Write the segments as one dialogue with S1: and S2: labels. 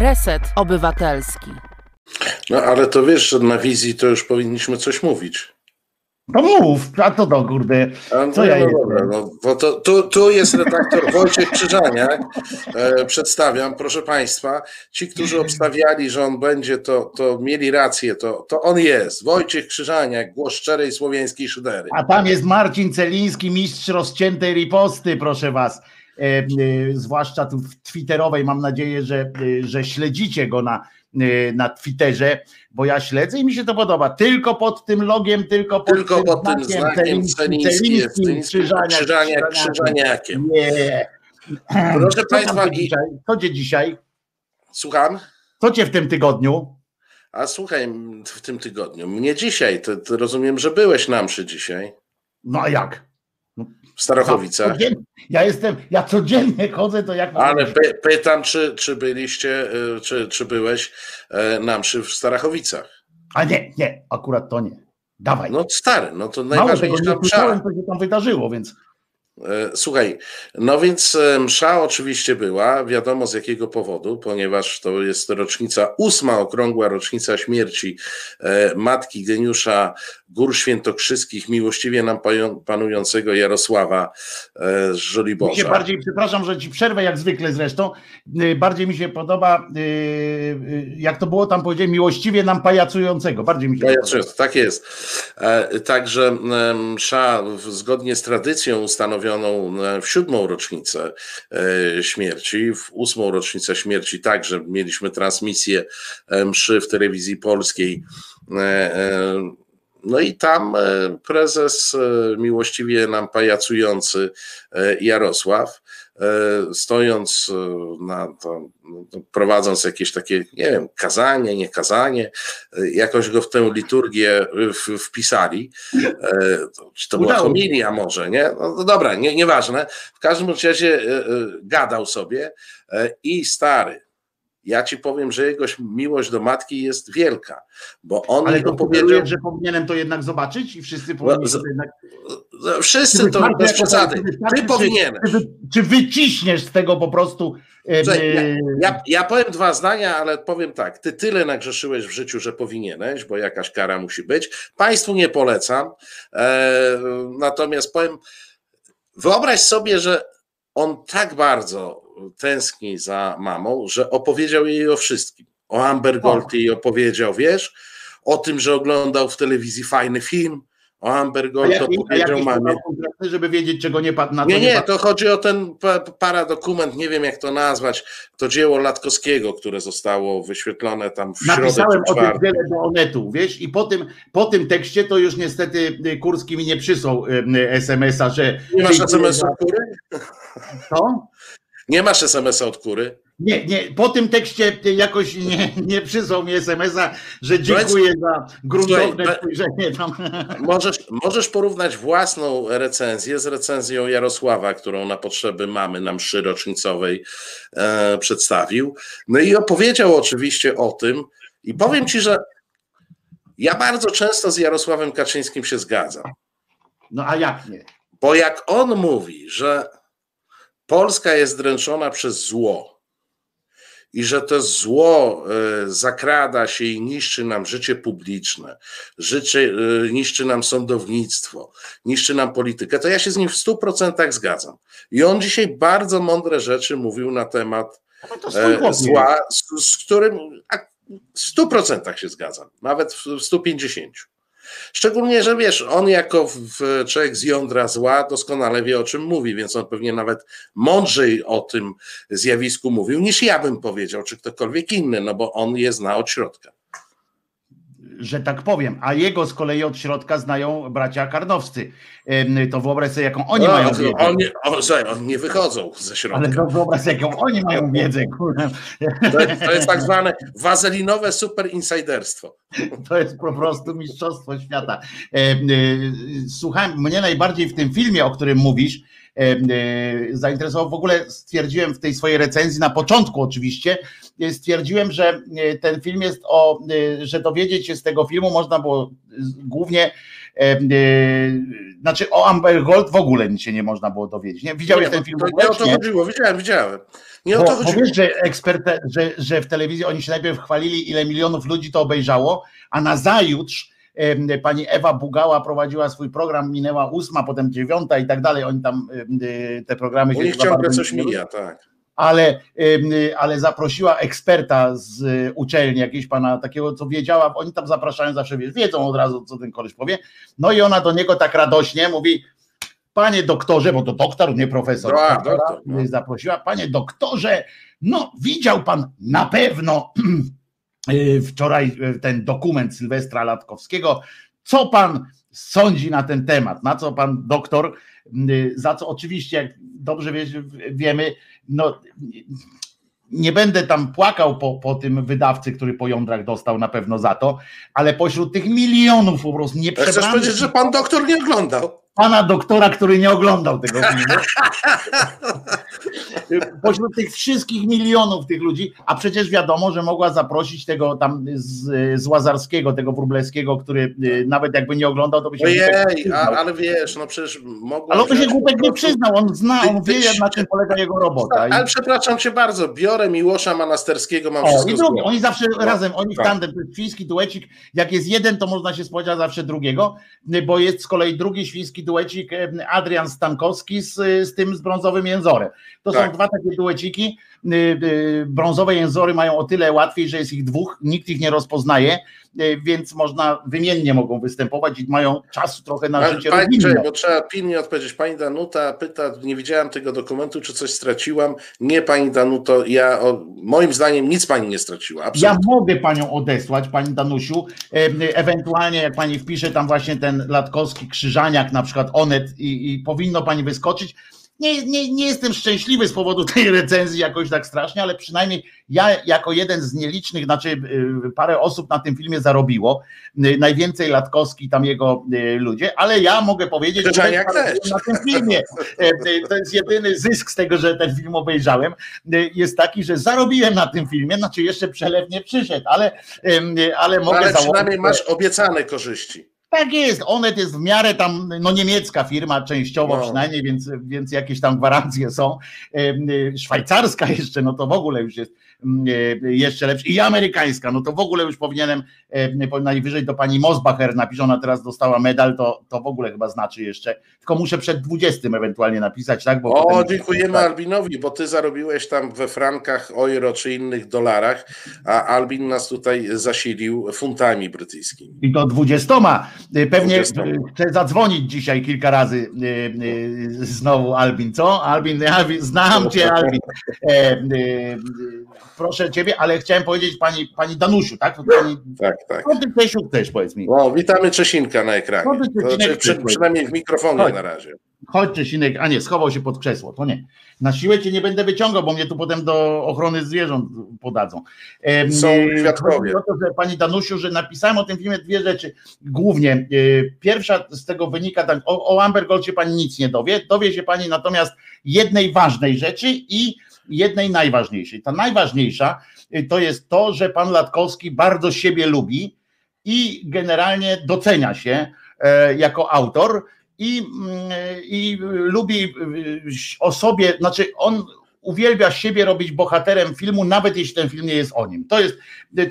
S1: Reset Obywatelski.
S2: No ale to wiesz, że na wizji to już powinniśmy coś mówić.
S3: No mów, a to do kurde.
S2: A,
S3: Co
S2: no,
S3: ja
S2: no,
S3: jestem?
S2: dobra, no, bo to, tu, tu jest redaktor Wojciech Krzyżaniak. E, przedstawiam, proszę Państwa, ci, którzy obstawiali, że on będzie, to, to mieli rację, to, to on jest. Wojciech Krzyżaniak, głos szczerej słowiańskiej szydery.
S3: A tam jest Marcin Celiński, mistrz rozciętej riposty, proszę was. E, zwłaszcza tu w Twitterowej. Mam nadzieję, że, e, że śledzicie go na, e, na Twitterze, bo ja śledzę i mi się to podoba. Tylko pod tym logiem, tylko pod
S2: Tylko
S3: tym
S2: pod tym znakiem Celiński jest Celiński, Krzyżaniak Krzyżaniakiem.
S3: Nie.
S2: Proszę
S3: Co
S2: Państwa,
S3: dzisiaj? Co cię dzisiaj?
S2: Słucham?
S3: Co cię w tym tygodniu?
S2: A słuchaj, w tym tygodniu, mnie dzisiaj, to, to rozumiem, że byłeś na mszy dzisiaj
S3: No a jak?
S2: W Starachowicach.
S3: Ja jestem, ja codziennie chodzę, to jak
S2: Ale py, pytam, czy, czy byliście, y, czy, czy byłeś e, na mszy w Starachowicach?
S3: A nie, nie, akurat to nie. Dawaj.
S2: No stary, no to
S3: Mało tego,
S2: najważniejsza
S3: nie słyszałem,
S2: msza.
S3: co się tam wydarzyło, więc
S2: Słuchaj, no więc e, msza oczywiście była, wiadomo z jakiego powodu, ponieważ to jest rocznica, ósma okrągła rocznica śmierci e, matki geniusza gór świętokrzyskich, miłościwie nam panującego Jarosława e, z
S3: mi się
S2: Żoliborza.
S3: bardziej, przepraszam, że ci przerwę, jak zwykle zresztą, bardziej mi się podoba, jak to było tam powiedziałem, miłościwie nam pajacującego, bardziej mi się podoba.
S2: tak jest. E, Także e, msza zgodnie z tradycją ustanowioną w siódmą rocznicę e, śmierci, w ósmą rocznicę śmierci także mieliśmy transmisję e, mszy w telewizji polskiej. E, No i tam prezes miłościwie nam pajacujący Jarosław, stojąc e, na to, no, prowadząc jakieś takie, nie wiem, kazanie, nie kazanie, e, jakoś go w tę liturgię wpisali. E, Czy to była homilia może, nie? No, no dobra, nie, nieważne. W każdym razie e, e, gadał sobie e, i stary, ja ci powiem, że jego miłość do matki jest wielka, bo on
S3: Ale to
S2: powiedział.
S3: że powinienem to jednak zobaczyć i wszyscy powinni
S2: z-
S3: to jednak...
S2: No, Wszyscy to bez przesady. Ty powinieneś.
S3: Czy, czy wyciśniesz z tego po prostu...
S2: Słuchaj, ja, ja, ja powiem dwa zdania, ale powiem tak. Ty tyle nagrzeszyłeś w życiu, że powinieneś, bo jakaś kara musi być. Państwu nie polecam. E, natomiast powiem, wyobraź sobie, że on tak bardzo tęskni za mamą, że opowiedział jej o wszystkim. O Amber Gold jej opowiedział, wiesz? O tym, że oglądał w telewizji fajny film. O Amber Gold
S3: a
S2: opowiedział mamie.
S3: żeby wiedzieć, czego nie padł na to
S2: Nie, nie,
S3: padł.
S2: to chodzi o ten pa- paradokument, nie wiem jak to nazwać. To dzieło Latkowskiego, które zostało wyświetlone tam w środę
S3: Napisałem o tym wiele do Onetu, wiesz, i po tym, po tym tekście to już niestety y, Kurski mi nie przysłał y, y, SMS-a, że...
S2: Nie masz SMS-a kury?
S3: Co?
S2: Nie masz SMS-a od kury?
S3: Nie, nie, po tym tekście jakoś nie, nie przysłał mi SMS-a, że dziękuję za gruntowne
S2: Słuchaj,
S3: spojrzenie tam.
S2: Możesz, możesz porównać własną recenzję z recenzją Jarosława, którą na potrzeby mamy na mszy rocznicowej e, przedstawił. No i opowiedział oczywiście o tym i powiem ci, że ja bardzo często z Jarosławem Kaczyńskim się zgadzam.
S3: No a jak nie?
S2: Bo jak on mówi, że Polska jest dręczona przez zło i że to zło e, zakrada się i niszczy nam życie publiczne, życie, e, niszczy nam sądownictwo, niszczy nam politykę, to ja się z nim w 100% zgadzam. I on dzisiaj bardzo mądre rzeczy mówił na temat
S3: No
S2: e, zła, z, z którym w 100% się zgadzam, nawet w 150%. Szczególnie, że wiesz, on jako człowiek z jądra zła doskonale wie o czym mówi, więc on pewnie nawet mądrzej o tym zjawisku mówił niż ja bym powiedział, czy ktokolwiek inny, no bo on je zna od środka.
S3: Że tak powiem, a jego z kolei od środka znają bracia Karnowscy. To wyobraź sobie, jaką oni
S2: No,
S3: mają wiedzę.
S2: oni, o, słuchaj, oni nie wychodzą ze środka.
S3: Ale to wyobraź sobie, jaką oni mają wiedzę, kurwa.
S2: To, to jest tak zwane wazelinowe super insiderstwo.
S3: To jest po prostu mistrzostwo świata. E, Słuchałem, mnie najbardziej w tym filmie, o którym mówisz, zainteresował. W ogóle stwierdziłem w tej swojej recenzji, na początku oczywiście, stwierdziłem, że ten film jest o, że dowiedzieć się z tego filmu można było głównie znaczy o Amber Gold w ogóle nic się nie można było dowiedzieć. Nie? Widziałeś
S2: nie,
S3: ten film?
S2: To, nie o to chodziło, widziałem, widziałem. Nie o to chodziło.
S3: Wiesz, że ekspert, że, że w telewizji oni się najpierw chwalili, ile milionów ludzi to obejrzało, a na zajutrz pani Ewa Bugała prowadziła swój program, minęła ósma, potem dziewiąta i tak dalej. Oni tam te programy
S2: U nich ciągle coś mija, tak.
S3: Ale, ale zaprosiła eksperta z uczelni, jakiegoś pana takiego, co wiedziała, oni tam zapraszają zawsze, wiedzą od razu, co ten koleś powie. No i ona do niego tak radośnie mówi, panie doktorze, bo to doktor, nie profesor,
S2: no, doktor, no.
S3: zaprosiła, panie doktorze, no widział pan na pewno wczoraj ten dokument Sylwestra Latkowskiego. Co pan sądzi na ten temat? Na co pan doktor, za co oczywiście, jak dobrze wiemy, no nie będę tam płakał po, po tym wydawcy, który po jądrach dostał na pewno za to, ale pośród tych milionów po prostu nie
S2: Chcesz powiedzieć, że pan doktor nie oglądał?
S3: Pana doktora, który nie oglądał tego filmu. Pośród tych wszystkich milionów tych ludzi, a przecież wiadomo, że mogła zaprosić tego tam z, z Łazarskiego, tego Wróblewskiego, który y, nawet jakby nie oglądał, to by się.
S2: Ojej, a, ale wiesz, no przecież mogło.
S3: Ale on się głupek nie przyznał, on zna, on wie, na czym polega jego robota.
S2: Ale przepraszam cię bardzo, biorę Miłosza Manasterskiego, mam
S3: o,
S2: wszystko.
S3: I drugi, oni zawsze no, razem, oni w tandem, to jest świński duecik, jak jest jeden, to można się spodziewać zawsze drugiego, bo jest z kolei drugi świński duecik Adrian Stankowski z, z tym z brązowym jęzorem. To tak. są dwa takie dueciki. Y, y, brązowe jęzory mają o tyle łatwiej, że jest ich dwóch, nikt ich nie rozpoznaje, y, więc można wymiennie mogą występować i mają czas trochę na życie
S2: Pani, bo trzeba pilnie odpowiedzieć. Pani Danuta pyta, nie widziałam tego dokumentu, czy coś straciłam. Nie, pani Danuto, ja o, moim zdaniem nic pani nie straciła. Absolutnie.
S3: Ja mogę panią odesłać, pani Danusiu, ewentualnie jak pani wpisze tam właśnie ten Latkowski Krzyżaniak, na przykład Onet i, i powinno pani wyskoczyć nie, nie, nie jestem szczęśliwy z powodu tej recenzji jakoś tak strasznie, ale przynajmniej ja jako jeden z nielicznych, znaczy y, parę osób na tym filmie zarobiło, y, najwięcej Latkowski, tam jego y, ludzie, ale ja mogę powiedzieć,
S2: że na
S3: tym filmie, to jest jedyny zysk z tego, że ten film obejrzałem, jest taki, że zarobiłem na tym filmie, znaczy jeszcze przelew nie przyszedł, ale, ale mogę
S2: ale przynajmniej masz obiecane korzyści.
S3: Tak jest, Onet jest w miarę tam, no niemiecka firma częściowo no. przynajmniej, więc, więc jakieś tam gwarancje są. Szwajcarska jeszcze, no to w ogóle już jest jeszcze lepsza. I amerykańska, no to w ogóle już powinienem najwyżej do pani Mosbacher napisz, ona teraz dostała medal, to, to w ogóle chyba znaczy jeszcze, tylko muszę przed 20 ewentualnie napisać, tak?
S2: Bo o, dziękujemy Albinowi, bo ty zarobiłeś tam we frankach, euro czy innych dolarach, a Albin nas tutaj zasilił funtami brytyjskimi.
S3: I to 20 Y, pewnie chcę zadzwonić dzisiaj kilka razy y, y, znowu Albin, co? Albin, Albin znam cię Albin. E, proszę ciebie, ale chciałem powiedzieć pani, pani Danusiu, tak? Pani,
S2: tak, tak.
S3: Co ty Czesiu chcesz, powiedz mi?
S2: No, witamy Czesinka na ekranie. Znaczy, przy, przynajmniej w mikrofonie na razie.
S3: Chodź Czesinek, a nie, schował się pod krzesło, to nie. Na siłę cię nie będę wyciągał, bo mnie tu potem do ochrony zwierząt podadzą.
S2: Są świadkowie.
S3: To, że pani Danusiu, że napisałem o tym filmie dwie rzeczy. Głównie e, pierwsza z tego wynika, tak, o, o Amber Gold się pani nic nie dowie, dowie się pani natomiast jednej ważnej rzeczy i jednej najważniejszej. Ta najważniejsza e, to jest to, że pan Latkowski bardzo siebie lubi i generalnie docenia się e, jako autor i, mm, i lubi o sobie, znaczy on uwielbia siebie robić bohaterem filmu, nawet jeśli ten film nie jest o nim. To jest,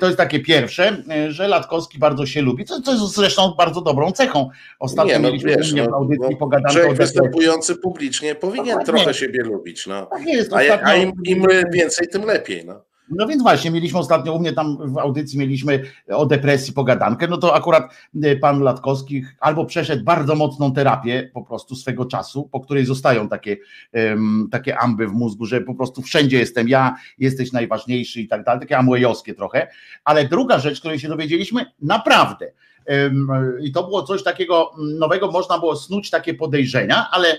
S3: to jest takie pierwsze, że Latkowski bardzo się lubi, co, co jest zresztą bardzo dobrą cechą. Ostatnio nie, no, mieliśmy wiesz, no, w audycji no,
S2: pogadankę. występujący publicznie powinien no, trochę nie. siebie lubić. No. Tak jest, a, a im, im więcej, tym lepiej. No.
S3: No więc właśnie, mieliśmy ostatnio u mnie tam w audycji mieliśmy o depresji pogadankę, no to akurat e, pan Latkowski albo przeszedł bardzo mocną terapię po prostu swego czasu, po której zostają takie, um, takie amby w mózgu, że po prostu wszędzie jestem ja, jesteś najważniejszy i tak dalej, takie amłejowskie trochę, ale druga rzecz, której się dowiedzieliśmy, naprawdę, i to było coś takiego nowego, można było snuć takie podejrzenia, ale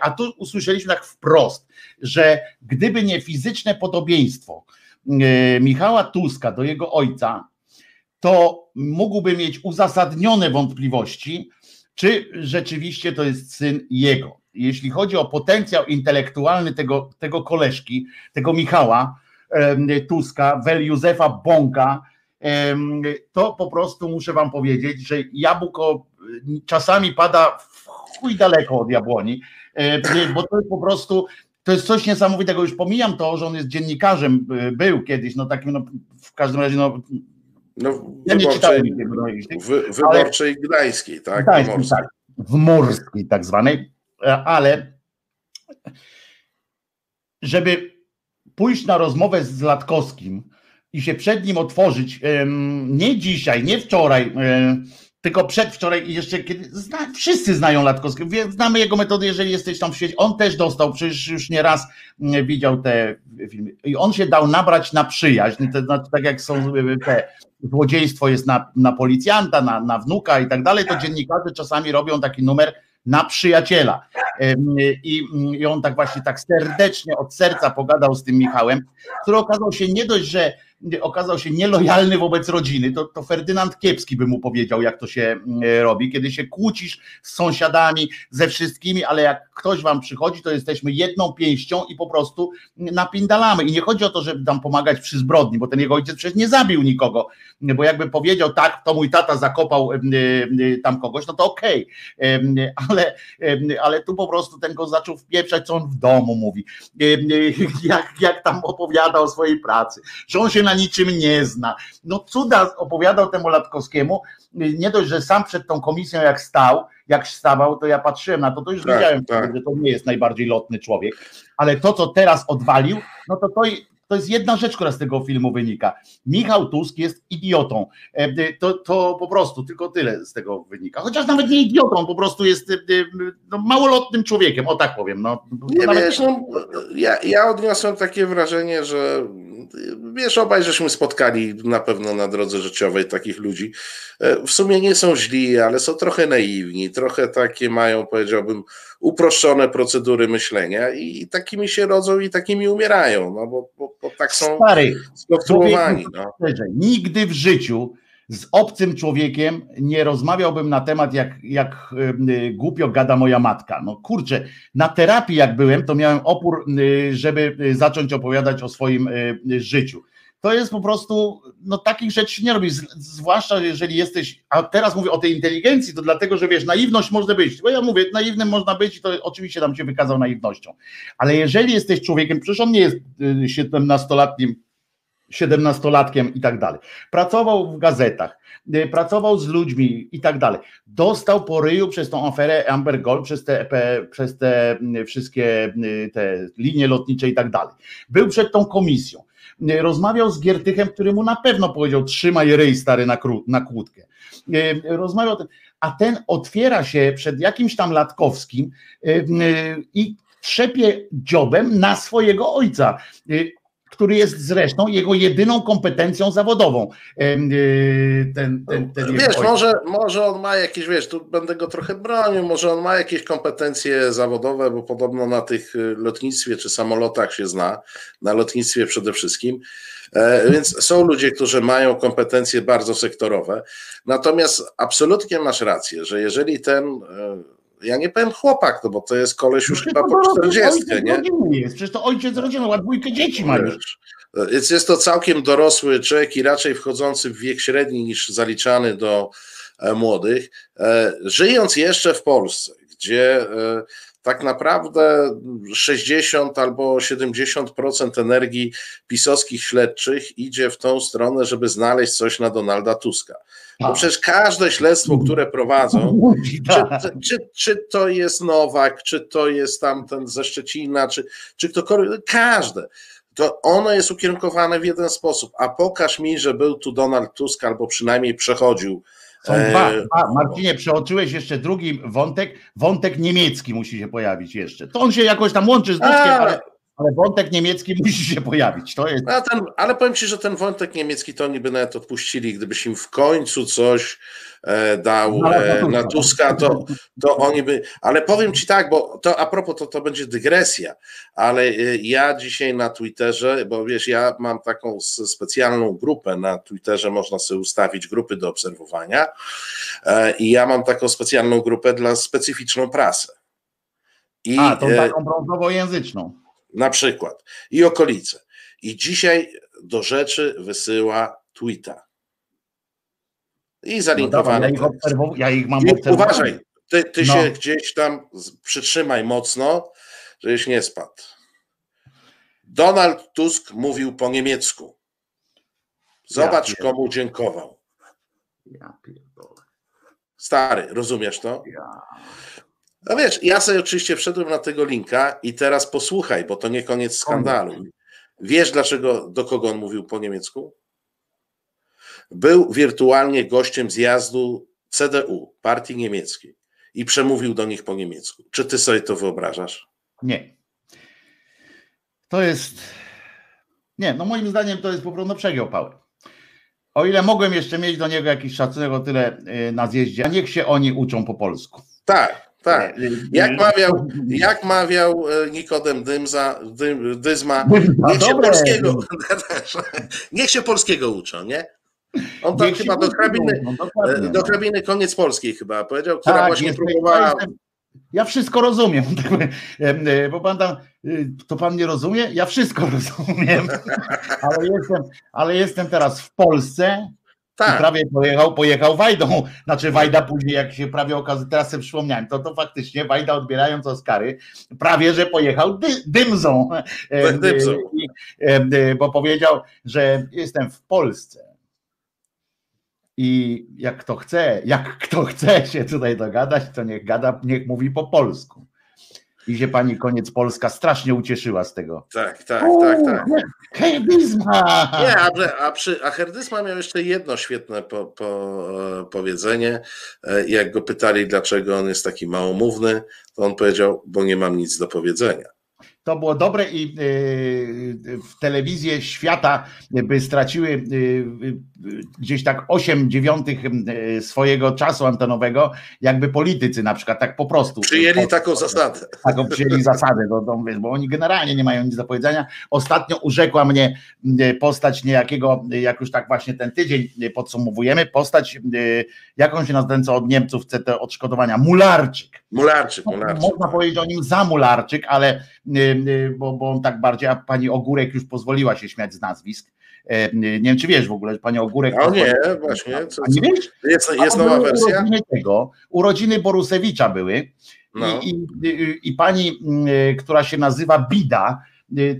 S3: a tu usłyszeliśmy tak wprost, że gdyby nie fizyczne podobieństwo, Michała Tuska do jego ojca, to mógłby mieć uzasadnione wątpliwości, czy rzeczywiście to jest syn jego. jeśli chodzi o potencjał intelektualny tego, tego koleżki, tego Michała Tuska, Wel Józefa Bąka, to po prostu muszę wam powiedzieć, że jabłko czasami pada w chuj daleko od jabłoni, e, bo to jest po prostu to jest coś niesamowitego. Już pomijam to, że on jest dziennikarzem, y, był kiedyś, no takim, no, w każdym razie, no,
S2: No,
S3: ja nie czytałem
S2: wy, wyborczej Gdańskiej, tak? Pomorskiej.
S3: tak, w morskiej tak zwanej, e, ale żeby pójść na rozmowę z Latkowskim i się przed nim otworzyć, nie dzisiaj, nie wczoraj, tylko przedwczoraj i jeszcze kiedy, zna, wszyscy znają Latkowskiego, znamy jego metody, jeżeli jesteś tam w świecie, on też dostał, przecież już nieraz mm, widział te filmy i on się dał nabrać na przyjaźń, to znaczy tak jak są e, te złodziejstwo jest na, na policjanta, na, na wnuka i tak dalej, to dziennikarze czasami robią taki numer na przyjaciela. Em, I, I on tak właśnie tak serdecznie od serca pogadał z tym Michałem, który okazał się nie dość, że okazał się nielojalny wobec rodziny, to, to Ferdynand Kiepski by mu powiedział, jak to się mm, robi, kiedy się kłócisz z sąsiadami, ze wszystkimi, ale jak ktoś wam przychodzi, to jesteśmy jedną pięścią i po prostu napindalamy. I nie chodzi o to, żeby tam pomagać przy zbrodni, bo ten jego ojciec przecież nie zabił nikogo, bo jakby powiedział, tak, to mój tata zakopał em, em, tam kogoś, no to okej, Em, ale, ale tu po prostu ten go zaczął wpieprzać, co on w domu mówi, jak, jak tam opowiada o swojej pracy, że on się na niczym nie zna. No cuda opowiadał temu Latkowskiemu, nie dość, że sam przed tą komisją jak stał, jak stawał, to ja patrzyłem na to, to już
S2: Tak,
S3: wiedziałem,
S2: tak.
S3: że to nie jest najbardziej lotny człowiek, ale to, co teraz odwalił, no to to, to jest jedna rzecz, która z tego filmu wynika. Michał Tusk jest idiotą. E, To, to po prostu tylko tyle z tego wynika. Chociaż nawet nie idiotą, po prostu jest e, e, no, małolotnym człowiekiem, o tak powiem. No,
S2: Nie
S3: Nawet-
S2: wiesz, no, ja, ja odniosłem takie wrażenie, że wiesz, obaj żeśmy spotkali na pewno na drodze życiowej takich ludzi. E, W sumie nie są źli, ale są trochę naiwni, trochę takie mają, powiedziałbym, uproszczone procedury myślenia i takimi się rodzą i takimi umierają, no bo, bo, bo tak są
S3: Stary,
S2: skonstruowani. No.
S3: nigdy w życiu z obcym człowiekiem nie rozmawiałbym na temat, jak, jak y, głupio gada moja matka. No kurczę, na terapii jak byłem, to miałem opór, y, żeby y, zacząć opowiadać o swoim życiu. To jest po prostu, no takich rzeczy nie robi, z- zwłaszcza jeżeli jesteś, a teraz mówię o tej inteligencji, to dlatego, że wiesz, naiwność może być, bo ja mówię, naiwnym można być i to oczywiście tam się wykazał naiwnością, ale jeżeli jesteś człowiekiem, przecież on nie jest y, 17-letnim 17-latkiem i tak dalej. Pracował w gazetach, y, pracował z ludźmi i tak dalej. Dostał po ryju przez tą aferę Amber Gold, przez te, przez te mm, wszystkie y, te linie lotnicze i tak dalej. Był przed tą komisją. Rozmawiał z Giertychem, który mu na pewno powiedział: Trzymaj ryj stary na, kró- na kłódkę. Y, Rozmawiał, ten, a ten otwiera się przed jakimś tam Latkowskim y, y, i trzepie dziobem na swojego ojca. Który jest zresztą jego jedyną kompetencją zawodową. Y, Ten, ten, ten
S2: Wiesz, może, może on ma jakieś, wiesz, tu będę go trochę bronił, może on ma jakieś kompetencje zawodowe, bo podobno na tych y, lotnictwie czy samolotach się zna, na lotnictwie przede wszystkim. E, Więc są ludzie, którzy mają kompetencje bardzo sektorowe. Natomiast absolutnie masz rację, że jeżeli ten, e, ja nie powiem chłopak, no bo to jest koleś już chyba po
S3: to
S2: 40,
S3: ojciec
S2: nie?
S3: jest, przecież to ojciec rodziny, ma dwójkę dzieci ma już.
S2: Więc jest to całkiem dorosły człowiek i raczej wchodzący w wiek średni niż zaliczany do e, młodych. E, Żyjąc jeszcze w Polsce, gdzie e, tak naprawdę 60 albo 70% energii pisowskich śledczych idzie w tą stronę, żeby znaleźć coś na Donalda Tuska. Bo
S3: Tak.
S2: przecież każde śledztwo, które prowadzą, czy,
S3: Tak.
S2: czy, czy to jest Nowak, czy to jest tamten ze Szczecina, czy, czy ktokolwiek, każde. To ono jest ukierunkowane w jeden sposób. A pokaż mi, że był tu Donald Tusk, albo przynajmniej przechodził.
S3: Są dwa,
S2: E,
S3: dwa. Marcinie, przeoczyłeś jeszcze drugi wątek, wątek niemiecki musi się pojawić jeszcze. To on się jakoś tam łączy z Tuskiem,
S2: A.
S3: ale, ale wątek niemiecki musi się pojawić. To jest
S2: A ten, ale powiem ci, że ten wątek niemiecki to oni by nawet odpuścili, gdybyś im w końcu coś dał e, na Tuska, to, to oni by. Ale powiem ci tak, bo to a propos, to, to będzie dygresja, ale e, ja dzisiaj na Twitterze, bo wiesz, ja mam taką specjalną grupę na Twitterze, można sobie ustawić grupy do obserwowania e, i ja mam taką specjalną grupę dla specyficzną prasę. I,
S3: A, tą
S2: e,
S3: taką brązowojęzyczną.
S2: na przykład. I okolice. I dzisiaj do rzeczy wysyła tweeta. I
S3: No dawaj, ja, ich obserwow- ja ich mam obserwować.
S2: uważaj, ty, ty
S3: No.
S2: się gdzieś tam przytrzymaj mocno, żebyś nie spadł. Donald Tusk mówił po niemiecku. Zobacz,
S3: Ja
S2: komu dziękował.
S3: Ja pierdolę.
S2: Stary, rozumiesz to?
S3: Ja.
S2: No wiesz, ja sobie oczywiście wszedłem na tego linka i teraz posłuchaj, bo to nie koniec skandalu. Wiesz, dlaczego, do kogo on mówił po niemiecku? Był wirtualnie gościem zjazdu CDU, partii niemieckiej, i przemówił do nich po niemiecku. Czy ty sobie to wyobrażasz?
S3: Nie. To jest. Nie, no moim zdaniem to jest po prostu no, przegiął pałę. O ile mogłem jeszcze mieć do niego jakiś szacunek o tyle y, na zjeździe, a niech się oni uczą po polsku.
S2: Tak, tak.
S3: Y, y,
S2: Jak
S3: y,
S2: mawiał, jak mawiał e, Nikodem Dymza, Dym, Dyzma, niech się polskiego, niech się polskiego uczą, nie? On tak
S3: Niech się
S2: chyba do hrabiny,
S3: no dokładnie,
S2: do
S3: no.
S2: hrabiny koniec polskiej chyba powiedział, która
S3: Tak,
S2: właśnie
S3: jestem-
S2: próbowała
S3: ja wszystko rozumiem, tak. Em, e, bo pan tam, y, to pan nie rozumie? Ja wszystko rozumiem, ale jestem, ale jestem teraz w Polsce i
S2: Tak,
S3: prawie pojechał, pojechał Wajdą, znaczy Wajda później jak się prawie okazuje, teraz sobie przypomniałem, to to faktycznie Wajda odbierając Oskary, prawie że pojechał dy, dymzą,
S2: Dymzą.
S3: i- e, bo powiedział, że jestem w Polsce. I jak kto chce, jak kto chce się tutaj dogadać, to niech gada, niech mówi po polsku. I się pani koniec Polska strasznie ucieszyła z tego.
S2: tak, tak, tak, tak.
S3: Hej, Bizma!
S2: Nie, a, a, przy, a Herdysma miał jeszcze jedno świetne po, po, e, powiedzenie. E, Jak go pytali, dlaczego on jest taki małomówny, to on powiedział, bo nie mam nic do powiedzenia.
S3: To było dobre i y, w telewizję świata by straciły y, y, gdzieś tak 8 dziewiątych y, swojego czasu antenowego, jakby politycy na przykład tak po prostu.
S2: Przyjęli taką zasadę.
S3: taką przyjęli zasadę, to, wiesz, bo oni generalnie nie mają nic do powiedzenia. Ostatnio urzekła mnie y, postać niejakiego, y, jak już tak właśnie ten tydzień y, podsumowujemy, postać, y, jaką się nazywa co od Niemców chce te odszkodowania, Mularczyk.
S2: Mularczyk, mularczyk.
S3: Można powiedzieć o nim za Mularczyk, ale y, y, bo, bo on tak bardziej, a pani Ogórek już pozwoliła się śmiać z nazwisk. E, Nie wiem, czy wiesz w ogóle, że pani Ogórek.
S2: A nie, właśnie. Co,
S3: nie wiesz?
S2: jest jest nowa wersja?
S3: Urodziny tego, urodziny Borusewicza były.
S2: No.
S3: I, i, i, pani, y, która się nazywa Bida,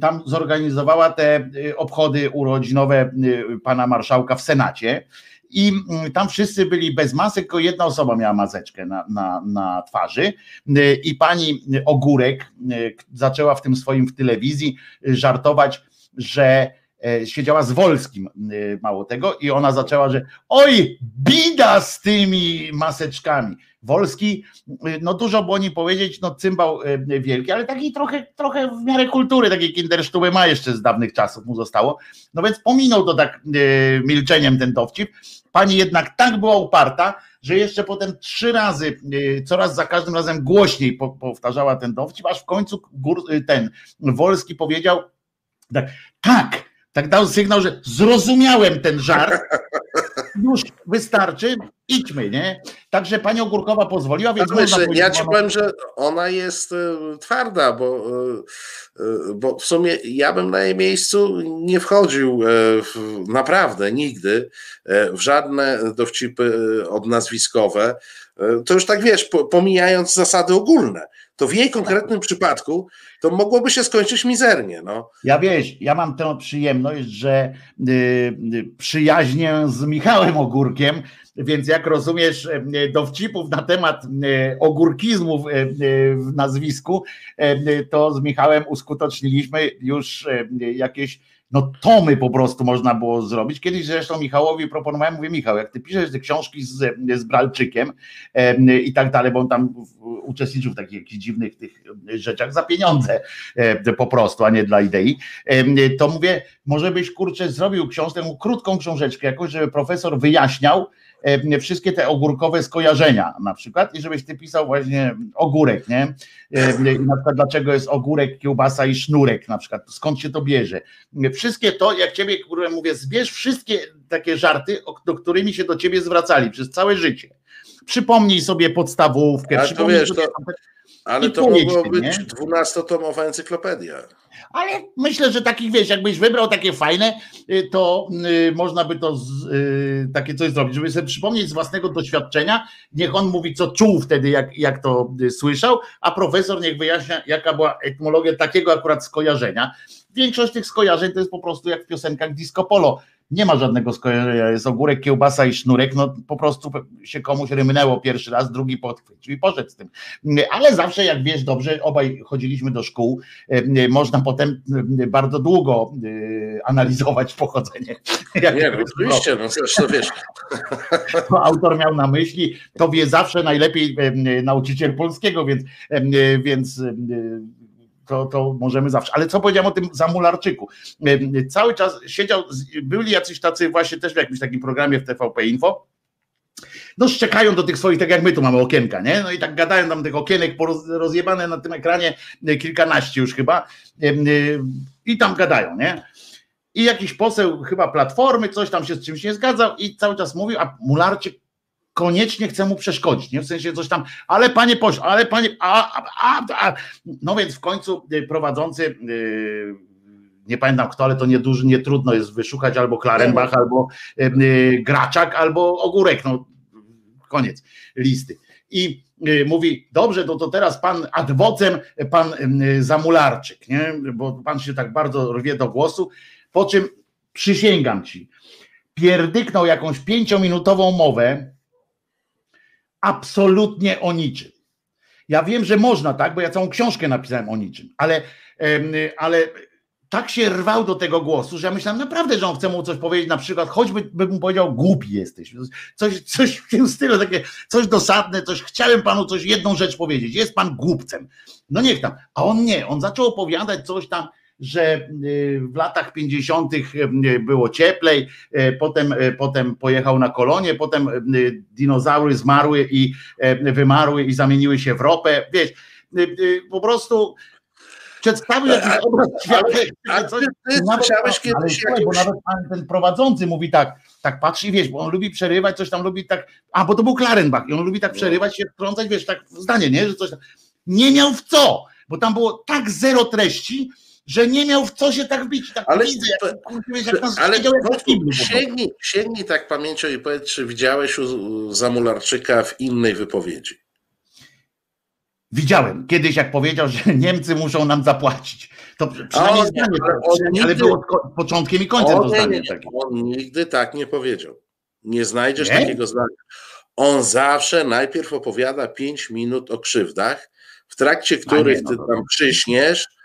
S3: tam zorganizowała te obchody urodzinowe pana marszałka w Senacie. I mm, tam wszyscy byli bez masek, tylko jedna osoba miała maseczkę na, na, na twarzy. Y, I pani Ogórek y, zaczęła w tym swoim w telewizji y, żartować, że e, siedziała z Wolskim, mało tego, i ona zaczęła, że oj, bida z tymi maseczkami. Wolski, no dużo było nie powiedzieć, no cymbał wielki, ale taki trochę, trochę w miarę kultury, takiej kindersztuby ma jeszcze z dawnych czasów mu zostało. No więc pominął to tak milczeniem ten dowcip. Pani jednak tak była uparta, że jeszcze potem trzy razy, y, coraz za każdym razem głośniej po, powtarzała ten dowcip, aż w końcu y, ten Wolski powiedział tak, tak, tak dał sygnał, że zrozumiałem ten żart, już wystarczy, idźmy, nie? Także pani Ogórkowa pozwoliła, więc
S2: wiesz, ja ci
S3: że ona-
S2: powiem, że ona jest e, twarda, bo, e, e, bo w sumie ja bym na jej miejscu nie wchodził w, naprawdę nigdy w żadne dowcipy odnazwiskowe. To już tak wiesz, po- pomijając zasady ogólne, to w jej konkretnym przypadku to mogłoby się skończyć mizernie. No.
S3: Ja wiesz, ja mam tę przyjemność, że y, y, przyjaźnię z Michałem Ogórkiem, więc jak rozumiesz y, dowcipów na temat y, ogórkizmów y, w nazwisku, to z Michałem uskuteczniliśmy już jakieś no tomy po prostu można było zrobić. Kiedyś zresztą Michałowi proponowałem, mówię Michał, jak ty piszesz te książki z, z Bralczykiem em, i tak dalej, bo on tam uczestniczył w takich jakichś dziwnych tych rzeczach za pieniądze e, po prostu, a nie dla idei, em, to mówię, może byś kurczę zrobił książkę, krótką książeczkę jakąś, żeby profesor wyjaśniał wszystkie te ogórkowe skojarzenia na przykład i żebyś ty pisał właśnie ogórek, nie? Em, I na przykład dlaczego jest ogórek, kiełbasa i sznurek na przykład, skąd się to bierze. Wszystkie to, jak ciebie, które mówię, zbierz wszystkie takie żarty, do którymi się do ciebie zwracali przez całe życie. Przypomnij sobie podstawówkę,
S2: Ale
S3: przypomnij
S2: wiesz,
S3: sobie
S2: to- Ale to mogło być dwunastotomowa encyklopedia.
S3: Ale myślę, że takich wiesz, jakbyś wybrał takie fajne, y, to y, można by to z, y, takie coś zrobić, żeby sobie przypomnieć z własnego doświadczenia. Niech on mówi, co czuł wtedy, jak, jak to słyszał, a profesor niech wyjaśnia, jaka była etymologia takiego akurat skojarzenia. Większość tych skojarzeń to jest po prostu jak w piosenkach disco polo nie ma żadnego skojarzenia, jest ogórek, kiełbasa i sznurek, no po prostu się komuś rymnęło pierwszy raz, drugi podchwycił i poszedł z tym. Ale zawsze, jak wiesz dobrze, obaj chodziliśmy do szkół, e, można potem e, bardzo długo e, analizować pochodzenie.
S2: Nie, oczywiście, no zresztą wiesz.
S3: To autor miał na myśli, to wie zawsze najlepiej nauczyciel polskiego, więc, więc to, to możemy zawsze. Ale co powiedziałem o tym Zamularczyku? Cały czas siedział, byli jacyś tacy właśnie też w jakimś takim programie w TVP Info, no szczekają do tych swoich, tak jak my tu mamy okienka, nie? No i tak gadają tam tych okienek rozjebane na tym ekranie e, kilkanaście już chyba e, i tam gadają, nie? I jakiś poseł chyba Platformy, coś tam się z czymś nie zgadzał i cały czas mówił, a Mularczyk koniecznie chce mu przeszkodzić, nie? W sensie coś tam, ale panie pośle, ale panie, a, a, a, a. no więc w końcu y, prowadzący, yy, nie pamiętam kto, ale to nie duży, nie trudno jest wyszukać albo Klarenbach, albo yy, Graczak, albo Ogórek, no koniec listy. I yy, mówi, dobrze, to, to teraz pan adwocem, pan Zamularczyk, nie? bo pan się tak bardzo rwie do głosu, po czym przysięgam ci, pierdyknął jakąś pięciominutową mowę, absolutnie o niczym. Ja wiem, że można, tak, bo ja całą książkę napisałem o niczym, ale, ale tak się rwał do tego głosu, że ja myślałem naprawdę, że on chce mu coś powiedzieć, na przykład, choćby bym mu powiedział, głupi jesteś. Coś, coś w tym stylu, takie coś dosadne, coś, chciałem panu coś, jedną rzecz powiedzieć, jest pan głupcem. No niech tam. A on nie, on zaczął opowiadać coś tam, że y, w latach 50. Y, było cieplej, y, potem, potem pojechał na kolonie, potem dinozaury zmarły i wymarły i zamieniły się w ropę. Wiesz, po prostu przedstawił jakiś obraz świata. Ale, coś, ty, nawet, kiedyś ale, bo nawet ten prowadzący mówi tak, tak patrzy i wiesz, bo on lubi przerywać, coś tam lubi tak, a bo to był Klarenbach i on lubi tak no. przerywać się, wtrącać, wiesz, tak zdanie, nie, że coś tam. Nie miał w co, bo tam było tak zero treści, że nie miał w co się tak wbić. Tak ale, widzę, jak, jak nas
S2: ale jak kiblu, sięgnij, sięgnij tak pamięcią i powiedz, czy widziałeś u Zamularczyka w innej wypowiedzi.
S3: Widziałem kiedyś, jak powiedział, że Niemcy muszą nam zapłacić. To przynajmniej zdanie, ale, nigdy, ale było początkiem i końcem
S2: to zdanie. Nie, on nigdy tak nie powiedział. Nie znajdziesz nie? takiego zdania. On zawsze najpierw opowiada pięć minut o krzywdach, w trakcie których nie, no, ty tam przyśniesz, E,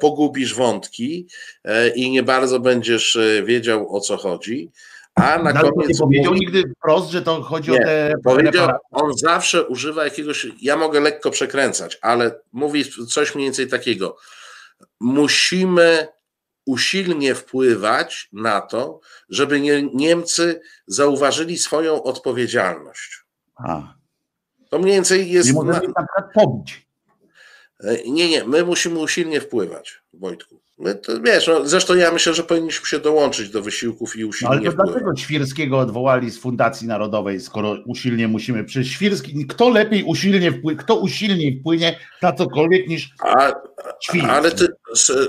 S2: pogubisz wątki e, i nie bardzo będziesz e, wiedział o co chodzi. A na
S3: no, koniec. Nie powiedział mówi, nigdy wprost, że to chodzi nie, o te.
S2: Powiedział, on zawsze używa jakiegoś. Ja mogę lekko przekręcać, ale mówi coś mniej więcej takiego. Musimy usilnie wpływać na to, żeby nie, Niemcy zauważyli swoją odpowiedzialność. A. To mniej więcej jest. Nie
S3: możemy na... na przykład pobić.
S2: E, nie, nie, my musimy usilnie wpływać, Wojtku. My to, wiesz, no, zresztą ja myślę, że powinniśmy się dołączyć do wysiłków i usilnie no, ale to wpływać.
S3: dlaczego Świrskiego odwołali z Fundacji Narodowej, skoro usilnie musimy? Przecież Świrski, kto lepiej usilnie wpłynie, kto usilniej wpłynie na cokolwiek niż a, Świrski?
S2: Ale ty,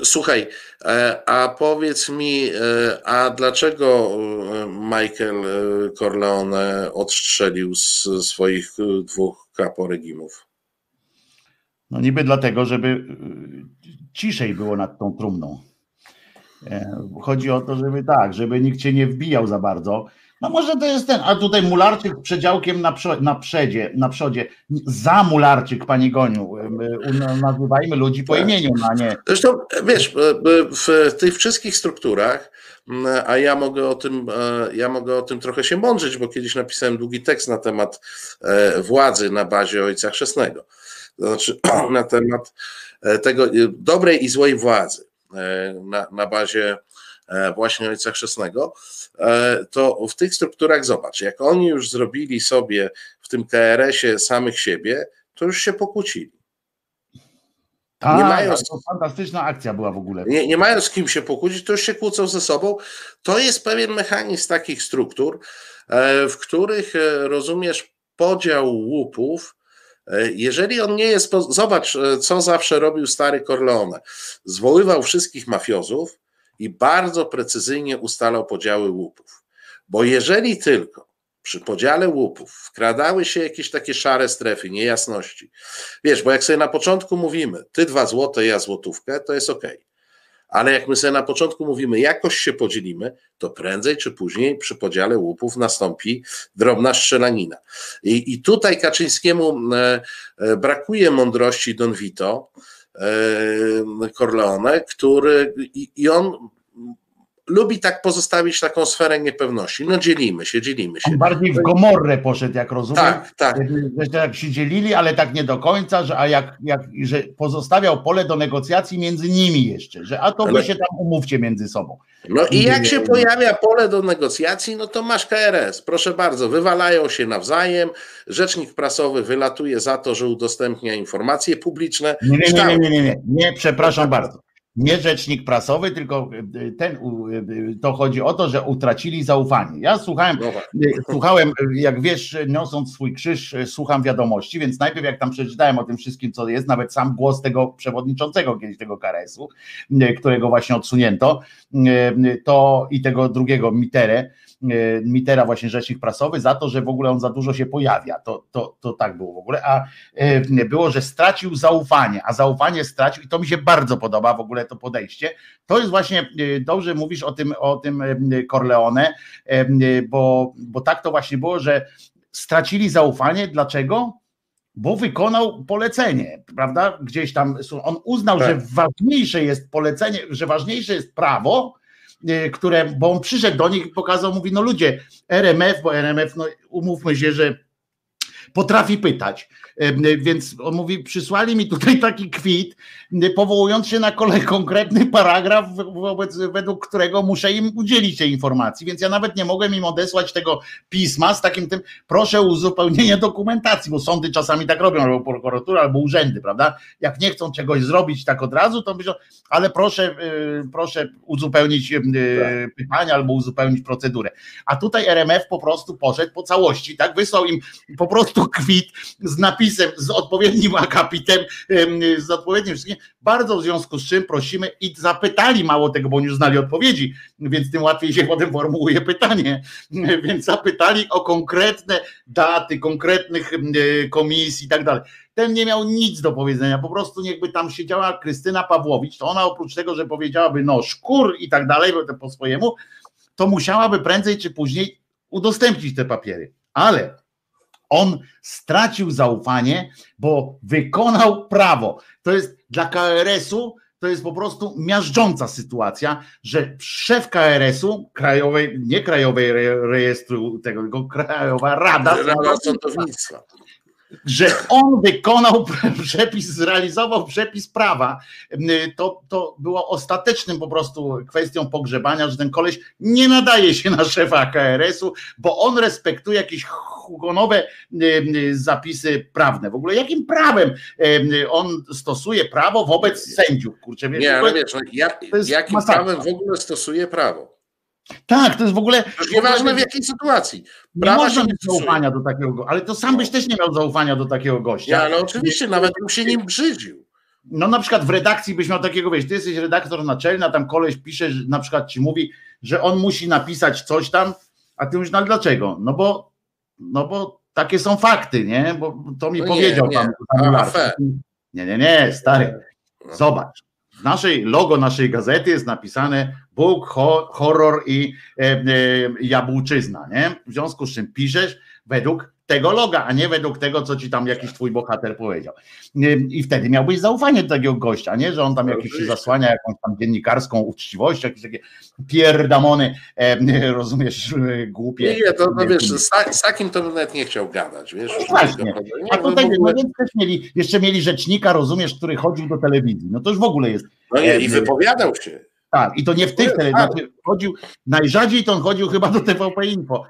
S2: słuchaj, e, a powiedz mi, e, a dlaczego Michael Corleone odstrzelił z swoich dwóch kaporegimów?
S3: No niby dlatego, żeby y, ciszej było nad tą trumną. E, chodzi o to, żeby tak, żeby nikt cię nie wbijał za bardzo. No może to jest ten, a tutaj mularczyk z przedziałkiem na, przo, na przedzie, na przodzie. Za mularczyk, pani Goniu. Nazywajmy ludzi po imieniu, a nie.
S2: Zresztą, wiesz, w tych wszystkich strukturach, a ja mogę o tym, e, ja mogę o tym trochę się mądrzyć, bo kiedyś napisałem długi tekst na temat e, władzy na bazie Ojca Chrzestnego to znaczy na temat e, tego e, dobrej i złej władzy e, na, na bazie właśnie Ojca Chrzestnego, to w tych strukturach zobacz, jak oni już zrobili sobie w tym KRS-ie samych siebie, to już się pokłócili.
S3: Tak, nie mają, to fantastyczna akcja była w ogóle.
S2: Nie, nie mają z kim się pokłócić, to już się kłócą ze sobą. To jest pewien mechanizm takich struktur, w których rozumiesz podział łupów jeżeli on nie jest, zobacz, e, co zawsze robił stary Corleone. Zwoływał wszystkich mafiozów i bardzo precyzyjnie ustalał podziały łupów. Bo jeżeli tylko przy podziale łupów wkradały się jakieś takie szare strefy, niejasności, wiesz, bo jak sobie na początku mówimy, ty dwa złote, ja złotówkę, to jest ok. Ale jak my sobie na początku mówimy, jakoś się podzielimy, to prędzej czy później przy podziale łupów nastąpi drobna strzelanina. I, i tutaj Kaczyńskiemu e, e, brakuje mądrości Don Vito, e, Corleone, który i, i on lubi tak pozostawić taką sferę niepewności. No dzielimy się, dzielimy się.
S3: On bardziej w Gomorrę poszedł, jak rozumiem.
S2: Tak, tak.
S3: Że jak się dzielili, ale tak nie do końca, że, a jak, jak, że pozostawiał pole do negocjacji między nimi jeszcze, że a to wy się tam umówcie między sobą.
S2: No i jak się pojawia pole do negocjacji, no to masz KRS. Proszę bardzo, wywalają się nawzajem. Rzecznik prasowy wylatuje za to, że udostępnia informacje publiczne.
S3: Nie, nie, nie, nie, nie, nie, nie, nie przepraszam bardzo nie rzecznik prasowy, tylko e, ten, e, to chodzi o to, że utracili zaufanie. Ja słuchałem, e, słuchałem, jak wiesz, niosąc swój krzyż, słucham wiadomości, więc najpierw jak tam przeczytałem o tym wszystkim, co jest, nawet sam głos tego przewodniczącego kiedyś tego KRS-u, którego właśnie odsunięto, to i tego drugiego Miterę, Mitera właśnie rzecznik prasowy za to, że w ogóle on za dużo się pojawia. To, to, to tak było w ogóle. A e, było, że stracił zaufanie, a zaufanie stracił i to mi się bardzo podoba w ogóle to podejście. To jest właśnie, e, dobrze mówisz o tym, o tym Corleone, bo, bo tak to właśnie było, że stracili zaufanie. Dlaczego? Bo wykonał polecenie, prawda? Gdzieś tam on uznał, tak. że ważniejsze jest polecenie, że ważniejsze jest prawo, które, bo on przyszedł do nich i pokazał, mówi, no ludzie, RMF, bo RMF, no umówmy się, że potrafi pytać. Więc on mówi, przysłali mi tutaj taki kwit, powołując się na konkretny paragraf, wobec, według którego muszę im udzielić tej informacji. Więc ja nawet nie mogłem im odesłać tego pisma z takim tym, proszę uzupełnienie dokumentacji, bo sądy czasami tak robią, albo prokuratura, albo urzędy, prawda? Jak nie chcą czegoś zrobić tak od razu, to myślą, ale proszę, y, proszę uzupełnić tak. pytania albo uzupełnić procedurę. A tutaj RMF po prostu poszedł po całości, tak? Wysłał im po prostu kwit z napisem, z odpowiednim akapitem, z odpowiednim wszystkim. Bardzo w związku z czym prosimy i zapytali mało tego, bo oni już znali odpowiedzi, więc tym łatwiej się potem formułuje pytanie. Więc zapytali o konkretne daty, konkretnych komisji i tak dalej ten nie miał nic do powiedzenia, po prostu niechby tam siedziała Krystyna Pawłowicz, to ona oprócz tego, że powiedziałaby no szkur i tak dalej, po swojemu, to musiałaby prędzej czy później udostępnić te papiery. Ale on stracił zaufanie, bo wykonał prawo. To jest dla KRS-u to jest po prostu miażdżąca sytuacja, że szef KRS-u, krajowej, nie krajowej rejestru tego, tylko Krajowa Rada,
S2: Rada Sądownictwa
S3: że on wykonał przepis, zrealizował przepis prawa, to, to było ostatecznym po prostu kwestią pogrzebania, że ten koleś nie nadaje się na szefa KRS-u, bo on respektuje jakieś hugonowe zapisy prawne. W ogóle jakim prawem on stosuje prawo wobec sędziów? Kurczę,
S2: wiesz, nie, ale wiesz, no, ja, jakim prawem w ogóle stosuje prawo?
S3: Tak, to jest w ogóle.
S2: Już nieważne w jakiej sytuacji.
S3: Prawa nie można mieć zaufania do takiego, ale to sam byś też nie miał zaufania do takiego gościa.
S2: Ja, ale oczywiście, nawet bym się nim brzydził.
S3: No na przykład w redakcji byś miał takiego, wiesz, ty jesteś redaktor naczelny, a tam koleś pisze, że na przykład ci mówi, że on musi napisać coś tam, a ty mówisz, no dlaczego? No bo, no bo takie są fakty, nie? Bo to mi no powiedział nie, nie. tam. nie, nie, nie, stary. No. Zobacz. W naszej logo naszej gazety jest napisane Bóg, horror i e, e, jabłczyzna, nie? W związku z czym piszesz według tego loga, a nie według tego, co ci tam jakiś twój bohater powiedział. I wtedy miałbyś zaufanie do takiego gościa, nie? Że on tam jakiś się zasłania jakąś tam dziennikarską uczciwością, jakieś takie pierdamony, e, rozumiesz, głupie.
S2: Nie, to, to wiesz, z, z, takim to bym nawet nie chciał gadać, wiesz.
S3: No właśnie. A tutaj no, więc też mieli, jeszcze mieli rzecznika, rozumiesz, który chodził do telewizji. No to już w ogóle jest.
S2: No nie, i wypowiadał się.
S3: Tak, i to nie w tych telewizjach. Znaczy chodził, najrzadziej to on chodził chyba do TVP Info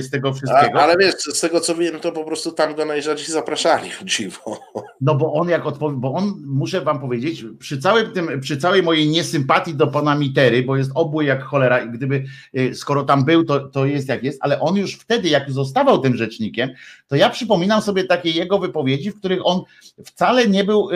S3: z tego
S2: A,
S3: wszystkiego.
S2: ale wiesz, z tego co wiem, to po prostu tam go najrzadziej zapraszali, o dziwo.
S3: No bo on jak odpowie, bo on, muszę wam powiedzieć, przy całym tym, przy całej mojej niesympatii do pana Mitery, bo jest obły jak cholera i gdyby, y, skoro tam był, to, to jest jak jest, ale on już wtedy, jak zostawał tym rzecznikiem, to ja przypominam sobie takie jego wypowiedzi, w których on wcale nie był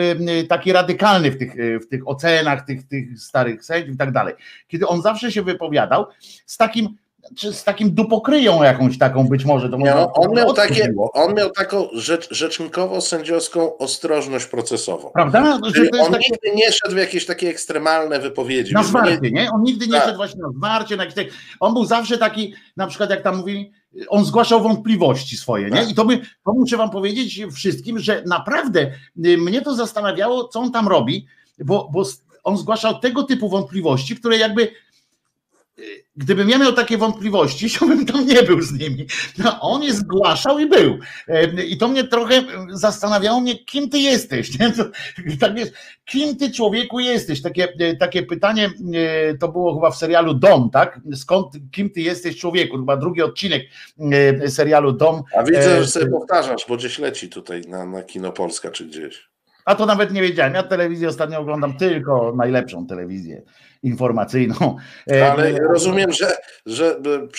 S3: taki radykalny w tych, w tych ocenach tych, tych starych sędziów i tak dalej. Kiedy on zawsze się wypowiadał z takim, czy z takim dupokryją jakąś taką być może. To może
S2: no, on, miał takie, on miał taką rzecz, rzecznikowo-sędziowską ostrożność procesową.
S3: Prawda?
S2: Czyli on
S3: takie-
S2: nigdy nie szedł w jakieś takie ekstremalne wypowiedzi.
S3: Na
S2: bo nie-
S3: zwarcie, nie? On nigdy nie
S2: Tak.
S3: szedł właśnie na zwarcie, na jakieś tak- On był zawsze taki, na przykład jak tam mówili, on zgłaszał wątpliwości swoje, nie?
S2: Tak.
S3: I to, by, to muszę wam powiedzieć wszystkim, że naprawdę y, mnie to zastanawiało, co on tam robi, bo, bo on zgłaszał tego typu wątpliwości, które jakby Gdybym ja miał takie wątpliwości, to bym tam nie był z nimi. No, on je zgłaszał i był. E, I to mnie trochę e, zastanawiało mnie, kim ty jesteś. Nie? To, tak wiesz, kim ty człowieku jesteś? Takie, e, takie pytanie to było chyba w serialu Dom, tak? Skąd, kim ty jesteś człowieku? Chyba drugi odcinek serialu Dom.
S2: A widzę, że sobie powtarzasz, bo gdzieś leci tutaj na, na Kino Polska czy gdzieś.
S3: A to nawet nie wiedziałem. Ja telewizję ostatnio oglądam tylko najlepszą telewizję informacyjną. E,
S2: Ale rozumiem, że, że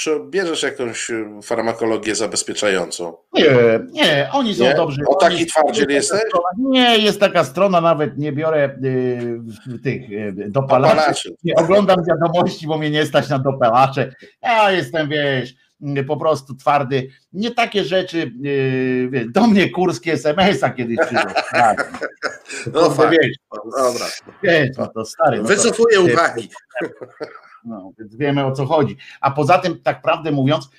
S2: e, bierzesz jakąś e, farmakologię zabezpieczającą.
S3: Nie, nie, oni są
S2: Nie?
S3: dobrzy.
S2: O taki twardziel jesteś?
S3: strona- Nie, jest taka strona, nawet nie biorę y, tych y, dopalaczy.
S2: Dopalaczy.
S3: Nie oglądam wiadomości, bo mnie nie stać na dopalacze. Ja jestem, wiesz, po prostu twardy. Nie takie rzeczy, y, wiesz, do mnie kurskie SMS-a kiedyś przyszło. Tak.
S2: No fakt.
S3: wiesz,
S2: Dobra.
S3: wiesz, no to stary. No to,
S2: Wycofuję uwagi.
S3: no, więc wiemy o co chodzi. A poza tym, tak prawdę mówiąc,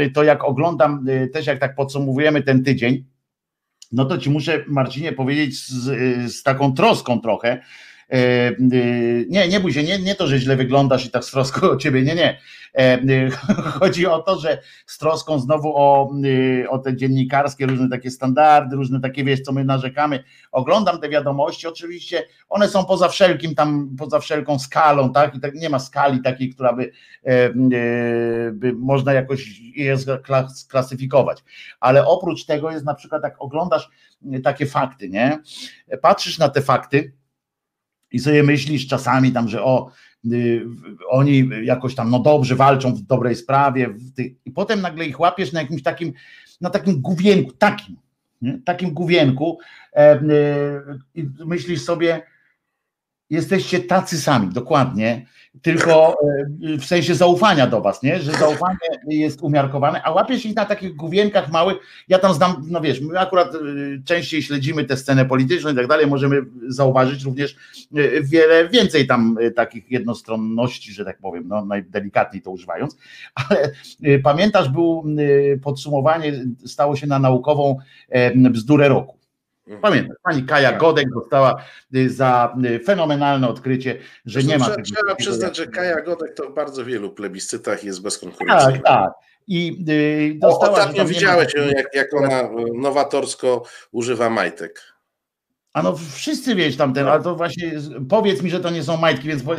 S3: y, to jak oglądam, y, też jak tak podsumowujemy ten tydzień, no to ci muszę, Marcinie, powiedzieć z, y, z taką troską trochę. Y, Nie, nie bój się, nie, nie to, że źle wyglądasz i tak z troską o ciebie, nie, nie. Y, Chodzi o to, że z troską znowu o, y, o te dziennikarskie różne takie standardy, różne takie, wiesz, co my narzekamy. Oglądam te wiadomości, oczywiście one są poza wszelkim tam, poza wszelką skalą, tak? I tak nie ma skali takiej, która by, by można jakoś je skla- sklasyfikować. Ale oprócz tego jest na przykład, jak oglądasz takie fakty, nie? Patrzysz na te fakty i sobie myślisz czasami tam, że o, y, oni jakoś tam no dobrze walczą w dobrej sprawie w i potem nagle ich łapiesz na jakimś takim, na takim główienku, takim, nie? takim główienku e, i myślisz sobie, jesteście tacy sami, dokładnie, tylko e, w sensie zaufania do was, nie? że zaufanie jest umiarkowane, a łapiesz ich na takich główienkach małych, ja tam znam, no wiesz, my akurat e, częściej śledzimy tę scenę polityczną i tak dalej, możemy zauważyć również e, wiele więcej tam takich jednostronności, że tak powiem, no najdelikatniej to używając, ale pamiętasz, był podsumowanie, stało się na naukową bzdurę roku. Pamiętam, pani Kaja Godek dostała y, za y, fenomenalne odkrycie, że nie ma
S2: Trzeba, trzeba przyznać, że Kaja Godek to w bardzo wielu plebiscytach jest bezkonkurencyjna.
S3: Tak, tak. I y,
S2: O,
S3: dostała. że
S2: Ostatnio widziałeś
S3: ma-
S2: jak, jak ona nowatorsko używa majtek.
S3: A no wszyscy wiesz tam ten, ale to właśnie powiedz mi, że to nie są majtki, więc po,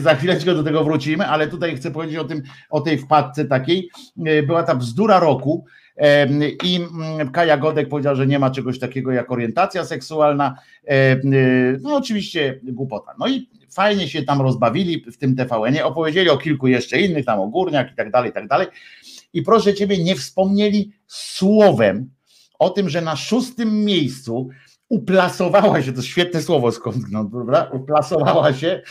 S3: za chwileczkę do tego wrócimy, ale tutaj chcę powiedzieć o tym, o tej wpadce takiej. Była ta bzdura roku i mm, Kaja Godek powiedział, że nie ma czegoś takiego jak orientacja seksualna. E, No oczywiście głupota. No i fajnie się tam rozbawili w tym TVN-ie, opowiedzieli o kilku jeszcze innych, tam o Górniak i tak dalej, i tak dalej. I proszę Ciebie, nie wspomnieli słowem o tym, że na szóstym miejscu uplasowała się, to świetne słowo skądinąd, prawda? Uplasowała się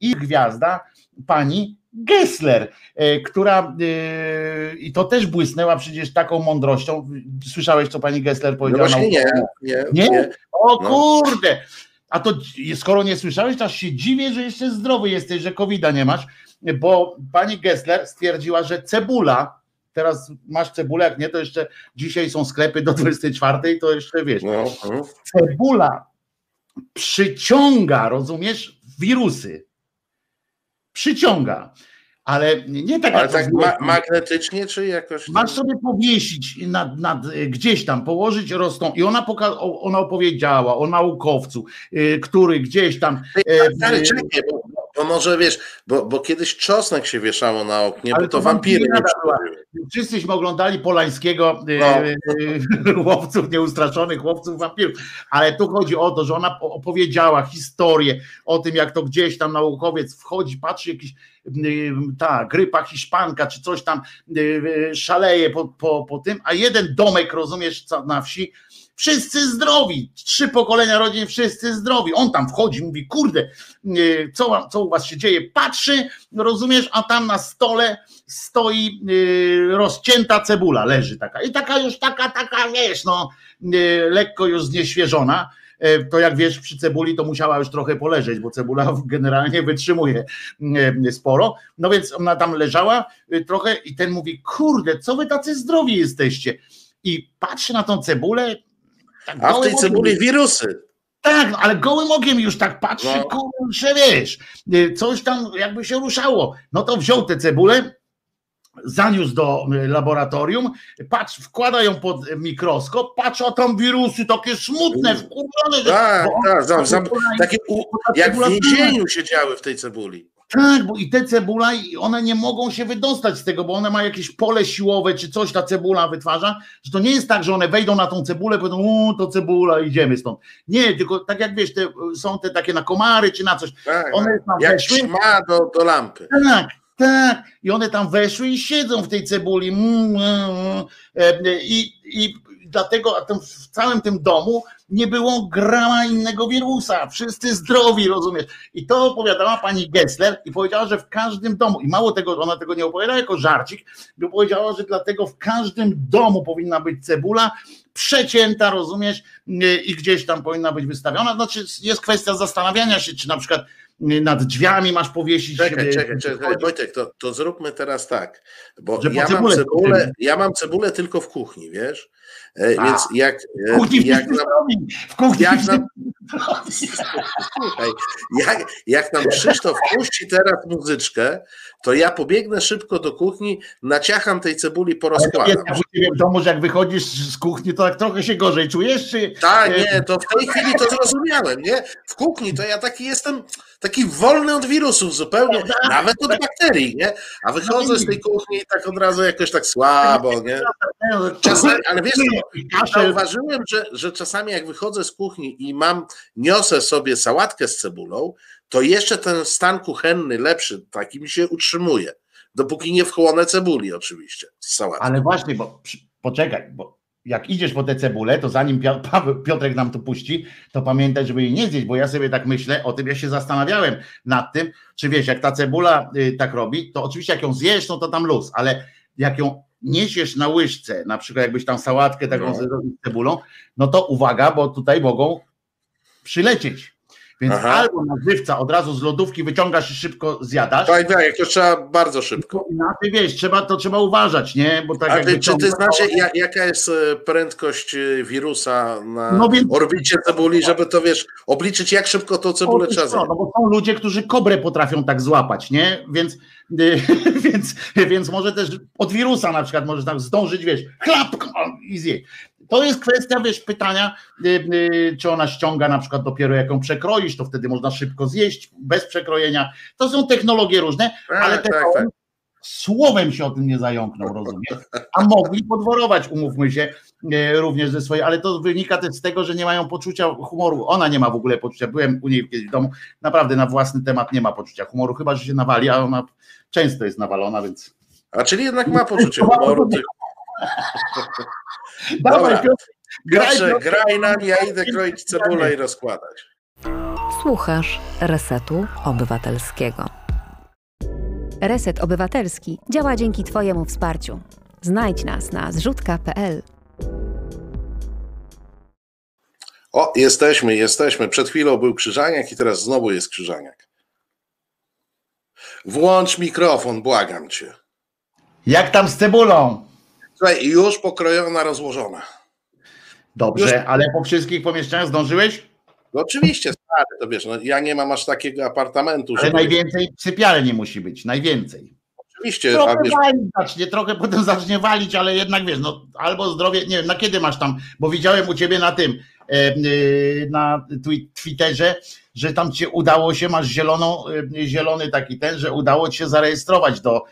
S3: ich gwiazda, pani Gessler, e, która e, i to też błysnęła przecież taką mądrością. Słyszałeś, co pani Gessler
S2: No
S3: powiedziała?
S2: właśnie nie, nie,
S3: Nie?
S2: nie.
S3: O
S2: No.
S3: kurde! A to skoro nie słyszałeś, to aż się dziwię, że jeszcze zdrowy jesteś, że covid nie masz, bo pani Gessler stwierdziła, że cebula, teraz masz cebulę, jak nie, to jeszcze dzisiaj są sklepy do 24, to jeszcze wiesz,
S2: No, mm.
S3: cebula przyciąga, rozumiesz, wirusy. Przyciąga. Ale nie tak
S2: Ale tak ma, magnetycznie, czy jakoś.
S3: Masz sobie powiesić nad, nad, y, gdzieś tam, położyć rosną i ona, ona opowiedziała o naukowcu, y, który gdzieś tam.
S2: Ty,
S3: e,
S2: Stary,
S3: y,
S2: czekaj, bo bo może wiesz, bo, bo kiedyś czosnek się wieszało na oknie,
S3: Ale
S2: bo to
S3: to
S2: wampiry nie
S3: była. Wszyscyśmy oglądali Polańskiego, e,
S2: No.
S3: e, łowców nieustraszonych, łowców wampirów, ale tu chodzi o to, że ona po- opowiedziała historię o tym, jak to gdzieś tam naukowiec wchodzi, patrzy jakiś ta grypa hiszpanka, czy coś tam szaleje po, po, po tym, a jeden domek, rozumiesz, co- na wsi, wszyscy zdrowi, trzy pokolenia rodzin, wszyscy zdrowi. On tam wchodzi, mówi, kurde, co, co u was się dzieje? Patrzy, rozumiesz, a tam na stole stoi y, rozcięta cebula, leży taka. I taka już taka, taka, wiesz, no, y, lekko już znieświeżona. Y, To jak wiesz, przy cebuli to musiała już trochę poleżeć, bo cebula generalnie wytrzymuje sporo. No więc ona tam leżała trochę i ten mówi, kurde, co wy tacy zdrowi jesteście? I patrzy na tą cebulę. Tak
S2: A w tej
S3: okiem-
S2: cebuli wirusy.
S3: tak, ale gołym okiem już tak patrzy,
S2: No.
S3: kurczę, wiesz, y, coś tam jakby się ruszało. No to wziął tę cebulę, zaniósł do y, laboratorium, patrz, wkłada ją pod mikroskop, patrz, a tam wirusy takie smutne,
S2: Mm.
S3: wkurwione, że
S2: Tak, tak,
S3: i-
S2: takie u, jak w więzieniu siedziały w tej cebuli.
S3: Tak, bo i te cebula, i one nie mogą się wydostać z tego, bo one mają jakieś pole siłowe, czy coś ta cebula wytwarza, że to nie jest tak, że one wejdą na tą cebulę, powiedzą, o, to cebula, idziemy stąd. Nie, tylko tak jak wiesz, te, są te takie na komary, czy na coś,
S2: Tak,
S3: one tam
S2: jak
S3: weszły,
S2: ćma do, do lampy.
S3: tak, tak, i one tam weszły i siedzą w tej cebuli Mm, mm, mm. E, i, i dlatego w całym tym domu nie było grama innego wirusa, wszyscy zdrowi, rozumiesz? I to opowiadała pani Gessler i powiedziała, że w każdym domu, i mało tego, ona tego nie opowiada jako żarcik, bo powiedziała, że dlatego w każdym domu powinna być cebula przecięta, rozumiesz, i gdzieś tam powinna być wystawiona. Znaczy jest kwestia zastanawiania się, czy na przykład nad drzwiami masz powiesić.
S2: Czekaj,
S3: e,
S2: czekaj, czekaj. Wojtek, to, to zróbmy teraz tak, bo ja mam,
S3: cebulę
S2: ja mam cebulę tylko w kuchni, wiesz? E. Więc jak,
S3: W
S2: e,
S3: kuchni
S2: jak, nam,
S3: w kuchni
S2: jak nam, słuchaj, jak, jak nam Krzysztof puści teraz muzyczkę, to ja pobiegnę szybko do kuchni, naciacham tej cebuli, porozkładam.
S3: u ciebie w domu, że jak wychodzisz z kuchni, to tak trochę się gorzej czujesz, czy
S2: Tak, nie, to w tej chwili to zrozumiałem, nie? W kuchni to ja taki jestem, taki wolny od wirusów zupełnie, nawet od bakterii, nie? A wychodzę z tej kuchni i tak od razu jakoś tak słabo, nie? Czasami, ale wiesz, zauważyłem, że, że czasami jak wychodzę z kuchni i mam, niosę sobie sałatkę z cebulą, to jeszcze ten stan kuchenny lepszy taki mi się utrzymuje. Dopóki nie wchłonę cebuli oczywiście z sałatki.
S3: ale właśnie, bo poczekaj, bo jak idziesz po tę cebulę, to zanim Piotrek nam to puści, to pamiętaj, żeby jej nie zjeść, bo ja sobie tak myślę, o tym ja się zastanawiałem nad tym, czy wiesz, jak ta cebula y, tak robi, to oczywiście jak ją zjesz, no to tam luz, ale jak ją niesiesz na łyżce, na przykład jakbyś tam sałatkę taką
S2: No.
S3: z cebulą, no to uwaga, bo tutaj mogą przylecieć. Więc
S2: Aha.
S3: albo na żywca od razu z lodówki wyciągasz i szybko zjadasz,
S2: Tak, tak, to trzeba bardzo szybko.
S3: to inaczej wiesz, trzeba, to trzeba uważać, nie? Bo tak
S2: A ty, czy ty ja- jaka jest e, prędkość e, wirusa na
S3: No więc-
S2: orbicie cebuli, żeby to wiesz, obliczyć, jak szybko tą cebulę trzeba
S3: to,
S2: zjeść?
S3: no bo są ludzie, którzy kobrę potrafią tak złapać, nie? Więc, y, więc, więc może też od wirusa na przykład może tam zdążyć, wiesz, chlap i zjeść. To jest kwestia, wiesz, pytania, y, y, czy ona ściąga na przykład dopiero jak ją przekroisz, to wtedy można szybko zjeść, bez przekrojenia. To są technologie różne, ale te
S2: tak, tak.
S3: słowem się o tym nie zająknął, rozumiesz? A mogli podworować, umówmy się, e, również ze swojej, ale to wynika też z tego, że nie mają poczucia humoru. Ona nie ma w ogóle poczucia. Byłem u niej kiedyś w domu, naprawdę na własny temat nie ma poczucia humoru, chyba że się nawali, a ona często jest nawalona, więc.
S2: A czyli jednak ma poczucie humoru.
S3: Dawaj. Piotr, graj,
S2: Piotrze,
S3: Piotr.
S2: graj nam, ja idę kroić cebulę i rozkładać.
S1: Słuchasz Resetu Obywatelskiego.
S4: Reset Obywatelski działa dzięki Twojemu wsparciu. Znajdź nas na zrzutka.pl.
S2: O, jesteśmy, jesteśmy. Przed chwilą był krzyżaniak i teraz znowu jest krzyżaniak. Włącz mikrofon, błagam cię.
S3: Jak tam z cebulą?
S2: Słuchaj, już pokrojona, rozłożona.
S3: Dobrze, ale po wszystkich pomieszczeniach zdążyłeś?
S2: No oczywiście, stary, to wiesz, no, ja nie mam aż takiego apartamentu,
S3: Ale
S2: żeby...
S3: najwięcej sypialni musi być, najwięcej.
S2: oczywiście,
S3: Trochę
S2: a wiesz,
S3: walić zacznie, trochę potem zacznie walić, ale jednak wiesz, no albo zdrowie, nie wiem, na kiedy masz tam, bo widziałem u ciebie na tym, e, e, na twi- Twitterze, że tam ci udało się, masz zieloną, e, zielony taki ten, że udało ci się zarejestrować do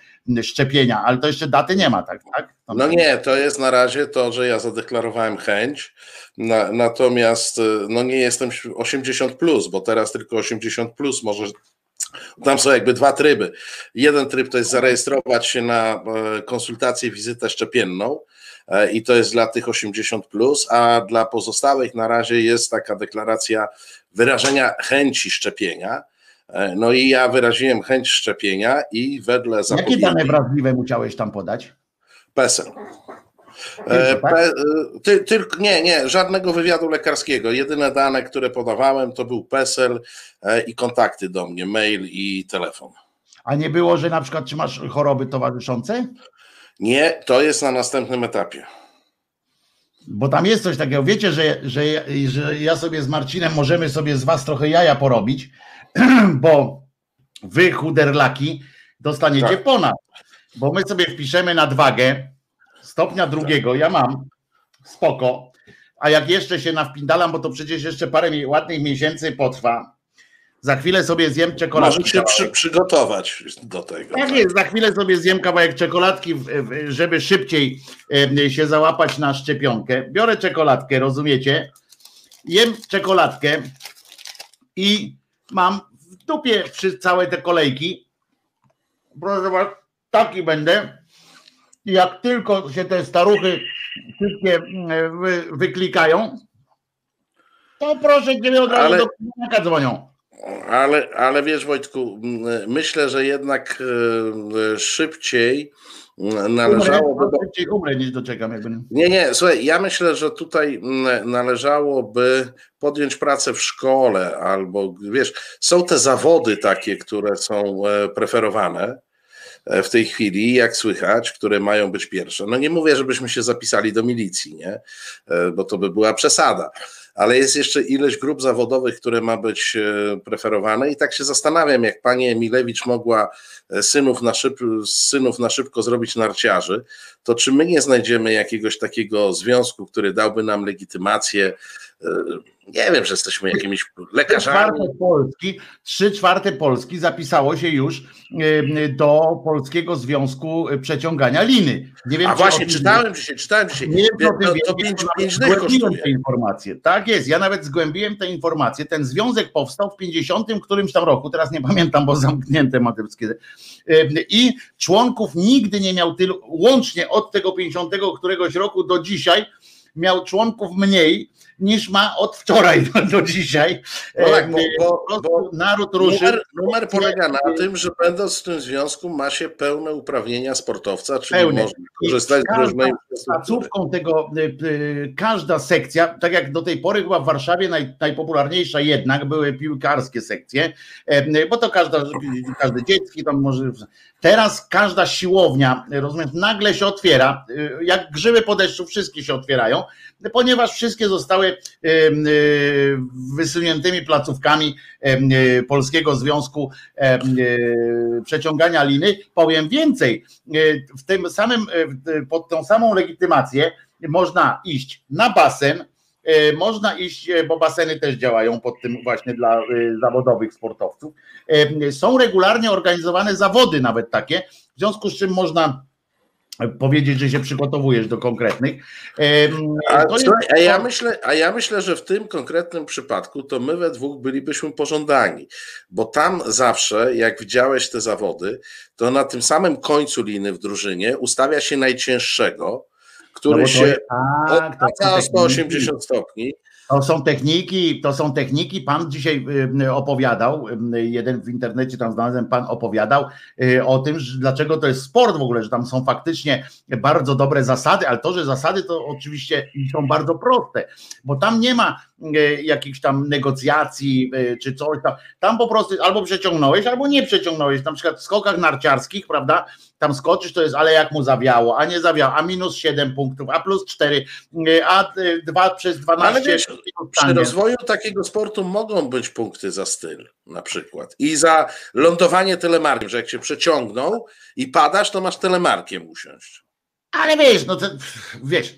S3: szczepienia, ale to jeszcze daty nie ma, tak? tak?
S2: No nie, to jest na razie to, że ja zadeklarowałem chęć, na, natomiast y, no nie jestem 80, plus, bo teraz tylko 80 plus może. Tam są jakby dwa tryby. Jeden tryb to jest zarejestrować się na e, konsultację, wizytę szczepienną e, i to jest dla tych 80, plus, a dla pozostałych na razie jest taka deklaracja wyrażenia chęci szczepienia. E, No i ja wyraziłem chęć szczepienia i wedle
S3: Jakie
S2: zapowiedzi.
S3: dane wrażliwe musiałeś tam podać?
S2: PESEL. E,
S3: tak?
S2: pe, e, ty, tylko, nie, nie, żadnego wywiadu lekarskiego. Jedyne dane, które podawałem, to był PESEL i kontakty do mnie, mail i telefon.
S3: A nie było, że na przykład czy masz choroby towarzyszące?
S2: Nie, to jest na następnym etapie.
S3: Bo tam jest coś takiego, wiecie, że, że, ja- że ja sobie z Marcinem możemy sobie z was trochę jaja porobić, bo wy chuderlaki dostaniecie
S2: Tak.
S3: ponad, bo my sobie wpiszemy nadwagę stopnia drugiego, ja mam, spoko, a jak jeszcze się nawpindalam, bo to przecież jeszcze parę ładnych miesięcy potrwa, za chwilę sobie zjem czekoladkę.
S2: Może się przy, przygotować do tego.
S3: Tak jest, za chwilę sobie zjem kawałek czekoladki, żeby szybciej się załapać na szczepionkę. Biorę czekoladkę, rozumiecie? Jem czekoladkę i mam w dupie przy całe te kolejki. Proszę was, taki będę. Jak tylko się te staruchy wszystkie wy, wyklikają, to proszę ciebie od razu
S2: Ale-
S3: do dzwonią.
S2: Ale, ale wiesz, Wojtku, myślę, że jednak e, szybciej należałoby.
S3: Umrę, szybciej umrę niż doczekam. Jakby.
S2: Nie, nie, słuchaj, ja myślę, że tutaj należałoby podjąć pracę w szkole, albo wiesz, są te zawody takie, które są e, preferowane w tej chwili, jak słychać, które mają być pierwsze. No nie mówię, żebyśmy się zapisali do milicji, nie? E, Bo to by była przesada. Ale jest jeszcze ileś grup zawodowych, które ma być e, preferowane, i tak się zastanawiam, jak pani Emilewicz mogła e, synów na, szyb, synów na szybko zrobić narciarzy, to czy my nie znajdziemy jakiegoś takiego związku, który dałby nam legitymację? E, Nie wiem, że jesteśmy jakimiś
S3: Trzy
S2: lekarzami.
S3: czwarte Polski, trzy czwarte Polski zapisało się już em, do Polskiego Związku Przeciągania Liny. Nie wiem,
S2: A
S3: czy
S2: właśnie, czytałem dzisiaj, czytałem dzisiaj.
S3: Nie wiem,
S2: To, to pięć, pięć dych kosztuje.
S3: te informacje. Tak jest, ja nawet zgłębiłem te informacje. Ten związek powstał w 50 którymś tam roku, teraz nie pamiętam, bo zamknięte materskie. I członków nigdy nie miał tylu, łącznie od tego 50 któregoś roku do dzisiaj, miał członków mniej niż ma od wczoraj do, do dzisiaj.
S2: No tak, bo-
S3: Em,
S2: bo-
S3: prostu
S2: bo
S3: naród ruszył.
S2: Numer, numer polega na tym, że będąc w tym związku ma się pełne uprawnienia sportowca, czyli
S3: Pełne.
S2: można korzystać z różnej
S3: placówką tego, y, każda sekcja, tak jak do tej pory była w Warszawie naj, najpopularniejsza jednak, były piłkarskie sekcje, e, bo to każda, każdy dziecki tam może. Teraz każda siłownia, rozumiesz, nagle się otwiera, jak grzyby po deszczu, wszystkie się otwierają, ponieważ wszystkie zostały y, wysuniętymi placówkami y, Polskiego Związku y, Przeciągania Liny. Powiem więcej, w tym samym, pod tą samą legitymację można iść na basen, można iść, bo baseny też działają pod tym właśnie dla zawodowych sportowców. Są regularnie organizowane zawody nawet takie, w związku z czym można powiedzieć, że się przygotowujesz do konkretnych.
S2: A,
S3: jest-
S2: a, ja myślę, a ja myślę, że w tym konkretnym przypadku to my we dwóch bylibyśmy pożądani, bo tam zawsze, jak widziałeś te zawody, to na tym samym końcu liny w drużynie ustawia się najcięższego, który
S3: No
S2: się
S3: tak,
S2: odwraca o
S3: techniki.
S2: 180 stopni.
S3: To są techniki, to są techniki. Pan dzisiaj opowiadał, jeden w internecie tam znalazłem, pan opowiadał y, o tym, że dlaczego to jest sport w ogóle, że tam są faktycznie bardzo dobre zasady, ale to, że zasady to oczywiście są bardzo proste, bo tam nie ma y, jakichś tam negocjacji y, czy coś tam. Tam po prostu albo przeciągnąłeś, albo nie przeciągnąłeś. Na przykład w skokach narciarskich, prawda? Tam skoczysz, to jest, ale jak mu zawiało, a nie zawiało, a minus 7 punktów, a plus 4, y, a 2 przez 12.
S2: Ale wiesz, przy rozwoju takiego sportu mogą być punkty za styl na przykład i za lądowanie telemarkiem, że jak się przeciągną i padasz, to masz telemarkiem usiąść.
S3: Ale wiesz, no to, wiesz,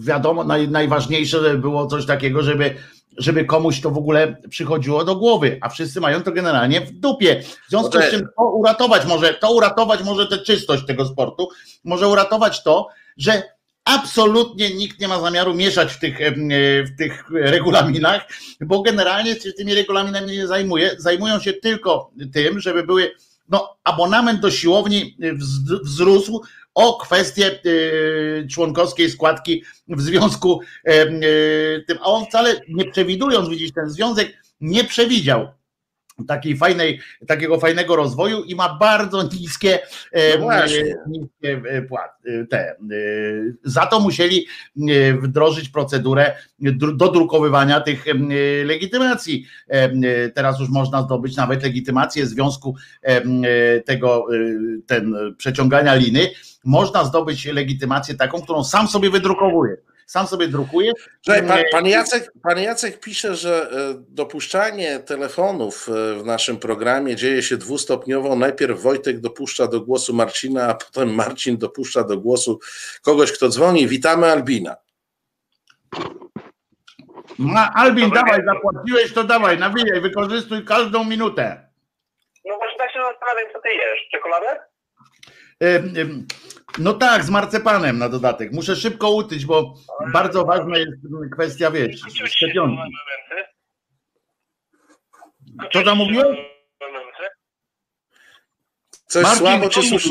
S3: wiadomo, naj, najważniejsze było coś takiego, żeby, żeby komuś to w ogóle przychodziło do głowy, a wszyscy mają to generalnie w dupie. W związku
S2: No
S3: z czym to uratować może, to uratować może tę czystość tego sportu, może uratować to, że absolutnie nikt nie ma zamiaru mieszać w tych, e, w tych regulaminach, bo generalnie się tymi regulaminami nie zajmuje, zajmują się tylko tym, żeby były, no abonament do siłowni wz- wzrósł o kwestię y, członkowskiej składki w związku em, y, tym, a on wcale nie przewidując, widzisz, ten związek nie przewidział takiej fajnej, takiego fajnego rozwoju i ma bardzo niskie, em,
S2: No
S3: e, niskie e, e, te. e, Za to musieli e, wdrożyć procedurę dru- dodrukowywania tych e, legitymacji. E, Teraz już można zdobyć nawet legitymację związku e, tego, e, ten przeciągania liny. Można zdobyć legitymację taką, którą sam sobie wydrukowuje. Sam sobie drukuje.
S2: Pan, pan, Jacek, pan Jacek pisze, że e, dopuszczanie telefonów e, w naszym programie dzieje się dwustopniowo. Najpierw Wojtek dopuszcza do głosu Marcina, a potem Marcin dopuszcza do głosu kogoś, kto dzwoni. Witamy Albina.
S3: No, Albin, dawaj, zapłaciłeś, to dawaj, nawijaj, wykorzystuj każdą minutę.
S5: No właśnie tak się zastanawiam, co ty jesz? Czekoladę?
S3: No tak, z marcepanem na dodatek. Muszę szybko utyć, bo bardzo ważna jest kwestia, wiesz, szczepionki. Co tam mówiłeś?
S5: Momenty?
S2: Coś
S3: Marcin,
S2: słabo cię słyszę.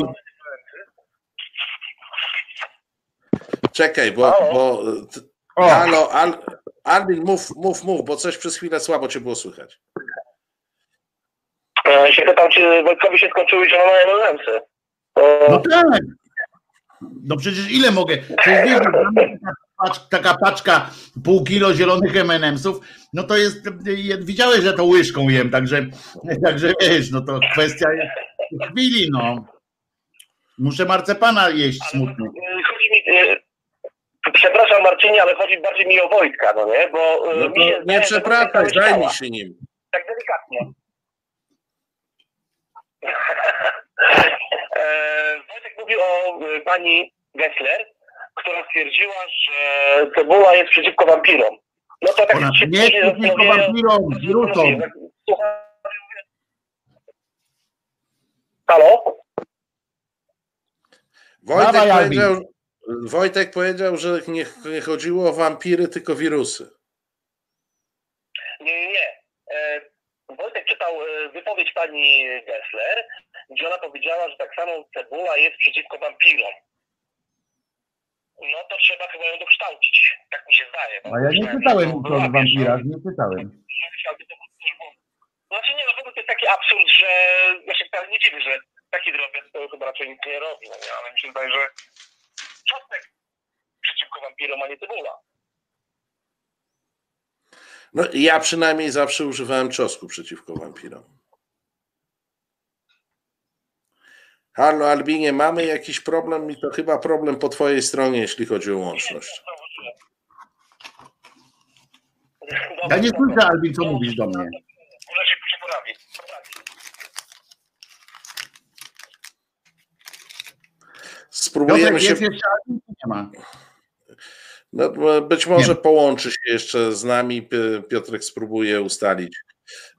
S2: Czekaj, bo. bo halo, Al, Albin, mów, mów, mów, bo coś przez chwilę słabo cię było słychać.
S5: E, się pytam, czy Wojtkowi się skończyły zielone
S3: no
S5: E,
S3: tak. No przecież ile mogę? Przecież wiesz, taka, pacz, taka paczka pół kilo zielonych M&M'sów, no to jest, widziałeś, że to łyżką jem, także, także wiesz, no to kwestia jest chwili, no. Muszę marcepana jeść smutny.
S5: e, chodzi mi, e, przepraszam Marcinie, ale chodzi bardziej mi o Wojtka, no nie? Bo e,
S2: No
S5: mi
S2: to
S5: się
S2: nie
S5: Wojtek cały
S2: zajmij się nim.
S5: Tak delikatnie. E, Wojtek mówił o e, pani Gessler, która stwierdziła, że cebuła jest przeciwko wampirom. No to tak
S3: Ona
S5: się
S3: nie jest przeciwko wampirom, wirusom.
S5: Halo?
S2: Wojtek
S3: Dawaj,
S2: powiedział, Wojtek powiedział, że nie, nie chodziło o wampiry, tylko wirusy.
S5: Nie, nie, nie. E, Wojtek czytał wypowiedź pani Gessler, gdzie ona powiedziała, że tak samo cebula jest przeciwko wampirom. No to trzeba chyba ją dokształcić. Tak mi się zdaje.
S3: A ja nie czytałem nic o wampirach, nie czytałem.
S5: Znaczy nie, no bo to jest taki absurd, że ja się wcale nie dziwię, że taki drobiazg to chyba raczej nic nie robi, no nie, ale mi się wydaje, że czosnek przeciwko wampirom, a nie cebula.
S2: No, ja przynajmniej zawsze używałem czosnku przeciwko wampirom. Halo Albinie, mamy jakiś problem i to chyba problem po twojej stronie, jeśli chodzi o łączność.
S3: Ja nie słyszę, Albin, co mówisz do mnie.
S5: Może się poprawi.
S2: Spróbujemy
S3: Piotrek,
S2: się.
S3: jest jeszcze Albin, czy nie ma?
S2: No, być może połączy się jeszcze z nami. Pi- Piotrek spróbuje ustalić,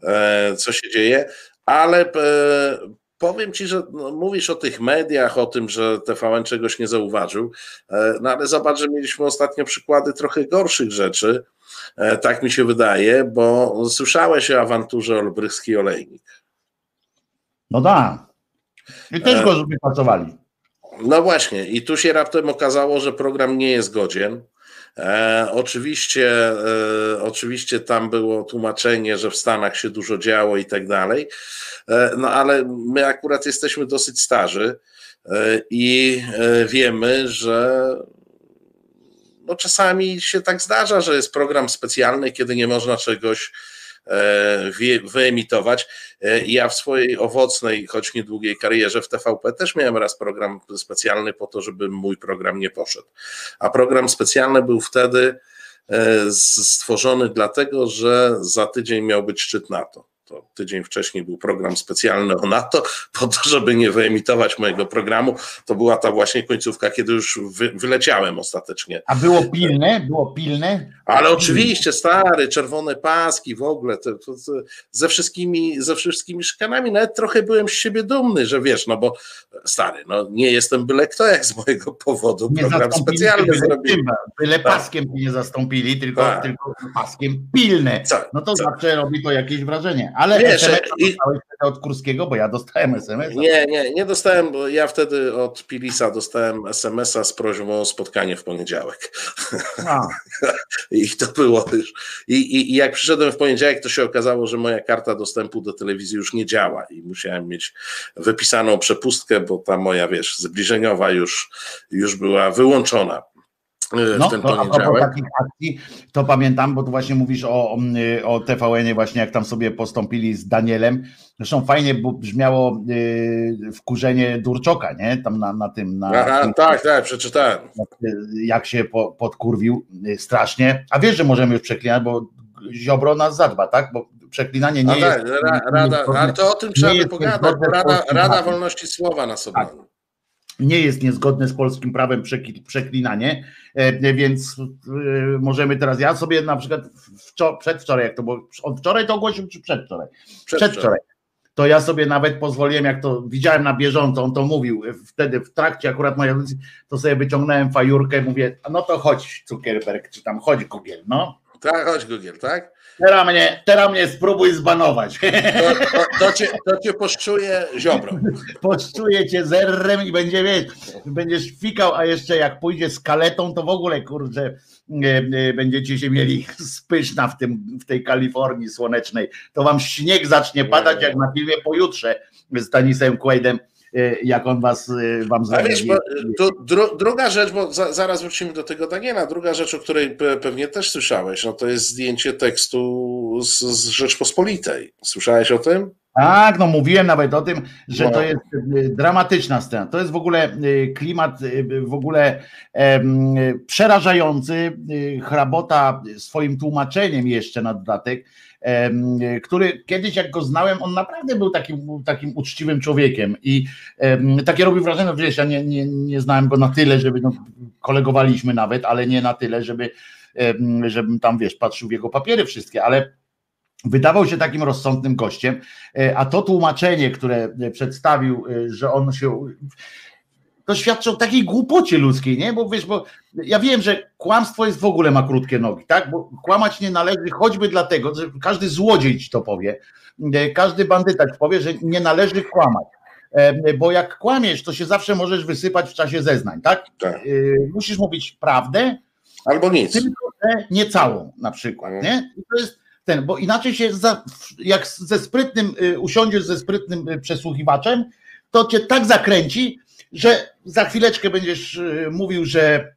S2: e, co się dzieje, ale e, powiem ci, że no, mówisz o tych mediach, o tym, że TVN czegoś nie zauważył, e, no ale zobacz, że mieliśmy ostatnio przykłady trochę gorszych rzeczy. E, tak mi się wydaje, bo słyszałeś o awanturze Olbrychski Olejnik.
S3: No da. I też
S2: E,
S3: go wypracowali.
S2: No właśnie, i tu się raptem okazało, że program nie jest godzien. E, oczywiście, e, oczywiście tam było tłumaczenie, że w Stanach się dużo działo i tak dalej. E, no ale my akurat jesteśmy dosyć starzy e, i e, wiemy, że no czasami się tak zdarza, że jest program specjalny, kiedy nie można czegoś wyemitować. E, Ja w swojej owocnej, choć niedługiej karierze w TVP też miałem raz program specjalny po to, żeby mój program nie poszedł. A program specjalny był wtedy, e, stworzony dlatego, że za tydzień miał być szczyt NATO to tydzień wcześniej był program specjalny o NATO, po to, żeby nie wyemitować mojego programu. To była ta właśnie końcówka, kiedy już wy, wyleciałem ostatecznie.
S3: A było pilne? Było pilne?
S2: Ale oczywiście, stary, czerwone paski w ogóle, to, to, to, ze, wszystkimi, ze wszystkimi szkanami, nawet trochę byłem z siebie dumny, że wiesz, no bo stary, no nie jestem byle kto, jak z mojego powodu
S3: Nie
S2: program specjalny
S3: byle
S2: zrobił.
S3: czym, Byle
S2: Tak.
S3: paskiem nie zastąpili, tylko,
S2: Tak.
S3: tylko paskiem pilne.
S2: Co?
S3: No to
S2: Co?
S3: zawsze robi to jakieś wrażenie. Ale
S2: Wiesz,
S3: SMS
S2: i-
S3: dostałeś wtedy od Kurskiego, bo ja dostałem SMS.
S2: Nie, nie, nie dostałem, bo ja wtedy od Pilisa dostałem SMS-a z prośbą o spotkanie w poniedziałek. I to było już. I, i, I jak przyszedłem w poniedziałek, to się okazało, że moja karta dostępu do telewizji już nie działa i musiałem mieć wypisaną przepustkę, bo ta moja, wiesz, zbliżeniowa już, już była wyłączona w
S3: No,
S2: ten
S3: to a takich akcji, to pamiętam, bo tu właśnie mówisz o, o TVN-ie właśnie, jak tam sobie postąpili z Danielem. Zresztą fajnie bo brzmiało yy, wkurzenie Durczoka, nie? Tam na, na tym, na,
S2: Aha,
S3: tym,
S2: tak, tak, przeczytałem.
S3: jak się po, podkurwił yy, strasznie. A wiesz, że możemy już przeklinać, bo Ziobro nas zadba, tak? Bo przeklinanie nie
S2: A
S3: jest...
S2: tak, ra, rada, ale to o tym trzeba by pogadać, bo Rada, Rada. Wolności Słowa nas
S3: Tak. Nie jest niezgodne z polskim prawem przekli- przeklinanie, e, więc e, możemy teraz, ja sobie na przykład wczo- przedwczoraj, jak to było, od wczoraj to ogłosił, czy przedwczoraj? Przedwczoraj. To ja sobie nawet pozwoliłem, jak to widziałem na bieżąco, on to mówił, e, wtedy w trakcie akurat mojej audycji, to sobie wyciągnąłem fajurkę, mówię, no to chodź Zuckerberg, czy tam chodź Google, no.
S2: Tak, chodź Google, tak?
S3: Teraz mnie, teraz mnie spróbuj zbanować.
S2: To, to, to, cię, to cię poszczuje ziobro.
S3: Poszczuję cię zerrem i będzie wiesz, będziesz fikał, a jeszcze jak pójdzie z kaletą, to w ogóle kurczę będziecie się mieli spyszna w, tym, w tej Kalifornii słonecznej. To wam śnieg zacznie padać jak na filmie pojutrze z Tanisem Quaidem, jak on was e, wam
S2: A wiesz,
S3: zrobi.
S2: bo, tu dru, druga rzecz, bo za, zaraz wrócimy do tego Daniela, druga rzecz, o której pe, pewnie też słyszałeś, no to jest zdjęcie tekstu z, z Rzeczpospolitej. Słyszałeś o tym?
S3: Tak, no mówiłem nawet o tym, że
S2: No.
S3: to jest dramatyczna scena. To jest w ogóle klimat w ogóle przerażający. Hrabota swoim tłumaczeniem jeszcze na dodatek, który kiedyś jak go znałem, on naprawdę był takim, takim uczciwym człowiekiem i takie robi wrażenie, że wiesz, ja nie, nie, nie znałem go na tyle, żeby, no, kolegowaliśmy nawet, ale nie na tyle, żeby żebym tam, wiesz, patrzył w jego papiery wszystkie, ale wydawał się takim rozsądnym gościem, e, a to tłumaczenie, które przedstawił, e, że on się. To świadczy o takiej głupocie ludzkiej, nie? Bo wiesz, bo ja wiem, że kłamstwo jest w ogóle ma krótkie nogi, tak? Bo kłamać nie należy choćby dlatego, że każdy złodziej ci to powie, e, każdy bandyta ci powie, że nie należy kłamać. E, Bo jak kłamiesz, to się zawsze możesz wysypać w czasie zeznań, tak?
S2: Tak.
S3: E, Musisz mówić prawdę,
S2: Albo nic.
S3: tylko że nie całą na przykład, nie? I to jest ten, bo inaczej się za, jak ze sprytnym usiądziesz ze sprytnym przesłuchiwaczem, to cię tak zakręci, że za chwileczkę będziesz y, mówił, że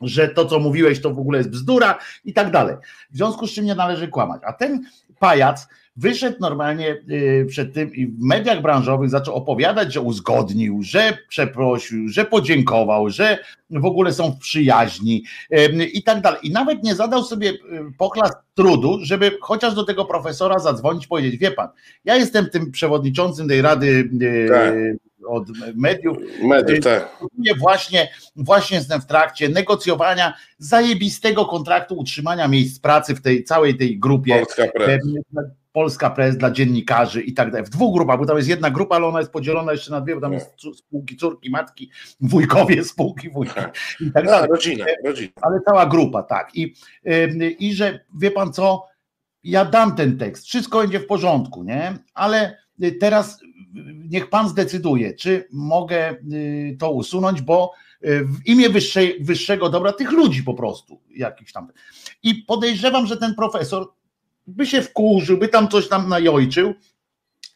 S3: że to, co mówiłeś, to w ogóle jest bzdura i tak dalej. W związku z czym nie należy kłamać. A ten pajac wyszedł normalnie y, przed tym i w mediach branżowych zaczął opowiadać, że uzgodnił, że przeprosił, że podziękował, że w ogóle są w przyjaźni ym, i tak dalej. I nawet nie zadał sobie y, poklas trudu, żeby chociaż do tego profesora zadzwonić, powiedzieć, wie pan, ja jestem tym przewodniczącym tej rady y,
S2: Tak.
S3: Od mediów,
S2: Mediów, tak.
S3: nie właśnie, właśnie jestem w trakcie negocjowania zajebistego kontraktu utrzymania miejsc pracy w tej całej tej grupie.
S2: Polska Press.
S3: E, Polska Press dla dziennikarzy i tak dalej. W dwóch grupach, bo tam jest jedna grupa, ale ona jest podzielona jeszcze na dwie, bo tam jest cu- spółki córki, matki, wujkowie, spółki, wujki i tak
S2: No,
S3: dalej.
S2: rodzina, rodzina.
S3: Ale cała grupa, tak. I, I że wie pan co, ja dam ten tekst, wszystko będzie w porządku, nie? Ale y, teraz y, niech pan zdecyduje, czy mogę y, to usunąć, bo y, w imię wyższej, wyższego dobra tych ludzi po prostu, jakiś tam. I podejrzewam, że ten profesor by się wkurzył, by tam coś tam najojczył,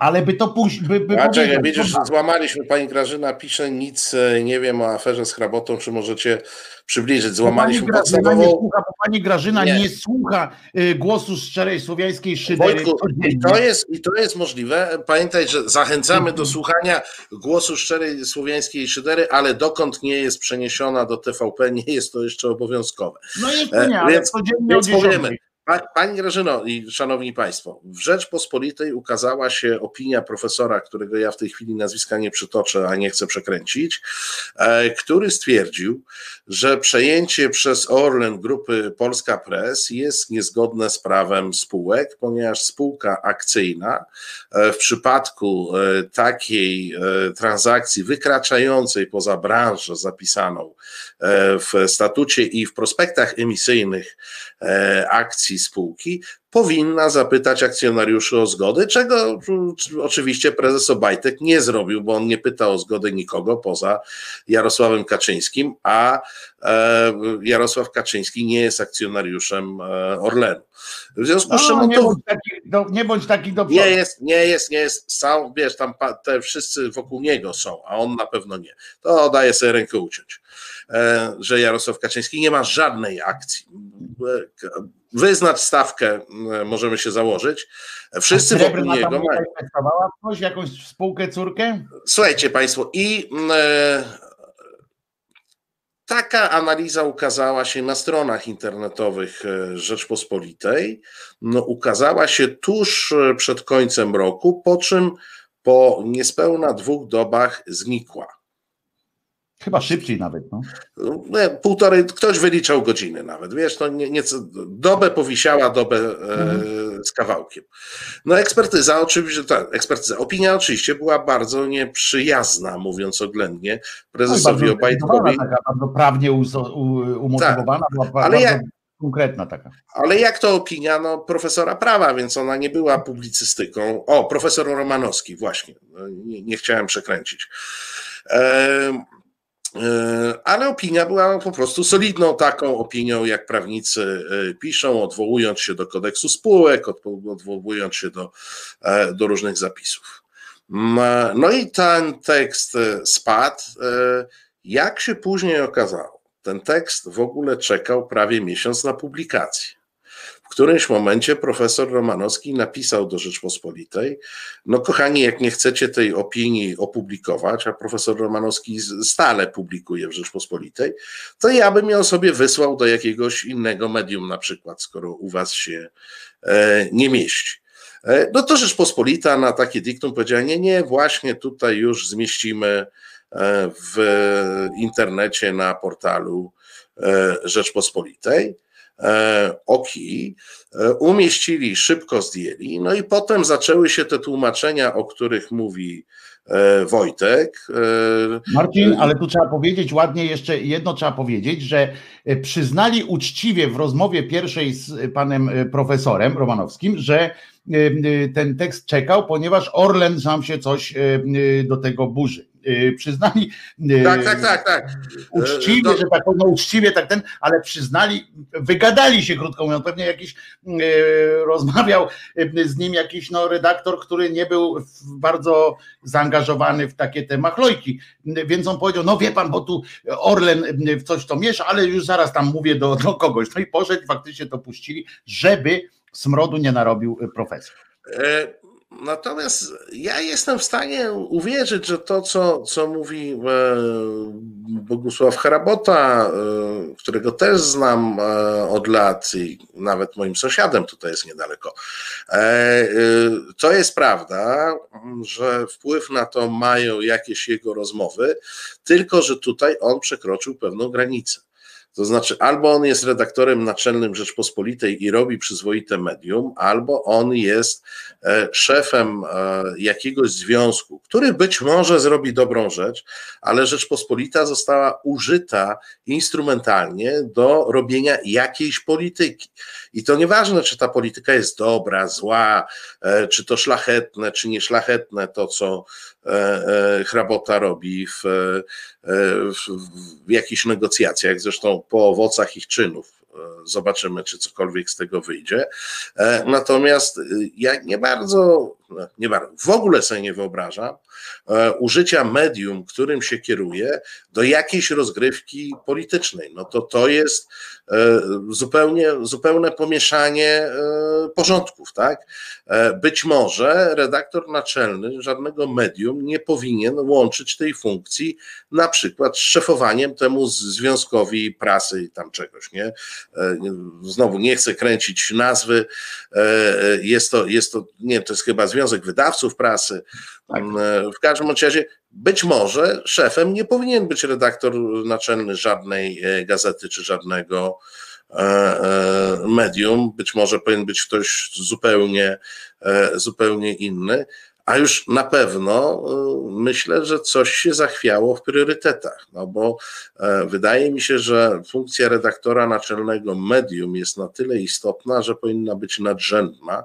S3: Ale by to pójść, by, by
S2: A czekaj, widzisz,
S3: dobra,
S2: złamaliśmy, pani Grażyna pisze, nic e, nie wiem o aferze z Hrabotą, czy możecie przybliżyć, złamaliśmy
S3: pani Grażyna nie
S2: podstawową...
S3: słucha, bo pani Grażyna nie,
S2: Nie.
S3: słucha y, głosu szczerej słowiańskiej szydery.
S2: Wojtku, i to, jest, I to jest możliwe. Pamiętaj, że zachęcamy do słuchania głosu szczerej słowiańskiej szydery, ale dokąd nie jest przeniesiona do TVP, nie jest to jeszcze obowiązkowe.
S3: No jeszcze nie, ale
S2: więc-
S3: codziennie
S2: więc
S3: o 10.
S2: powiemy. Pa- Pani Grażyno i szanowni państwo, w Rzeczpospolitej ukazała się opinia profesora, którego ja w tej chwili nazwiska nie przytoczę, a nie chcę przekręcić, e, który stwierdził, że przejęcie przez Orlen grupy Polska Press jest niezgodne z prawem spółek, ponieważ spółka akcyjna e, w przypadku e, takiej transakcji wykraczającej poza branżę zapisaną w statucie i w prospektach emisyjnych akcji spółki, powinna zapytać akcjonariuszy o zgodę, czego mm, oczywiście prezes Obajtek nie zrobił, bo on nie pyta o zgodę nikogo poza Jarosławem Kaczyńskim, a e, Jarosław Kaczyński nie jest akcjonariuszem e, Orlenu. W związku z czym
S3: No, nie,
S2: to
S3: bądź taki, do, nie bądź taki do
S2: nie jest, nie jest, nie jest, sam, wiesz, tam te wszyscy wokół niego są, a on na pewno nie. To daje sobie rękę uciąć, e, że Jarosław Kaczyński nie ma żadnej akcji. Wyznacz stawkę, e, możemy się założyć. Wszyscy wokół niego mają.
S3: jakąś spółkę, córkę?
S2: Słuchajcie Państwo, i e, taka analiza ukazała się na stronach internetowych e, Rzeczpospolitej. No, ukazała się tuż e, przed końcem roku, po czym po niespełna dwóch dobach znikła.
S3: Chyba szybciej nawet, no.
S2: Nie, półtorej, ktoś wyliczał godziny nawet, wiesz, to nie, nieco, dobę powisiała, dobę e, z kawałkiem. No ekspertyza oczywiście, tak, ekspertyza, opinia oczywiście była bardzo nieprzyjazna, mówiąc oględnie,
S3: No
S2: prezesowi
S3: bardzo
S2: Obajtkowi,
S3: taka bardzo prawnie umotywowana, była
S2: ale
S3: bardzo
S2: jak-
S3: konkretna taka.
S2: ale jak to opinia no, profesora prawa, więc ona nie była publicystyką. O, profesor Romanowski, właśnie, nie, nie chciałem przekręcić. E, E, Ale opinia była po prostu solidną taką opinią, jak prawnicy e, piszą, odwołując się do kodeksu spółek, odwo- odwołując się do, e, do różnych zapisów. Mm, No i ten tekst e, spadł. E, Jak się później okazało, ten tekst w ogóle czekał prawie miesiąc na publikację. Którymś momencie profesor Romanowski napisał do Rzeczpospolitej, no kochani, jak nie chcecie tej opinii opublikować, a profesor Romanowski stale publikuje w Rzeczpospolitej, to ja bym ją sobie wysłał do jakiegoś innego medium na przykład, skoro u was się e, nie mieści. E, No to Rzeczpospolita na takie diktum powiedziała, nie, nie, właśnie tutaj już zmieścimy e, w internecie na portalu Rzeczpospolitej. E, Oki, e, umieścili, szybko zdjęli, no i potem zaczęły się te tłumaczenia, o których mówi e, Wojtek.
S3: Marcin, ale tu trzeba powiedzieć ładnie, jeszcze jedno trzeba powiedzieć, że przyznali uczciwie w rozmowie pierwszej z panem profesorem Romanowskim, że ten tekst czekał, ponieważ Orlen nam się coś do tego burzy. E, Przyznali e,
S2: Tak, tak, tak, tak.
S3: uczciwie,
S2: E,
S3: że tak no uczciwie tak ten, ale przyznali, wygadali się krótko mówiąc, pewnie jakiś e, rozmawiał z nim jakiś no, redaktor, który nie był bardzo zaangażowany w takie te machlojki, więc on powiedział, no wie pan, bo tu Orlen w coś to miesza, ale już zaraz tam mówię do, do kogoś, no i poszedł, faktycznie to puścili, żeby smrodu nie narobił profesor.
S2: E, Natomiast ja jestem w stanie uwierzyć, że to, co, co mówi e, Bogusław Hrabota, e, którego też znam e, od lat i nawet moim sąsiadem tutaj jest niedaleko, to jest prawda, że wpływ na to mają jakieś jego rozmowy, tylko że tutaj on przekroczył pewną granicę. To znaczy, albo on jest redaktorem naczelnym Rzeczpospolitej i robi przyzwoite medium, albo on jest e, szefem e, jakiegoś związku, który być może zrobi dobrą rzecz, ale Rzeczpospolita została użyta instrumentalnie do robienia jakiejś polityki. I to nieważne, czy ta polityka jest dobra, zła, e, czy to szlachetne, czy nieszlachetne, to co Hrabota robi w, e, w, w jakichś negocjacjach, zresztą po owocach ich czynów zobaczymy, czy cokolwiek z tego wyjdzie. Natomiast ja nie bardzo, nie bardzo, w ogóle sobie nie wyobrażam użycia medium, którym się kieruje, do jakiejś rozgrywki politycznej. No to to jest zupełnie, zupełne pomieszanie porządków, tak? Być może redaktor naczelny żadnego medium nie powinien łączyć tej funkcji na przykład z szefowaniem temu związkowi prasy i tam czegoś, nie? E, znowu nie chcę kręcić nazwy, e, jest to, jest to, nie to jest chyba Związek Wydawców Prasy. Tak. E, każdym razie być może szefem nie powinien być redaktor naczelny żadnej gazety czy żadnego medium, być może powinien być ktoś zupełnie, zupełnie inny a już na pewno y, myślę, że coś się zachwiało w priorytetach, no bo e, wydaje mi się, że funkcja redaktora naczelnego medium jest na tyle istotna, że powinna być nadrzędna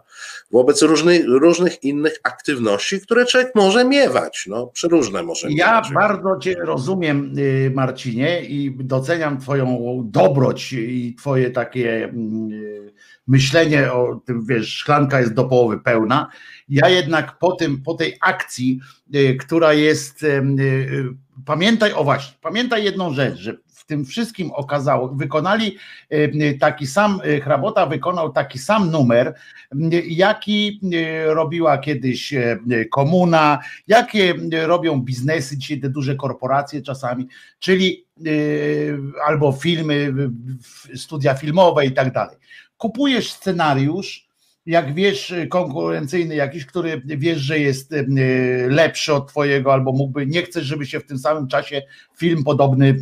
S2: wobec różnych, różnych innych aktywności, które człowiek może miewać, no przeróżne może
S3: Ja
S2: miewać.
S3: bardzo Cię rozumiem, y, Marcinie, i doceniam Twoją dobroć i Twoje takie mm, y, myślenie o tym, wiesz, szklanka jest do połowy pełna, ja jednak po, tym, po tej akcji, y, która jest, y, y, pamiętaj, o właśnie, pamiętaj jedną rzecz, że tym wszystkim okazało, wykonali taki sam, Hrabota wykonał taki sam numer, jaki robiła kiedyś komuna, jakie robią biznesy dzisiaj te duże korporacje czasami, czyli albo filmy, studia filmowe i tak dalej. Kupujesz scenariusz, jak wiesz, konkurencyjny jakiś, który wiesz, że jest e, lepszy od twojego, albo mógłby, nie chcesz, żeby się w tym samym czasie film podobny,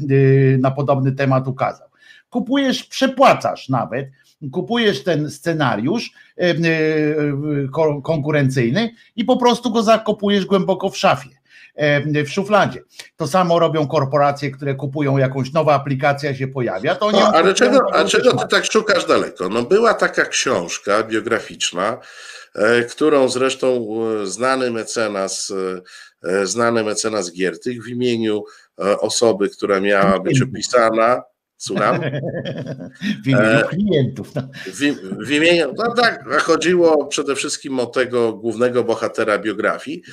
S3: na podobny temat ukazał. Kupujesz, przepłacasz nawet, kupujesz ten scenariusz konkurencyjny i po prostu go zakopujesz głęboko w szafie w szufladzie. To samo robią korporacje, które kupują jakąś nową aplikację, się pojawia. To
S2: no, ale czego, a czego ty tak szukasz daleko? No była taka książka biograficzna, e, którą zresztą e, znany mecenas, e, znany mecenas Giertych w imieniu osoby, która miała być opisana, Słucham?
S3: W imieniu klientów. No.
S2: W, imieniu, no tak, chodziło przede wszystkim o tego głównego bohatera biografii.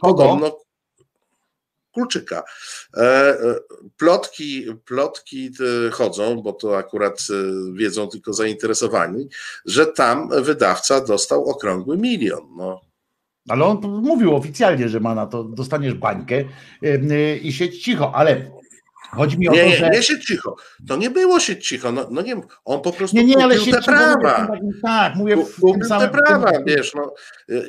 S2: Podobno Kulczyka. E, e, plotki, plotki chodzą, bo to akurat e, wiedzą tylko zainteresowani, że tam wydawca dostał okrągły milion. No.
S3: Ale on mówił oficjalnie, że ma na to, dostaniesz bańkę i siedź cicho, ale Chodzi mi o
S2: nie,
S3: to,
S2: nie,
S3: że...
S2: nie siedź cicho. To nie było siedź cicho. No, no nie, on po prostu
S3: nie, nie, ale
S2: kupił te prawa.
S3: tak, mówię w
S2: kupił
S3: samym,
S2: te prawa, tym... wiesz, no.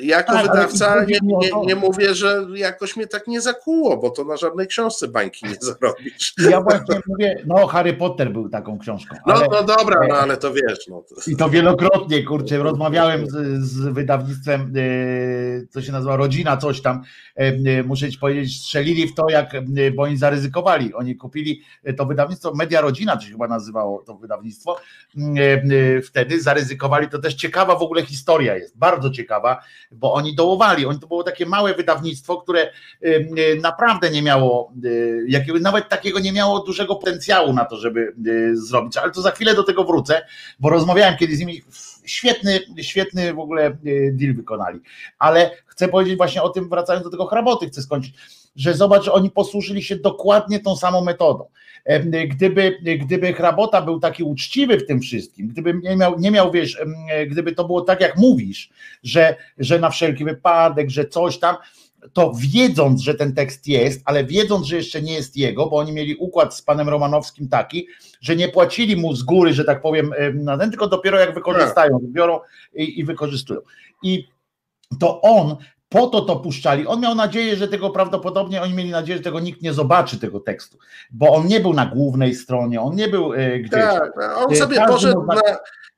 S2: Jako tak, wydawca nie, nie, nie, mówię, że jakoś mnie tak nie zakuło, bo to na żadnej książce bańki nie zarobisz.
S3: Ja właśnie mówię, no Harry Potter był taką książką.
S2: No, ale... No, no dobra, no ale to wiesz. No.
S3: I to wielokrotnie, kurczę, rozmawiałem z, z wydawnictwem, e, co się nazywa Rodzina, coś tam, e, muszę ci powiedzieć, strzelili w to, jak, bo oni zaryzykowali, oni kupili to wydawnictwo Media Rodzina, to się chyba nazywało to wydawnictwo, mm, e, e, wtedy zaryzykowali, to też ciekawa w ogóle historia jest, bardzo ciekawa, bo oni dołowali, oni to było takie małe wydawnictwo, które e, naprawdę nie miało, nawet takiego nie miało dużego potencjału na to, żeby zrobić, ale to za chwilę do tego wrócę, bo rozmawiałem kiedyś z nimi, świetny, świetny w ogóle deal wykonali, ale chcę powiedzieć właśnie o tym, wracając do tego hraboty, chcę skończyć, że zobacz, oni posłużyli się dokładnie tą samą metodą. Gdyby, gdyby Hrabota był taki uczciwy w tym wszystkim, gdyby nie miał, nie miał, wiesz, gdyby to było tak, jak mówisz, że, że na wszelki wypadek, że coś tam, to wiedząc, że ten tekst jest, ale wiedząc, że jeszcze nie jest jego, bo oni mieli układ z panem Romanowskim taki, że nie płacili mu z góry, że tak powiem, na ten, tylko dopiero jak wykorzystają, biorą i, i wykorzystują. I to on po to to puszczali. On miał nadzieję, że tego prawdopodobnie oni mieli nadzieję, że tego nikt nie zobaczy tego tekstu, bo on nie był na głównej stronie, on nie był e, gdzieś. Tak,
S2: on e, sobie Każdy poszedł na,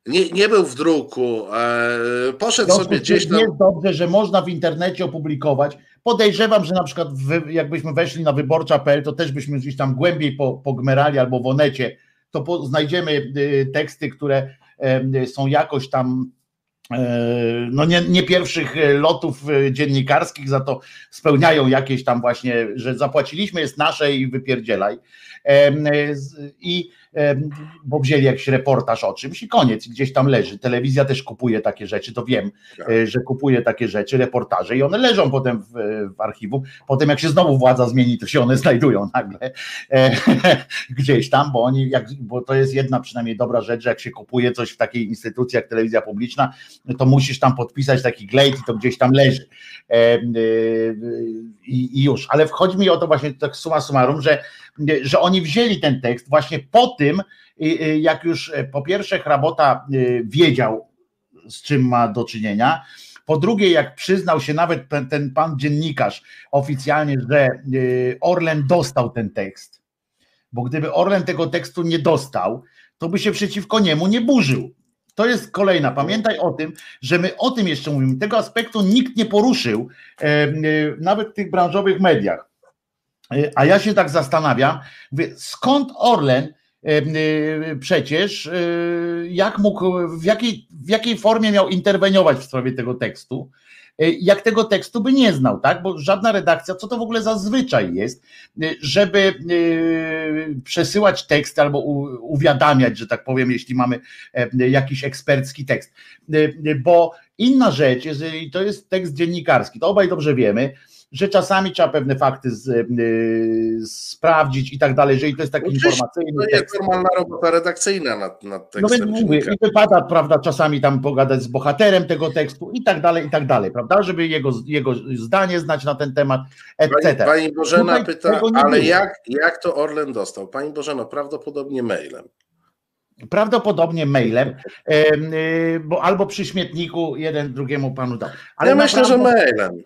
S2: nie, nie był w druku, e, poszedł sobie gdzieś tam.
S3: Jest dobrze, że można w internecie opublikować. Podejrzewam, że na przykład wy, jakbyśmy weszli na wyborcza.pl, to też byśmy gdzieś tam głębiej po, pogmerali albo w onecie, to po, znajdziemy teksty, które są jakoś tam E, no nie, nie, pierwszych e, lotów e, dziennikarskich, za to spełniają jakieś tam właśnie, że zapłaciliśmy, jest nasze i wypierdzielaj. I bo wzięli jakiś reportaż o czymś i koniec, gdzieś tam leży. Telewizja też kupuje takie rzeczy, to wiem,
S2: Tak.
S3: e, że kupuje takie rzeczy, reportaże i one leżą potem w, w archiwum. Potem jak się znowu władza zmieni, to się one znajdują nagle e, gdzieś tam, bo oni, jak, bo to jest jedna przynajmniej dobra rzecz, że jak się kupuje coś w takiej instytucji jak telewizja publiczna, to musisz tam podpisać taki glejt i to gdzieś tam leży. I, i już. Ale wchodzi mi o to właśnie tak suma summarum, że, że oni wzięli ten tekst właśnie po tym, y, y, jak już e, po pierwsze Hrabota y, wiedział, z czym ma do czynienia. Po drugie, jak przyznał się nawet ten, ten pan dziennikarz oficjalnie, że y, Orlen dostał ten tekst, bo gdyby Orlen tego tekstu nie dostał, to by się przeciwko niemu nie burzył. To jest kolejna. Pamiętaj o tym, że my o tym jeszcze mówimy. Tego aspektu nikt nie poruszył, e, nawet w tych branżowych mediach. E, A ja się tak zastanawiam, skąd Orlen e, przecież, jak mógł, w jakiej, w jakiej formie miał interweniować w sprawie tego tekstu, jak tego tekstu by nie znał, tak? Bo żadna redakcja, co to w ogóle zazwyczaj jest, e, żeby e, przesyłać tekst albo uwiadamiać, że tak powiem, jeśli mamy e, jakiś ekspercki tekst. E, e, Bo inna rzecz, jeżeli to jest tekst dziennikarski, to obaj dobrze wiemy, że czasami trzeba pewne fakty z, e, sprawdzić i tak dalej, jeżeli to jest taki
S2: Oczywiście,
S3: informacyjny
S2: To
S3: tekst.
S2: jest normalna robota redakcyjna nad, nad
S3: No
S2: tekstem
S3: więc mówię, i wypada, prawda, czasami tam pogadać z bohaterem tego tekstu i tak dalej, i tak dalej, prawda, żeby jego, jego zdanie znać na ten temat,
S2: Pani,
S3: etc.
S2: pani Bożena
S3: Tutaj
S2: pyta, ale jak, jak to Orlen dostał? Pani Bożeno, prawdopodobnie mailem.
S3: Prawdopodobnie mailem, em, y, bo albo przy śmietniku jeden drugiemu panu dał. Ale
S2: ja myślę, że mailem.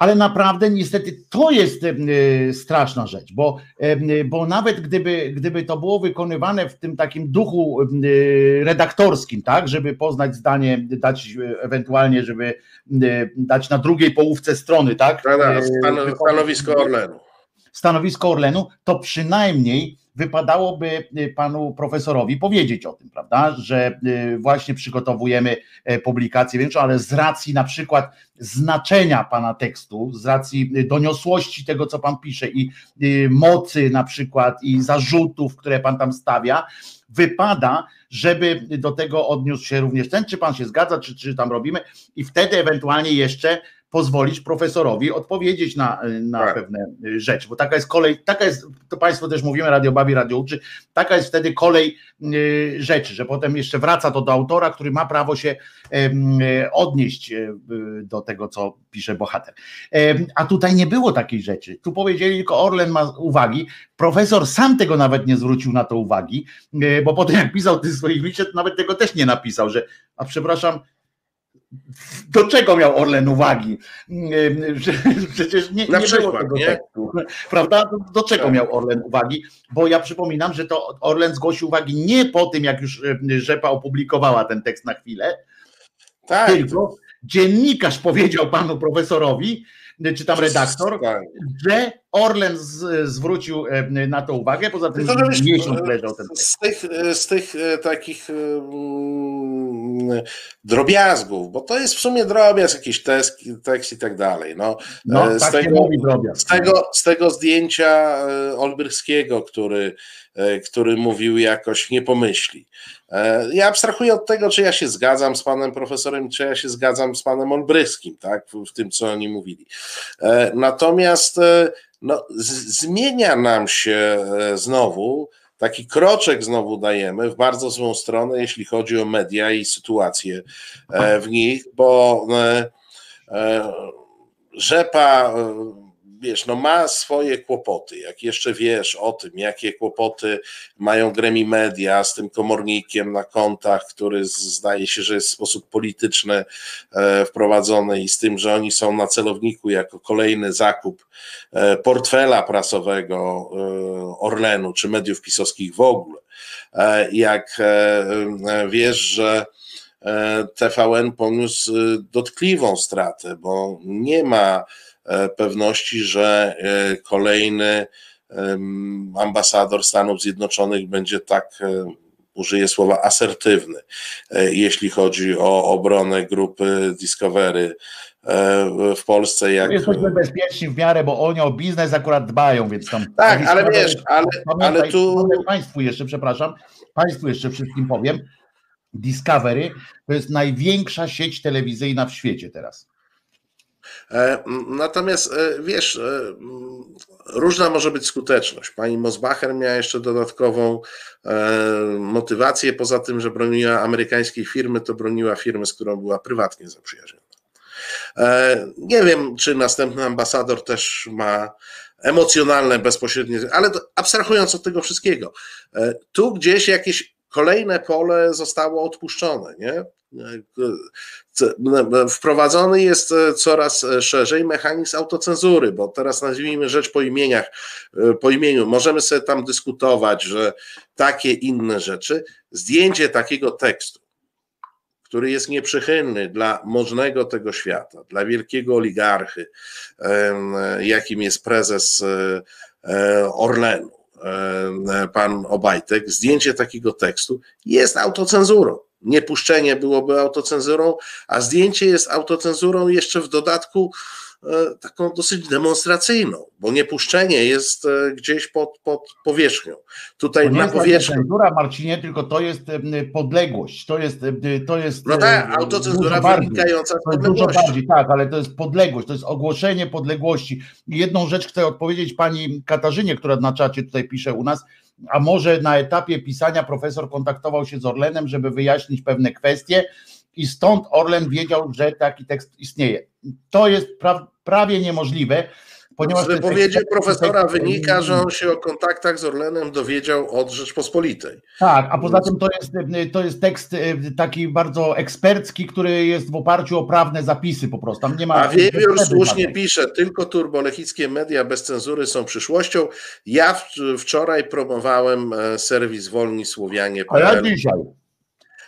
S3: Ale naprawdę niestety to jest y, straszna rzecz, bo, y, bo nawet gdyby, gdyby to było wykonywane w tym takim duchu y, redaktorskim, tak, żeby poznać zdanie, dać y, ewentualnie, żeby dać na drugiej połówce strony, tak? Y,
S2: stan,
S3: wypowiedź-
S2: stanowisko Orlenu.
S3: stanowisko Orlenu, to przynajmniej wypadałoby y, panu profesorowi powiedzieć o tym, prawda, że y, właśnie przygotowujemy e, publikację większą, ale z racji na przykład znaczenia pana tekstu, z racji y, doniosłości tego, co pan pisze i mocy na przykład i zarzutów, które pan tam stawia, wypada, żeby do tego odniósł się również ten, czy pan się zgadza, czy, czy tam robimy i wtedy ewentualnie jeszcze pozwolić profesorowi odpowiedzieć na, na
S2: Tak.
S3: pewne y, rzeczy, bo taka jest kolej, taka jest, to Państwo też mówimy, Radio Bawi, Radio Uczy, taka jest wtedy kolej y, rzeczy, że potem jeszcze wraca to do autora, który ma prawo się odnieść do tego, co pisze bohater. A tutaj nie było takiej rzeczy. Tu powiedzieli tylko Orlen ma uwagi. Profesor sam tego nawet nie zwrócił na to uwagi, bo potem jak pisał tych swoich to nawet tego też nie napisał, że a przepraszam, do czego miał Orlen uwagi? Przecież nie, nie
S2: przykład,
S3: było tego
S2: nie?
S3: tekstu. Prawda? Do, czego
S2: Tak.
S3: miał Orlen uwagi? Bo ja przypominam, że to Orlen zgłosił uwagi nie po tym, jak już Rzepa opublikowała ten tekst na chwilę,
S2: Tak.
S3: tylko dziennikarz powiedział panu profesorowi, czy tam redaktor,
S2: Tak.
S3: że Orlen z, zwrócił em, na to uwagę, poza tym
S2: żebyś,
S3: miesiąc leżał ten
S2: z tych, z tych e, takich mm, drobiazgów, bo to jest w sumie drobiazg, jakiś tekst, tekst i tak dalej. No,
S3: No,
S2: e, z
S3: tak
S2: tego- z tego, z tego zdjęcia e, Olbrychskiego, który, e, który mówił jakoś nie pomyśli. E, Ja abstrahuję od tego, czy ja się zgadzam z panem profesorem, czy ja się zgadzam z panem Olbrychskim, tak, w, tym, co oni mówili. E, Natomiast e, no, zmienia nam się znowu, taki kroczek znowu dajemy w bardzo złą stronę, jeśli chodzi o media i sytuację w nich, bo Rzepa, wiesz, no ma swoje kłopoty. Jak jeszcze wiesz o tym, jakie kłopoty mają Gremi Media z tym komornikiem na kontach, który zdaje się, że jest w sposób polityczny e, wprowadzony i z tym, że oni są na celowniku jako kolejny zakup e, portfela prasowego e, Orlenu czy mediów pisowskich w ogóle. Jak wiesz, że TVN poniósł dotkliwą stratę, bo nie ma pewności, że e, kolejny em, ambasador Stanów Zjednoczonych będzie tak e, użyję słowa asertywny, e, jeśli chodzi o obronę grupy Discovery e, w Polsce. Jak...
S3: Jesteśmy bezpieczni w miarę, bo oni o biznes akurat dbają, więc tam.
S2: Tak, ale wiesz, ale, ale tu.
S3: Państwu jeszcze, przepraszam, Państwu jeszcze wszystkim powiem. Discovery to jest największa sieć telewizyjna w świecie teraz.
S2: E, natomiast e, wiesz, e, różna może być skuteczność. Pani Mosbacher miała jeszcze dodatkową motywację, poza tym, że broniła amerykańskiej firmy, to broniła firmy, z którą była prywatnie zaprzyjaźniona. Nie wiem, czy następny ambasador też ma emocjonalne, bezpośrednie, ale abstrahując od tego wszystkiego, tu gdzieś jakieś kolejne pole zostało odpuszczone. Nie? Wprowadzony jest e, coraz e, szerzej mechanizm autocenzury, bo teraz nazwijmy rzecz po imieniach, e, po imieniu. Możemy sobie tam dyskutować, że takie inne rzeczy, zdjęcie takiego tekstu, który jest nieprzychylny dla możnego tego świata, dla wielkiego oligarchy, jakim jest prezes Orlenu, pan Obajtek, zdjęcie takiego tekstu jest autocenzurą. Niepuszczenie byłoby autocenzurą, a zdjęcie jest autocenzurą jeszcze w dodatku taką dosyć demonstracyjną, bo niepuszczenie jest e, gdzieś pod, pod powierzchnią. Tutaj
S3: to nie
S2: na
S3: jest
S2: powierzchni.
S3: Autocenzura, Marcinie, tylko to jest podległość. To jest. To jest
S2: no tak, autocenzura wynikająca z podległości. Dużo bardziej,
S3: tak, ale to jest podległość, to jest ogłoszenie podległości. Jedną rzecz chcę odpowiedzieć pani Katarzynie, która na czacie tutaj pisze u nas a może na etapie pisania profesor kontaktował się z Orlenem, żeby wyjaśnić pewne kwestie i stąd Orlen wiedział, że taki tekst istnieje. To jest pra prawie niemożliwe.
S2: Ponieważ z wypowiedzi profesora wynika, że on się o kontaktach z Orlenem dowiedział od Rzeczpospolitej.
S3: Tak, a poza tym to jest, to jest tekst y, taki bardzo ekspercki, który jest w oparciu o prawne zapisy po prostu. Tam nie ma
S2: a Wiewiór słusznie pisze, tylko turbolechickie media bez cenzury są przyszłością. Ja wczoraj promowałem e, serwis Wolni Słowianie.
S3: A ja dzisiaj.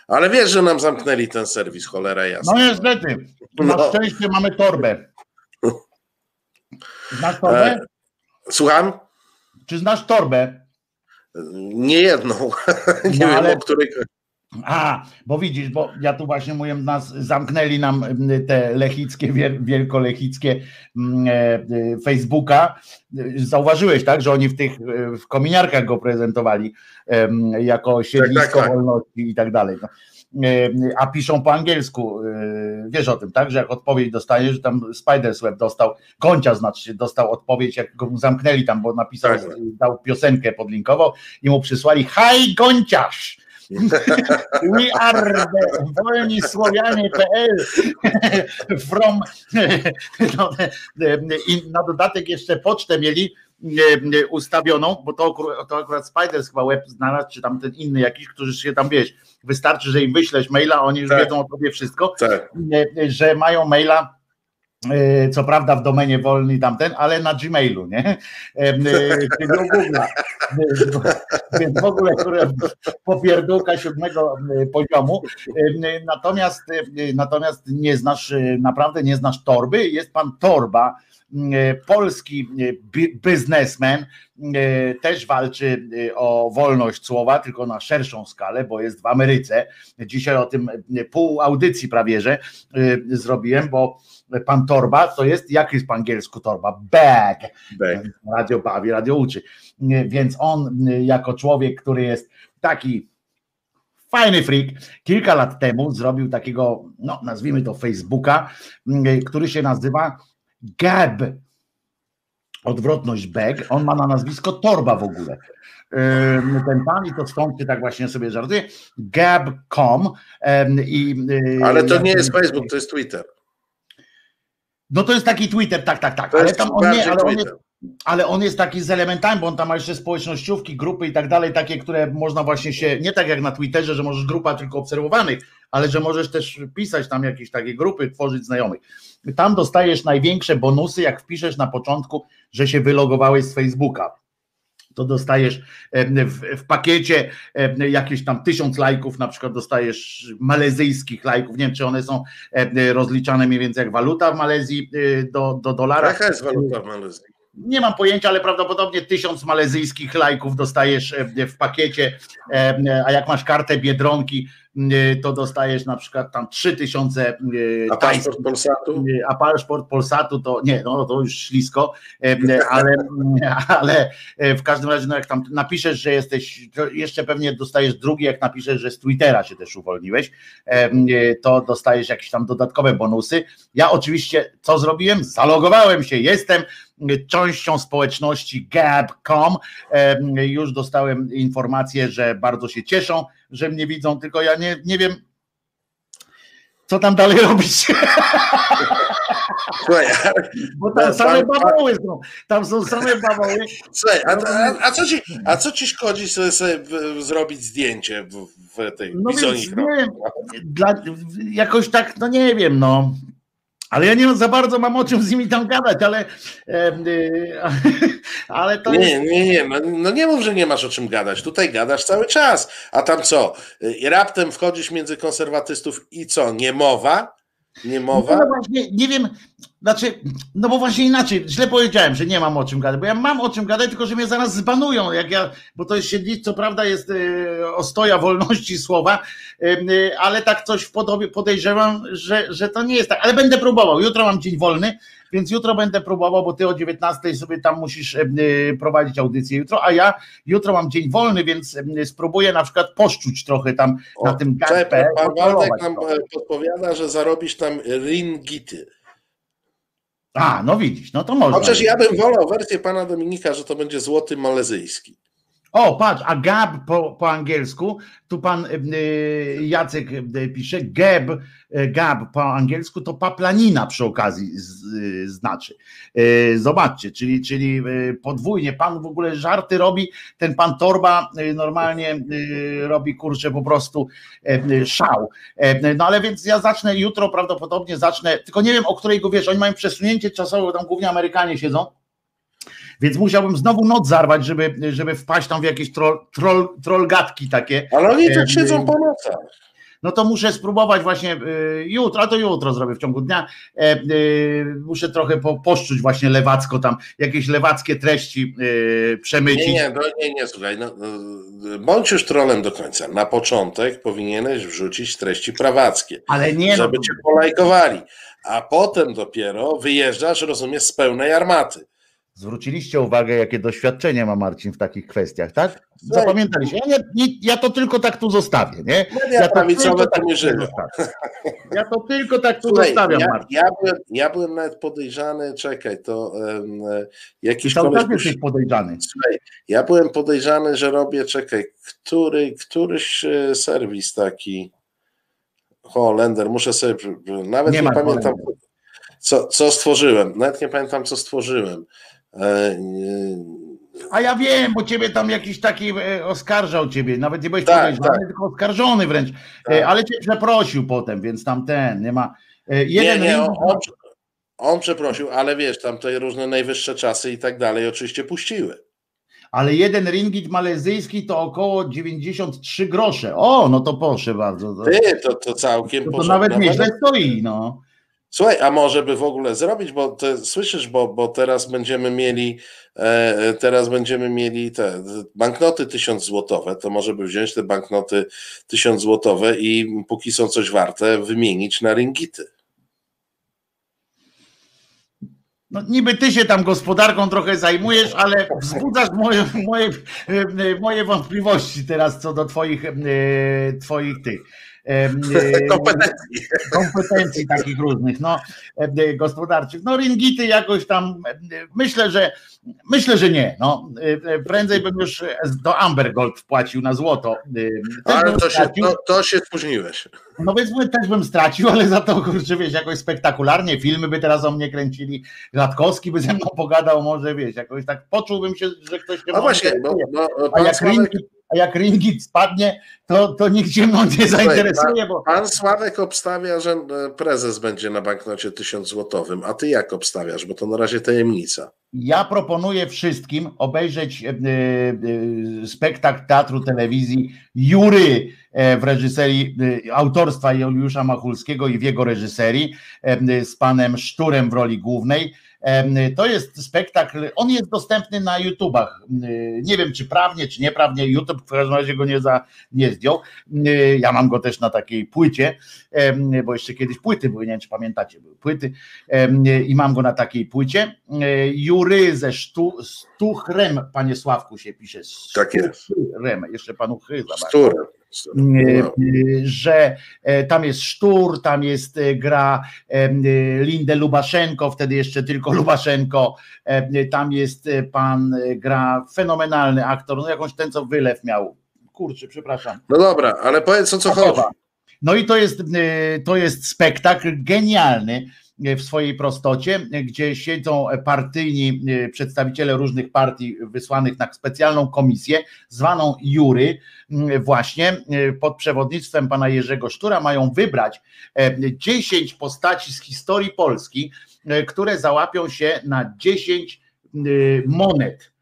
S2: Ale wiesz, że nam zamknęli ten serwis, cholera jasna.
S3: No niestety. Na no. szczęście mamy torbę. Znasz torbę? E,
S2: słucham?
S3: Czy znasz torbę?
S2: Nie jedną. nie no, wiem, ale... o której.
S3: A, bo widzisz, bo ja tu właśnie mówię, nas zamknęli nam te lechickie, wielkolechickie e, e, Facebooka. Zauważyłeś, tak, że oni w tych w kominiarkach go prezentowali jako siedlisko tak, tak, tak. wolności i tak dalej. No. E, a piszą po angielsku. E, wiesz o tym, tak? Że jak odpowiedź dostajesz, że tam Spidersweb dostał, Koncia znaczy dostał odpowiedź, jak go zamknęli tam, bo napisał, tak. dał piosenkę, podlinkował i mu przysłali Haj Gonciarz! We are the wolni Słowianie.pl from no, i na dodatek jeszcze pocztę mieli ustawioną, bo to, to akurat Spiders chyba web znalazł, czy tam ten inny jakiś, którzy się tam wiesz, wystarczy, że im wyślesz maila, oni już tak. wiedzą o tobie wszystko, tak. że mają maila e, co prawda w domenie wolny tamten, ale na Gmailu, nie? E, czyli do Google. Więc w ogóle które popierdółka siódmego poziomu. Natomiast, natomiast nie znasz, naprawdę nie znasz torby. Jest pan Torba, E, polski e, biznesmen e, też walczy o wolność słowa, tylko na szerszą skalę, bo jest w Ameryce. Dzisiaj o tym pół audycji prawie, że zrobiłem, bo pan Torba to jest, jak jest po angielsku Torba? Bag. Bag. Radio bawi, radio uczy. Więc on jako człowiek, który jest taki fajny freak, kilka lat temu zrobił takiego, no nazwijmy to Facebooka, który się nazywa Gab, odwrotność bag, on ma na nazwisko Torba w ogóle. Ten pan i to stąd się tak właśnie sobie żartuje. Gab.com i.
S2: Y, Ale to nie jest Facebook, to jest Twitter.
S3: No to jest taki Twitter, tak, tak, tak. ale tam on nie, ale on jest, ale on jest taki z elementami, bo on tam ma jeszcze społecznościówki, grupy i tak dalej, takie, które można właśnie się, nie tak jak na Twitterze, że możesz grupa tylko obserwowanych, ale że możesz też pisać tam jakieś takie grupy, tworzyć znajomych. Tam dostajesz największe bonusy, jak wpiszesz na początku, że się wylogowałeś z Facebooka. To dostajesz w, w pakiecie jakieś tam tysiąc lajków, na przykład dostajesz malezyjskich lajków. Nie wiem, czy one są rozliczane mniej więcej jak waluta w Malezji y, do, do dolara.
S2: Jaka jest waluta w Malezji?
S3: nie mam pojęcia, ale prawdopodobnie tysiąc malezyjskich lajków dostajesz w pakiecie, a jak masz kartę Biedronki, to dostajesz na przykład tam trzy tysiące
S2: A paszport Polsatu?
S3: a paszport Polsatu to nie, no to już ślisko, ale, ale w każdym razie, no jak tam napiszesz, że jesteś, to jeszcze pewnie dostajesz drugi, jak napiszesz, że z Twittera się też uwolniłeś, to dostajesz jakieś tam dodatkowe bonusy. Ja oczywiście co zrobiłem? Zalogowałem się, jestem częścią społeczności gab.com. Już dostałem informację, że bardzo się cieszą, że mnie widzą, tylko ja nie, nie wiem, co tam dalej robić.
S2: Słuchaj,
S3: Bo tam same bawoły są. Tam są same bawoły.
S2: Słuchaj, a, a, a, co, ci, a co ci szkodzi sobie, sobie zrobić zdjęcie w, w tej
S3: no więc, nie dla, jakoś tak, no nie wiem, no. Ale ja nie za bardzo mam o czym z nimi tam gadać, ale, e, ale to
S2: nie,
S3: jest...
S2: Nie, nie, no, no nie mów, że nie masz o czym gadać. Tutaj gadasz cały czas. A tam co? I raptem wchodzisz między konserwatystów i co? Nie mowa? Nie mowa?
S3: No właśnie, nie wiem, znaczy, no bo właśnie inaczej, źle powiedziałem, że nie mam o czym gadać, bo ja mam o czym gadać, tylko że mnie zaraz zbanują, jak ja, bo to jest siedlic, co prawda jest y, ostoja wolności słowa, y, ale tak coś w podobie podejrzewam, że, że to nie jest tak, ale będę próbował, jutro mam dzień wolny, więc jutro będę próbował, bo ty o 19 sobie tam musisz y, prowadzić audycję jutro, a ja jutro mam dzień wolny, więc spróbuję na przykład poszczuć trochę tam o, na tym
S2: gapę. Pan Waldek nam e, podpowiada, że zarobisz tam ringity.
S3: A, no widzisz, no to można.
S2: Chociaż ja bym wolał wersję pana Dominika, że to będzie złoty malezyjski.
S3: O, patrz, a gab po, po angielsku, tu pan y, Jacek y, pisze, gab, y, gab po angielsku to paplanina przy okazji y, znaczy. Y, zobaczcie, czyli, czyli y, podwójnie, pan w ogóle żarty robi, ten pan Torba normalnie robi kurczę po prostu szał. No ale więc ja zacznę jutro prawdopodobnie zacznę, tylko nie wiem o której go wiesz, oni mają przesunięcie czasowe, tam głównie Amerykanie siedzą, więc musiałbym znowu noc zarwać, żeby, żeby wpaść tam w jakieś troll, troll, trollgatki takie.
S2: Ale oni tak siedzą po nocach.
S3: No to muszę spróbować właśnie y, jutro, a to jutro zrobię w ciągu dnia. E, y, muszę trochę po, poszczuć właśnie lewacko tam, jakieś lewackie treści y, przemycić.
S2: Nie, nie, no, nie, nie, słuchaj, no, bądź już trolem do końca. Na początek powinieneś wrzucić treści prawackie,
S3: Ale nie,
S2: żeby
S3: no,
S2: cię polajkowali, a potem dopiero wyjeżdżasz, rozumiesz, z pełnej armaty.
S3: Zwróciliście uwagę, jakie doświadczenie ma Marcin w takich kwestiach, tak? Zapamiętaliście. Ja, nie, ja to tylko tak tu zostawię, nie?
S2: Media ja to nie żyją.
S3: Ja to tylko tak tu Słuchaj, zostawiam,
S2: ja,
S3: Marcin.
S2: Ja byłem, ja byłem nawet podejrzany, czekaj, to um, jakiś
S3: koleś... jesteś podejrzany.
S2: Słuchaj, ja byłem podejrzany, że robię, czekaj, który, któryś e, serwis taki Holender, muszę sobie, nawet nie, nie pamiętam, co, co stworzyłem, nawet nie pamiętam, co stworzyłem. E,
S3: A ja wiem, bo ciebie tam jakiś taki e, oskarżał ciebie, nawet nie byłeś tak, tak. tylko oskarżony wręcz, e, tak. ale cię przeprosił potem, więc tam ten, nie ma...
S2: Jeden nie, nie, on, on, on przeprosił, ale wiesz, tam te różne najwyższe czasy i tak dalej oczywiście puściły.
S3: Ale jeden ringgit malezyjski to około 93 grosze. O, no to proszę bardzo.
S2: Ty, to, to całkiem
S3: to, to nawet nieźle stoi, no.
S2: Słuchaj, a może by w ogóle zrobić, bo te, słyszysz, bo, bo teraz będziemy mieli e, teraz będziemy mieli te banknoty tysiąc złotowe, to może by wziąć te banknoty tysiąc złotowe i póki są coś warte, wymienić na ringity.
S3: No, niby ty się tam gospodarką trochę zajmujesz, ale wzbudzasz moje, moje, moje wątpliwości teraz co do twoich, e, twoich tych
S2: kompetencji.
S3: kompetencji takich różnych, no, gospodarczych. No ringity jakoś tam, myślę, że myślę, że nie. No, prędzej bym już do Amber Gold wpłacił na złoto.
S2: ale to się, to, to się spóźniłeś.
S3: No więc też bym stracił, ale za to, kurczę, wiesz, jakoś spektakularnie, filmy by teraz o mnie kręcili, Radkowski by ze mną pogadał, może, wiesz, jakoś tak poczułbym się, że ktoś się...
S2: No właśnie, bo, bo,
S3: a jak ringit a jak ringit spadnie, to, to nikt się mną nie zainteresuje. Bo...
S2: Pan Sławek obstawia, że e, prezes będzie na banknocie tysiąc złotowym, a ty jak obstawiasz, bo to na razie tajemnica.
S3: Ja proponuję wszystkim obejrzeć e, e, spektakl teatru telewizji Jury w reżyserii autorstwa Juliusza Machulskiego i w jego reżyserii z panem Szturem w roli głównej To jest spektakl, on jest dostępny na YouTubach. Nie wiem, czy prawnie, czy nieprawnie. YouTube w każdym razie go nie, za, nie zdjął. Ja mam go też na takiej płycie, bo jeszcze kiedyś płyty były, nie wiem, czy pamiętacie, były płyty i mam go na takiej płycie. Jury ze Sztu, Stuchrem, panie Sławku się pisze.
S2: Tak jest.
S3: Jeszcze panu Chy
S2: Stuchrem.
S3: No. że e, tam jest Sztur, tam jest e, gra e, Lindę Lubaszenko, wtedy jeszcze tylko Lubaszenko, tam jest pan, gra fenomenalny aktor, no jakąś ten co wylew miał, kurczę, przepraszam.
S2: No dobra, ale powiedz o co chodzi.
S3: No i to jest, to jest spektakl genialny, w swojej prostocie, gdzie siedzą partyjni przedstawiciele różnych partii wysłanych na specjalną komisję, zwaną jury, właśnie pod przewodnictwem pana Jerzego Sztura, mają wybrać 10 postaci z historii Polski, które załapią się na 10 monet. E,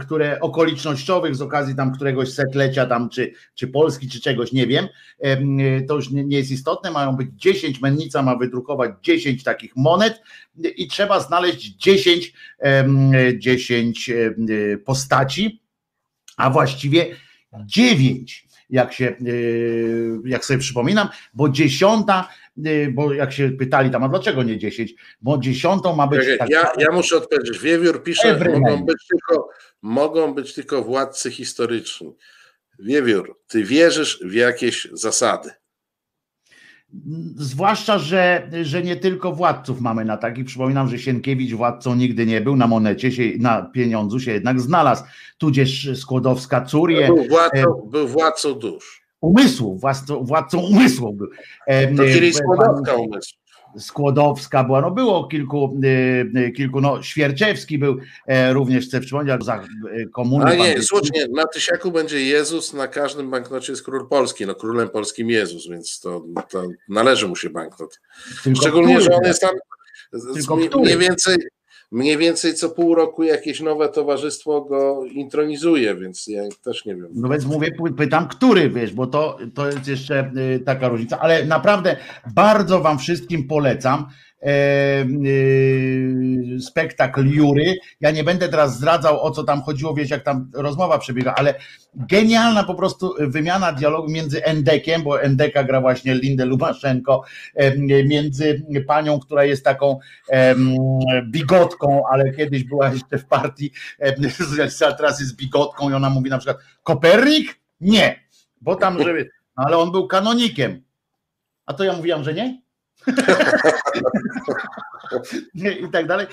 S3: które okolicznościowych z okazji tam któregoś setlecia tam, czy, czy Polski, czy czegoś, nie wiem, e, to już nie, jest istotne, mają być 10, mennica ma wydrukować 10 takich monet i trzeba znaleźć 10, 10 postaci, a właściwie 9 jak się, e, jak sobie przypominam, bo dziesiąta, bo jak się pytali tam, a dlaczego nie dziesięć? Bo dziesiątą ma być.
S2: Tak ja, ja muszę odpowiedzieć. Wiewiór pisze, mogą być, tylko, mogą być tylko władcy historyczni. Wiewiór, ty wierzysz w jakieś zasady.
S3: Zwłaszcza, że, że nie tylko władców mamy na takich. Przypominam, że Sienkiewicz władcą nigdy nie był, na monecie się, na pieniądzu się jednak znalazł, tudzież Skłodowska Curie.
S2: Był władcą, był władcą dusz.
S3: Umysłów, władcą, władcą umysłów był.
S2: To kiedyś Skłodowska umysł.
S3: Skłodowska była, no było kilku, y, kilku no Świerczewski był e, również, chcę przypomnieć, za y, komuny.
S2: A nie, słusznie, na tysiaku będzie Jezus, na każdym banknocie jest król polski, no królem polskim Jezus, więc to, to należy mu się banknot. Tylko Szczególnie, który? że on jest tam mniej więcej, mniej więcej co pół roku jakieś nowe towarzystwo go intronizuje, więc ja też nie wiem.
S3: No więc mówię, pytam, który wiesz, bo to, to jest jeszcze taka różnica, ale naprawdę bardzo Wam wszystkim polecam. E, e, spektakl Jury. Ja nie będę teraz zdradzał o co tam chodziło, wiesz jak tam rozmowa przebiega, ale genialna po prostu wymiana dialogu między Endekiem, bo Endeka gra właśnie Lindę Lubaszenko, e, między panią, która jest taką bigotką, ale kiedyś była jeszcze w partii, teraz jest bigotką i ona mówi na przykład Kopernik? Nie, bo tam, żeby, ale on był kanonikiem. A to ja mówiłam, że nie? I tak dalej.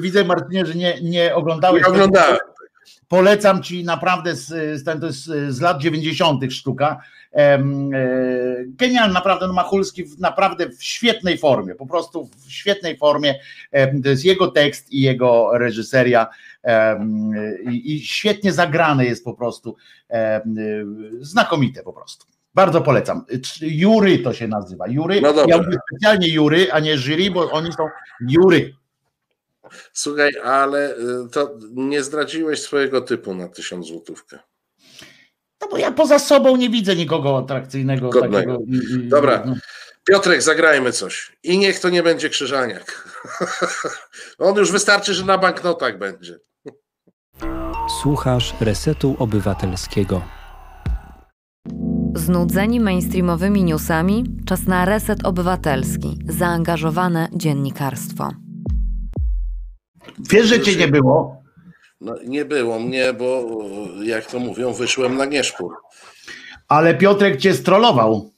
S3: Widzę, Martynie, że nie, nie oglądałeś.
S2: Nie oglądałem.
S3: Polecam ci naprawdę z, z, to jest z lat 90. sztuka. E, genialny, naprawdę no Machulski naprawdę w świetnej formie, po prostu w świetnej formie. To jest jego tekst i jego reżyseria i, i świetnie zagrane jest po prostu. Znakomite po prostu. Bardzo polecam. Jury to się nazywa. Jury. No ja mówię specjalnie Jury, a nie jury, bo oni są Jury.
S2: Słuchaj, ale y, to nie zdradziłeś swojego typu na tysiąc złotówkę.
S3: No bo ja poza sobą nie widzę nikogo atrakcyjnego. Takiego,
S2: Dobra. No. Piotrek, zagrajmy coś. I niech to nie będzie krzyżaniak. On już wystarczy, że na banknotach będzie.
S6: Słuchasz Resetu Obywatelskiego.
S1: Znudzeni mainstreamowymi newsami? Czas na reset obywatelski, zaangażowane dziennikarstwo.
S3: Wiesz, że cię nie było?
S2: No, nie było mnie, bo jak to mówią, wyszłem na nieszpór.
S3: Ale Piotrek cię strollował.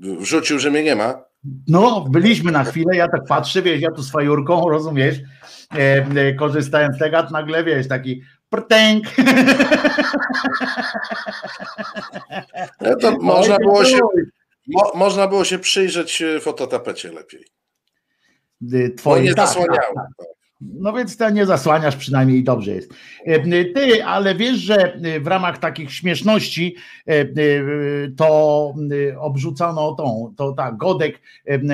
S2: Wrzucił, że mnie nie ma.
S3: No, byliśmy na chwilę, ja tak patrzę, wiesz, ja tu z fajurką, rozumiesz, e, e, korzystałem z tego, nagle, wiesz, taki prtęk.
S2: No to można było się, mo, można było się przyjrzeć e, fototapecie lepiej.
S3: Twoje,
S2: nie tak, zasłaniało. Tak, tak.
S3: No więc to nie zasłaniasz, przynajmniej dobrze jest. E, ty, ale wiesz, że w ramach takich śmieszności e, to obrzucano tą, to ta Godek,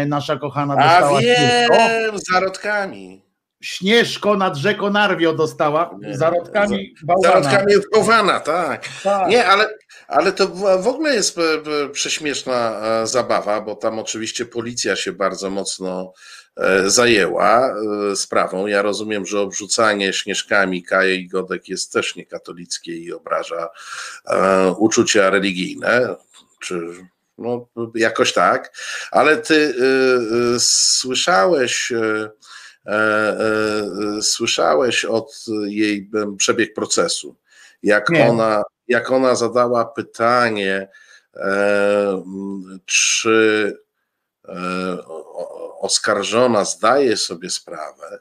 S3: nasza kochana
S2: dostała. A wiem, z zarodkami.
S3: Śnieżko nad rzeką Narwio dostała zarodkami bałwana.
S2: Zarodkami bałwana, tak. tak. Nie, ale, ale to w ogóle jest prześmieszna zabawa, bo tam oczywiście policja się bardzo mocno zajęła sprawą. Ja rozumiem, że obrzucanie śnieżkami Kaje i Godek jest też niekatolickie i obraża uczucia religijne, czy no, jakoś tak, ale ty y, y, słyszałeś, y, słyszałeś od jej przebieg procesu, jak ona, jak ona zadała pytanie, czy oskarżona zdaje sobie sprawę,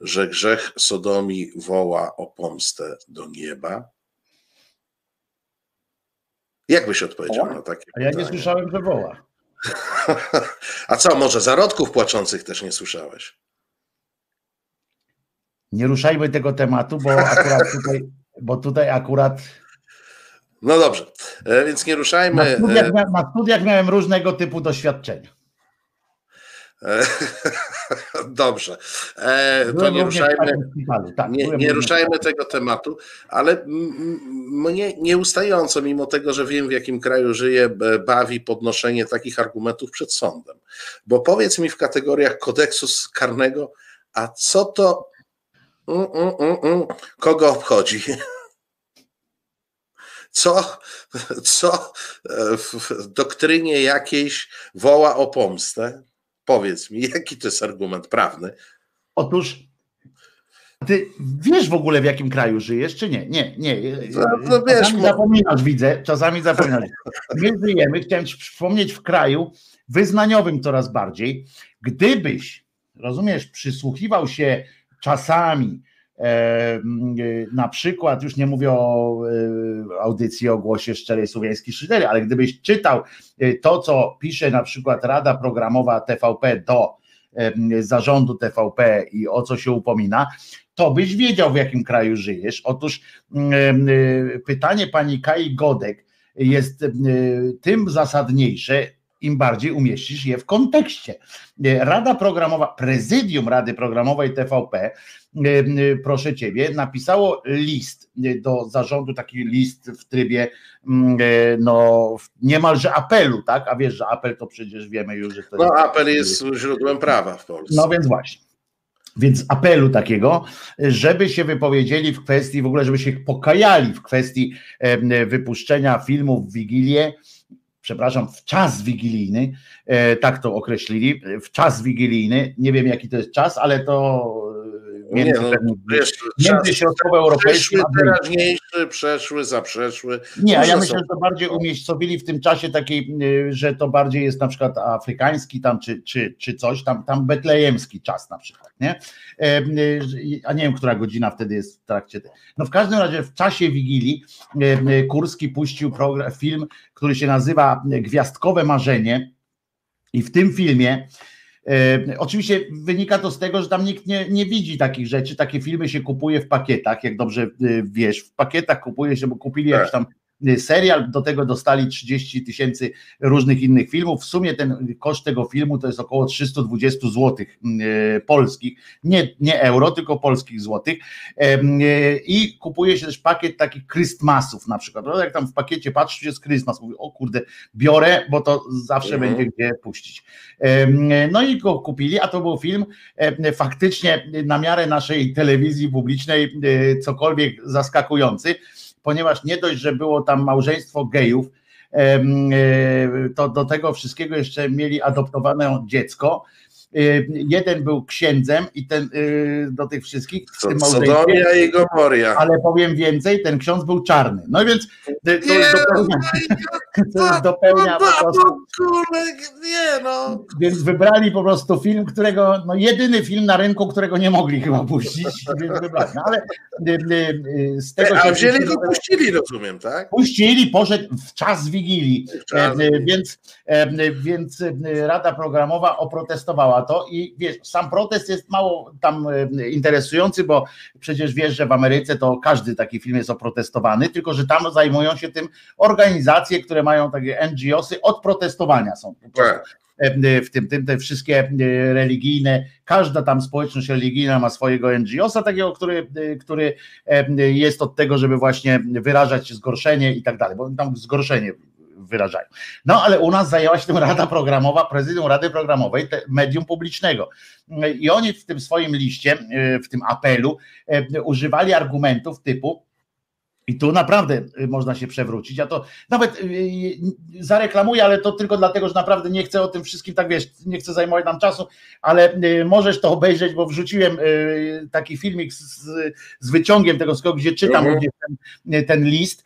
S2: że grzech Sodomii woła o pomstę do nieba, jak byś odpowiedział na takie
S3: A ja nie słyszałem, że woła.
S2: A co, może zarodków płaczących też nie słyszałeś?
S3: Nie ruszajmy tego tematu, bo akurat tutaj, bo tutaj akurat.
S2: No dobrze, e, więc nie ruszajmy.
S3: Na studiach, na studiach miałem różnego typu doświadczenia.
S2: E, dobrze. E, to nie ruszajmy, tak, nie, nie ruszajmy tego tematu, ale mnie nieustająco, mimo tego, że wiem w jakim kraju żyję, bawi podnoszenie takich argumentów przed sądem. Bo powiedz mi w kategoriach kodeksu karnego, a co to mm, mm, mm, kogo obchodzi? Co, co w doktrynie jakiejś woła o pomstę? Powiedz mi, jaki to jest argument prawny?
S3: Otóż ty wiesz w ogóle w jakim kraju żyjesz, czy nie? Nie, nie.
S2: No, no wiesz,
S3: czasami no... zapominasz, widzę, czasami zapominasz. My żyjemy, chciałem ci przypomnieć, w kraju wyznaniowym coraz bardziej. Gdybyś, rozumiesz, przysłuchiwał się czasami E, na przykład, już nie mówię o e, audycji o głosie szczerej słowiańskiej szydery, ale gdybyś czytał e, to, co pisze na przykład Rada Programowa TVP do zarządu TVP i o co się upomina, to byś wiedział, w jakim kraju żyjesz. Otóż pytanie pani Kai Godek jest tym zasadniejsze, im bardziej umieścisz je w kontekście. Rada Programowa, prezydium Rady Programowej TVP Y, proszę ciebie, napisało list do zarządu, taki list w trybie no niemalże apelu, tak? A wiesz, że apel to przecież wiemy już, że to
S2: No jest... apel jest źródłem prawa w Polsce.
S3: No więc właśnie. Więc apelu takiego, żeby się wypowiedzieli w kwestii, w ogóle, żeby się pokajali w kwestii wypuszczenia filmów w Wigilię, przepraszam, w czas wigilijny, e, tak to określili, w czas wigilijny, nie wiem jaki to jest czas, ale to
S2: między, nie, no, wiesz,
S3: między środkowoeuropejskim
S2: a teraźniejszy, przeszły, zaprzeszły.
S3: Nie, a ja myślę, że to bardziej umiejscowili w tym czasie takiej, y, że to bardziej jest na przykład afrykański tam, czy, czy, czy coś, tam, tam betlejemski czas na przykład, nie? Y, a nie wiem, która godzina wtedy jest w trakcie. No w każdym razie w czasie Wigilii y, Kurski puścił program, film, który się nazywa Gwiazdkowe Marzenie i w tym filmie E, oczywiście wynika to z tego, że tam nikt nie, nie widzi takich rzeczy. Takie filmy się kupuje w pakietach, jak dobrze e, wiesz. W pakietach kupuje się, bo kupili tak. jakiś tam serial, do tego dostali 30 tysięcy różnych innych filmów. W sumie ten koszt tego filmu to jest około 320 zł y, polskich, nie, nie euro, tylko polskich złotych. Y, I kupuje się też pakiet takich Christmasów na przykład. Jak tam w pakiecie patrzysz, jest Christmas, mówię, o kurde, biorę, bo to zawsze mhm. będzie gdzie puścić. No i go kupili, a to był film faktycznie na miarę naszej telewizji publicznej cokolwiek zaskakujący ponieważ nie dość, że było tam małżeństwo gejów, e, to do tego wszystkiego jeszcze mieli adoptowane dziecko jeden był księdzem i ten y, do tych wszystkich
S2: w tym Sodomia i Gomoria.
S3: Ale powiem więcej, ten ksiądz był czarny. No więc y, to, nie, dopełnia, to dopełnia po prostu.
S2: Nie no.
S3: Więc wybrali po prostu film, którego, no jedyny film na rynku, którego nie mogli chyba puścić, więc wybrali. No, ale
S2: z tego A wzięli go puścili, rozumiem, tak?
S3: Puścili, poszedł w czas Wigilii. W czas. Więc, więc Rada Programowa oprotestowała to i wiesz, sam protest jest mało tam e, interesujący, bo przecież wiesz, że w Ameryce to każdy taki film jest oprotestowany, tylko że tam zajmują się tym organizacje, które mają takie NGOsy od protestowania są. Tak. E, w tym, tym te wszystkie e, religijne, każda tam społeczność religijna ma swojego NGO-sa, takiego, który, który jest od tego, żeby właśnie wyrażać zgorszenie i tak dalej, bo tam zgorszenie wyrażają. No ale u nas zajęła się tym Rada Programowa, prezydium Rady Programowej, medium publicznego. I oni w tym swoim liście, w tym apelu używali argumentów typu, i tu naprawdę y, można się przewrócić. Ja to nawet y, y, zareklamuję, ale to tylko dlatego, że naprawdę nie chcę o tym wszystkim, tak wiesz, nie chcę zajmować nam czasu, ale możesz to obejrzeć, bo wrzuciłem taki filmik z, z wyciągiem tego wszystkiego, gdzie czytam mhm. ten, ten, list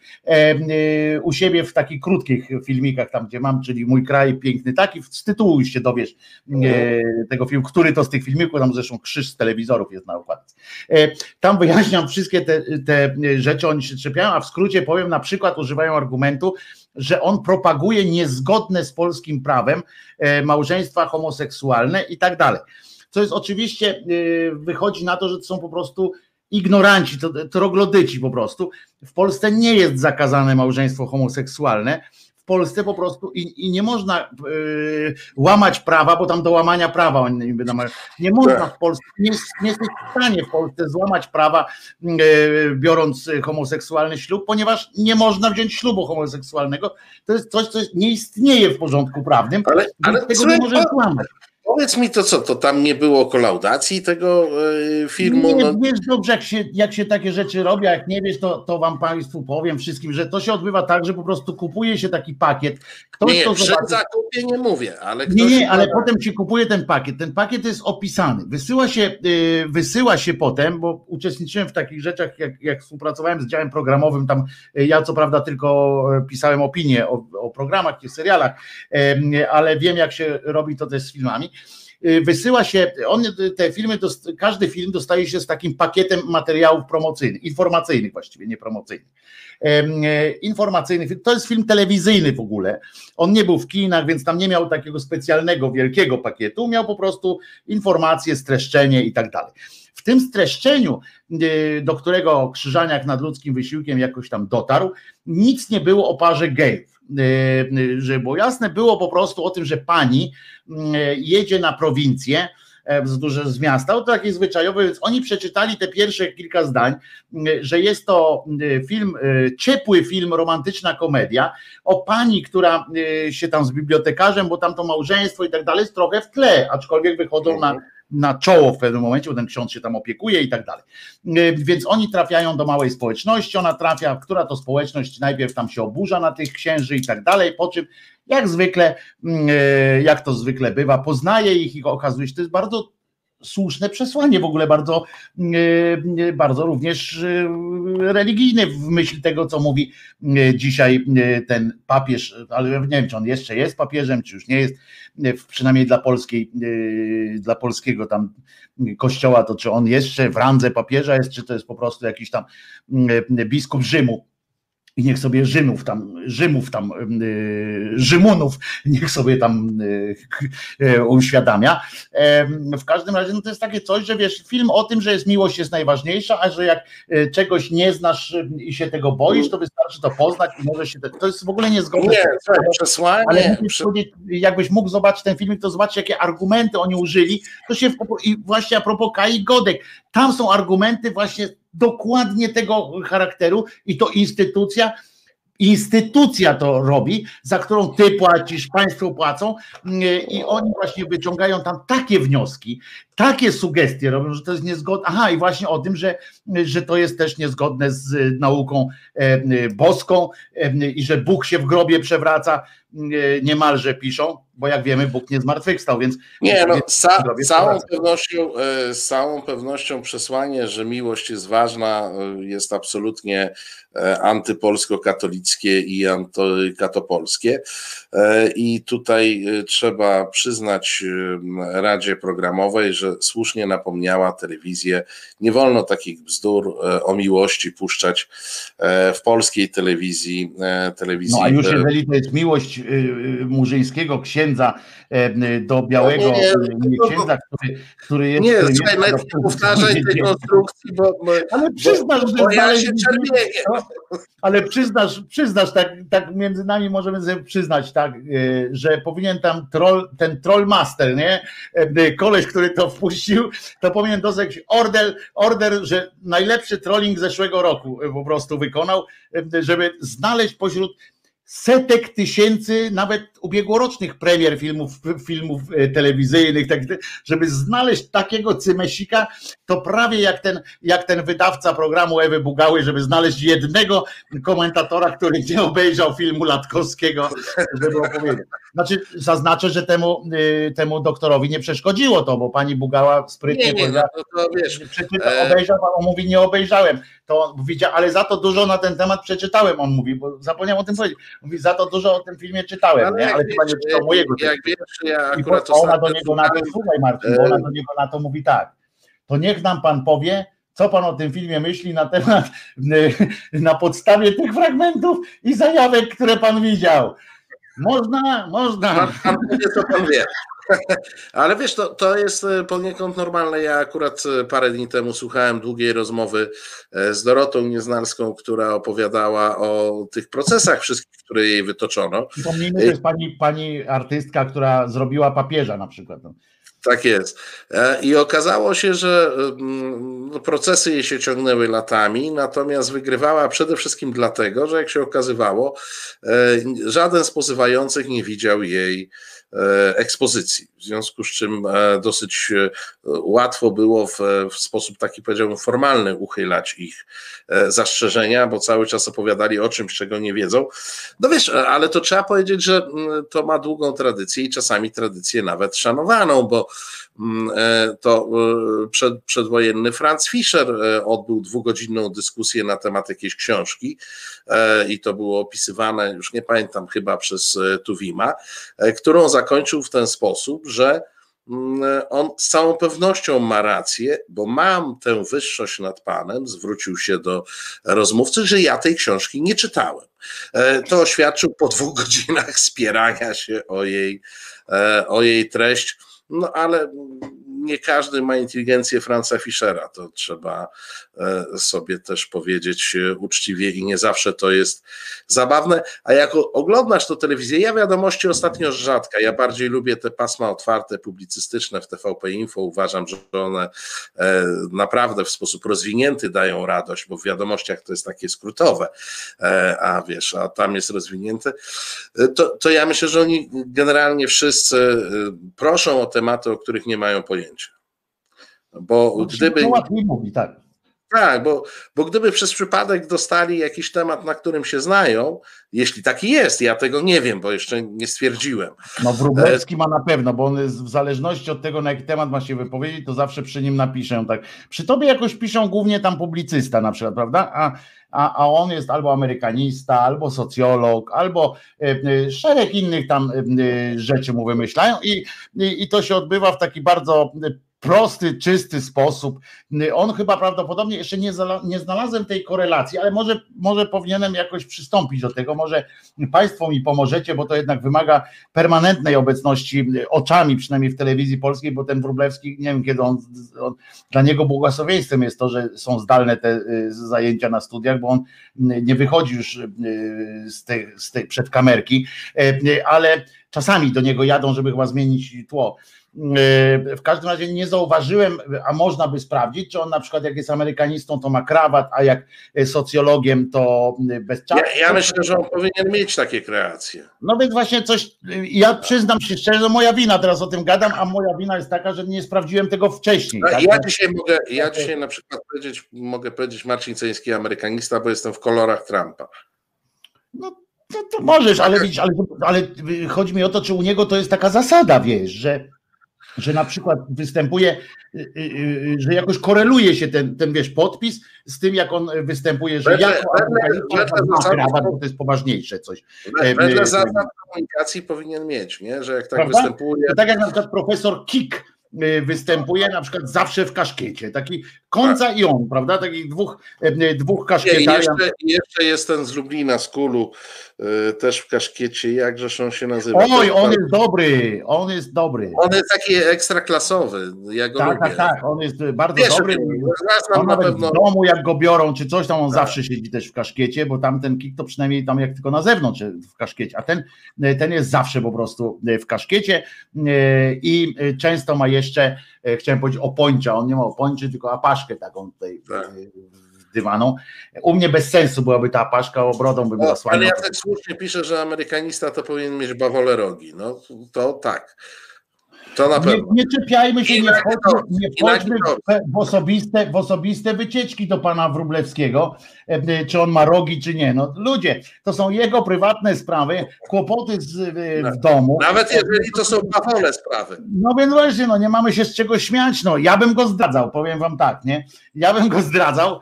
S3: u siebie w takich krótkich filmikach, tam gdzie mam, czyli Mój kraj piękny taki, z tytułu już się dowiesz mhm. tego filmu, który to z tych filmików, tam zresztą krzyż z telewizorów jest na okładce. Tam wyjaśniam wszystkie te, te rzeczy, oni się a w skrócie powiem, na przykład używają argumentu, że on propaguje niezgodne z polskim prawem e, małżeństwa homoseksualne i tak dalej. Co jest oczywiście, e, wychodzi na to, że to są po prostu ignoranci, troglodyci po prostu. W Polsce nie jest zakazane małżeństwo homoseksualne, Polsce po prostu i, i nie można y, łamać prawa, bo tam do łamania prawa oni nie można w Polsce, nie, nie jesteś w stanie w Polsce złamać prawa y, biorąc homoseksualny ślub, ponieważ nie można wziąć ślubu homoseksualnego. To jest coś, co nie istnieje w porządku prawnym, ale, ale tego nie możesz złamać.
S2: Powiedz mi to co, to tam nie było kolaudacji tego y, filmu?
S3: Nie, no... wiesz dobrze, jak się, jak się takie rzeczy robi, a jak nie wiesz, to, to wam Państwu powiem wszystkim, że to się odbywa tak, że po prostu kupuje się taki pakiet.
S2: Ktoś nie, to przed zobaczy... zakupie nie mówię, ale
S3: Nie, nie, ale potem się kupuje ten pakiet. Ten pakiet jest opisany. Wysyła się, yy, wysyła się potem, bo uczestniczyłem w takich rzeczach, jak, jak współpracowałem z działem programowym, tam yy, ja co prawda tylko y, pisałem opinie o, o programach i serialach, ale wiem jak się robi to też z filmami Y, wysyła się, on, te filmy, każdy film dostaje się z takim pakietem materiałów promocyjnych, informacyjnych właściwie, nie promocyjnych. E, informacyjnych, to jest film telewizyjny w ogóle. On nie był w kinach, więc tam nie miał takiego specjalnego, wielkiego pakietu, miał po prostu informacje, streszczenie i tak dalej. W tym streszczeniu, y, do którego Krzyżaniak nad ludzkim wysiłkiem jakoś tam dotarł, nic nie było o parze gejów. Y, żeby było jasne, było po prostu o tym, że pani y, jedzie na prowincję, e, z duże z miasta, to takie zwyczajowe, więc oni przeczytali te pierwsze kilka zdań, y, że jest to film, ciepły film, romantyczna komedia o pani, która się tam z bibliotekarzem, bo tam to małżeństwo i tak dalej jest trochę w tle, aczkolwiek wychodzą na na czoło w pewnym momencie, bo ten ksiądz się tam opiekuje i tak dalej. E, więc oni trafiają do małej społeczności, ona trafia, która to społeczność najpierw tam się oburza na tych księży i tak dalej, po czym jak zwykle, mm, e, jak to zwykle bywa, poznaje ich i okazuje się, to jest bardzo słuszne przesłanie, w ogóle bardzo, e, bardzo również religijne w myśl tego, co mówi dzisiaj ten papież, ale nie wiem, czy on jeszcze jest papieżem, czy już nie jest, przynajmniej dla polskiej, dla polskiego tam kościoła, to czy on jeszcze w randze papieża jest, czy to jest po prostu jakiś tam biskup Rzymu i niech sobie Rzymów tam, Rzymów tam, y, Rzymunów, niech sobie tam y, y, uświadamia. W każdym razie no to jest takie coś, że wiesz, film o tym, że jest miłość jest najważniejsza, a że jak czegoś nie znasz i się tego boisz, to wystarczy to poznać i może się, to jest w ogóle niezgodne. Nie,
S2: to przesłanie. Ale
S3: jakbyś mógł zobaczyć ten film, to zobacz jakie argumenty oni użyli, to się, i właśnie a propos Kai Godek, tam są argumenty właśnie dokładnie tego charakteru i to instytucja, instytucja to robi, za którą ty płacisz, państwo płacą i oni właśnie wyciągają tam takie wnioski, takie sugestie robią, że to jest niezgodne. Aha, i właśnie o tym, że, że to jest też niezgodne z nauką e, boską e, i że Bóg się w grobie przewraca, niemalże piszą, bo jak wiemy, Bóg nie zmartwychwstał, więc.
S2: Nie, no, ca, całą, pewnością, z całą pewnością przesłanie, że miłość jest ważna, jest absolutnie antypolsko-katolickie i antykatopolskie. I tutaj trzeba przyznać Radzie Programowej, że słusznie napomniała telewizję, nie wolno takich bzdur e, o miłości puszczać e, w polskiej telewizji. E, telewizji
S3: no a już jeżeli to jest miłość murzyńskiego księdza do białego no nie, nie, księdza, który, który jest...
S2: Nie, który słuchaj, nie powtarzaj tej konstrukcji, bo...
S3: Ale przyznasz, bo, że... Bo ja się no, ale przyznasz, przyznasz tak, tak między nami możemy sobie przyznać, tak, że powinien tam troll, ten trollmaster, nie? Koleś, który to wpuścił, to powinien dostać order, order, że najlepszy trolling zeszłego roku po prostu wykonał, żeby znaleźć pośród setek tysięcy nawet ubiegłorocznych premier filmów, filmów e, telewizyjnych, tak, żeby znaleźć takiego cymesika, to prawie jak ten, jak ten wydawca programu Ewy Bugały, żeby znaleźć jednego komentatora, który nie obejrzał filmu Latkowskiego, żeby opowiedzieć. Znaczy, zaznaczę, że temu, y, temu doktorowi nie przeszkodziło to, bo pani Bugała sprytnie
S2: nie, nie,
S3: powiedziała,
S2: no, to, to wiesz,
S3: przeczytał,
S2: e-
S3: obejrzał, a on mówi, nie obejrzałem. To widział, ale za to dużo na ten temat przeczytałem, on mówi, bo zapomniałem o tym powiedzieć. Mówi, za to dużo o tym filmie czytałem, nie?
S2: Jak
S3: ale chyba nie czytał mojego
S2: Jak wiesz, ja akurat
S3: bo ona do niego na to, słuchaj Marcin, bo ona do niego na to mówi tak, to niech nam pan powie, co pan o tym filmie myśli na temat, na podstawie tych fragmentów i zajawek, które pan widział. Można, można.
S2: Pan, pan powie, co pan wie. Ale wiesz, to, to jest e, poniekąd normalne. Ja akurat e, parę dni temu słuchałem długiej rozmowy e, z Dorotą Nieznalską, która opowiadała o tych procesach wszystkich, które jej wytoczono.
S3: Przypomnijmy, to jest pani, pani artystka, która zrobiła papieża na przykład.
S2: Tak jest. I okazało się, że mm, no, procesy jej się ciągnęły latami, natomiast wygrywała przede wszystkim dlatego, że jak się okazywało, żaden z pozywających nie widział jej ekspozycji. W związku z czym e, dosyć e, łatwo było w, w sposób taki powiedziałbym formalny uchylać ich e, zastrzeżenia, bo cały czas opowiadali o czymś, czego nie wiedzą. No wiesz, e, ale to trzeba powiedzieć, że mm, to ma długą tradycję i czasami tradycję nawet szanowaną, bo mm, e, to e, przed, przedwojenny Franz Fischer e, odbył dwugodzinną dyskusję na temat jakiejś książki e, i to było opisywane, już nie pamiętam, chyba przez e, Tuwima, e, którą zakończył w ten sposób, że mm, on z całą pewnością ma rację, bo mam tę wyższość nad Panem, zwrócił się do rozmówcy, że ja tej książki nie czytałem. E, To oświadczył po dwóch godzinach spierania się o jej, e, o jej treść. No ale nie każdy ma inteligencję Franza Fischera, to trzeba e, sobie też powiedzieć e, uczciwie i nie zawsze to jest zabawne. A jak oglądasz to telewizję, ja wiadomości ostatnio rzadka, ja bardziej lubię te pasma otwarte, publicystyczne w TVP Info, uważam, że one e, naprawdę w sposób rozwinięty dają radość, bo w wiadomościach to jest takie skrótowe, a wiesz, a tam jest rozwinięte, to, to ja myślę, że oni generalnie wszyscy proszą o tematy, o których nie mają pojęcia. Bo gdyby.
S3: No łatwiej mówi, tak.
S2: Tak, bo, bo gdyby przez przypadek dostali jakiś temat, na którym się znają, jeśli taki jest, ja tego nie wiem, bo jeszcze nie stwierdziłem.
S3: No Wróblewski ma na pewno, bo on jest w zależności od tego, na jaki temat ma się wypowiedzieć, to zawsze przy nim napiszę. Tak. Przy tobie jakoś piszą głównie tam publicysta na przykład, prawda? A, a, a on jest albo amerykanista, albo socjolog, albo e, e, szereg innych tam e, e, rzeczy mu wymyślają i, i, i to się odbywa w taki bardzo e, prosty, czysty sposób. On chyba prawdopodobnie jeszcze nie, nie znalazłem tej korelacji, ale może, może powinienem jakoś przystąpić do tego. Może Państwo mi pomożecie, bo to jednak wymaga permanentnej obecności oczami, przynajmniej w telewizji polskiej, bo ten Wróblewski, nie wiem kiedy on, on dla niego błogosławieństwem jest to, że są zdalne te y, zajęcia na studiach, bo on nie wychodzi już y, z tej, z tej przed kamerki, y, ale czasami do niego jadą, żeby chyba zmienić tło. Y, W każdym razie nie zauważyłem, a można by sprawdzić, czy on na przykład jak jest amerykanistą, to ma krawat, a jak socjologiem, to bez czapki.
S2: Ja, ja myślę, że on powinien mieć takie kreacje.
S3: No więc właśnie coś, ja przyznam się szczerze, że moja wina, teraz o tym gadam, a moja wina jest taka, że nie sprawdziłem tego wcześniej.
S2: No,
S3: tak?
S2: Ja dzisiaj mogę, ja dzisiaj na przykład powiedzieć, mogę powiedzieć Marcin Ceński amerykanista, bo jestem w kolorach Trumpa.
S3: No to, to możesz, ale widzisz, ale, ale chodzi mi o to, czy u niego to jest taka zasada, wiesz, że, że na przykład występuje, y, y, y, że jakoś koreluje się ten, ten wiesz, podpis z tym, jak on występuje, że
S2: Wedle-
S3: jako krawat, to jest poważniejsze coś. E,
S2: Wedle
S3: e,
S2: zasad komunikacji powinien mieć, nie? że jak tak
S3: Prawda?
S2: występuje.
S3: To tak jak na przykład profesor Kik występuje na przykład zawsze w kaszkiecie, taki końca i on, prawda, takich dwóch, y, dwóch kaszkietarian.
S2: jeszcze, jeszcze jest ten z Lublina, z Kulu, y, też w kaszkiecie, jakżeż on się nazywa?
S3: Oj, on jest dobry, on jest dobry.
S2: on jest taki ekstraklasowy, ja go
S3: Tak,
S2: lubię.
S3: tak, tak, on jest bardzo
S2: Wiesz,
S3: dobry. On
S2: na pewno.
S3: w domu, jak go biorą, czy coś tam, on
S2: Tak.
S3: zawsze siedzi też w kaszkiecie, bo tam ten kik to przynajmniej tam jak tylko na zewnątrz e, w kaszkiecie, a ten, e, ten jest zawsze po prostu e, w kaszkiecie e, i e, często ma jeszcze, e, chciałem powiedzieć opończa, on nie ma opończy, tylko apaszkę taką tutaj
S2: Tak.
S3: e, z dywanu. U mnie bez sensu byłaby ta paszka obrodą, bym
S2: No,
S3: zasłaniał.
S2: ale Jacek słusznie pisze, że amerykanista to powinien mieć bawole rogi. No to tak. To na
S3: Nie,
S2: pewno.
S3: nie czepiajmy się, nie wchodźmy, nie wchodźmy w, osobiste, w osobiste wycieczki do pana Wróblewskiego, e, e, czy on ma rogi, czy nie. No ludzie, to są jego prywatne sprawy, kłopoty z, w domu.
S2: Nawet jeżeli to są bawole sprawy.
S3: No więc właśnie, no nie mamy się z czego śmiać. No, ja bym go zdradzał, powiem wam tak, nie? Ja bym go zdradzał,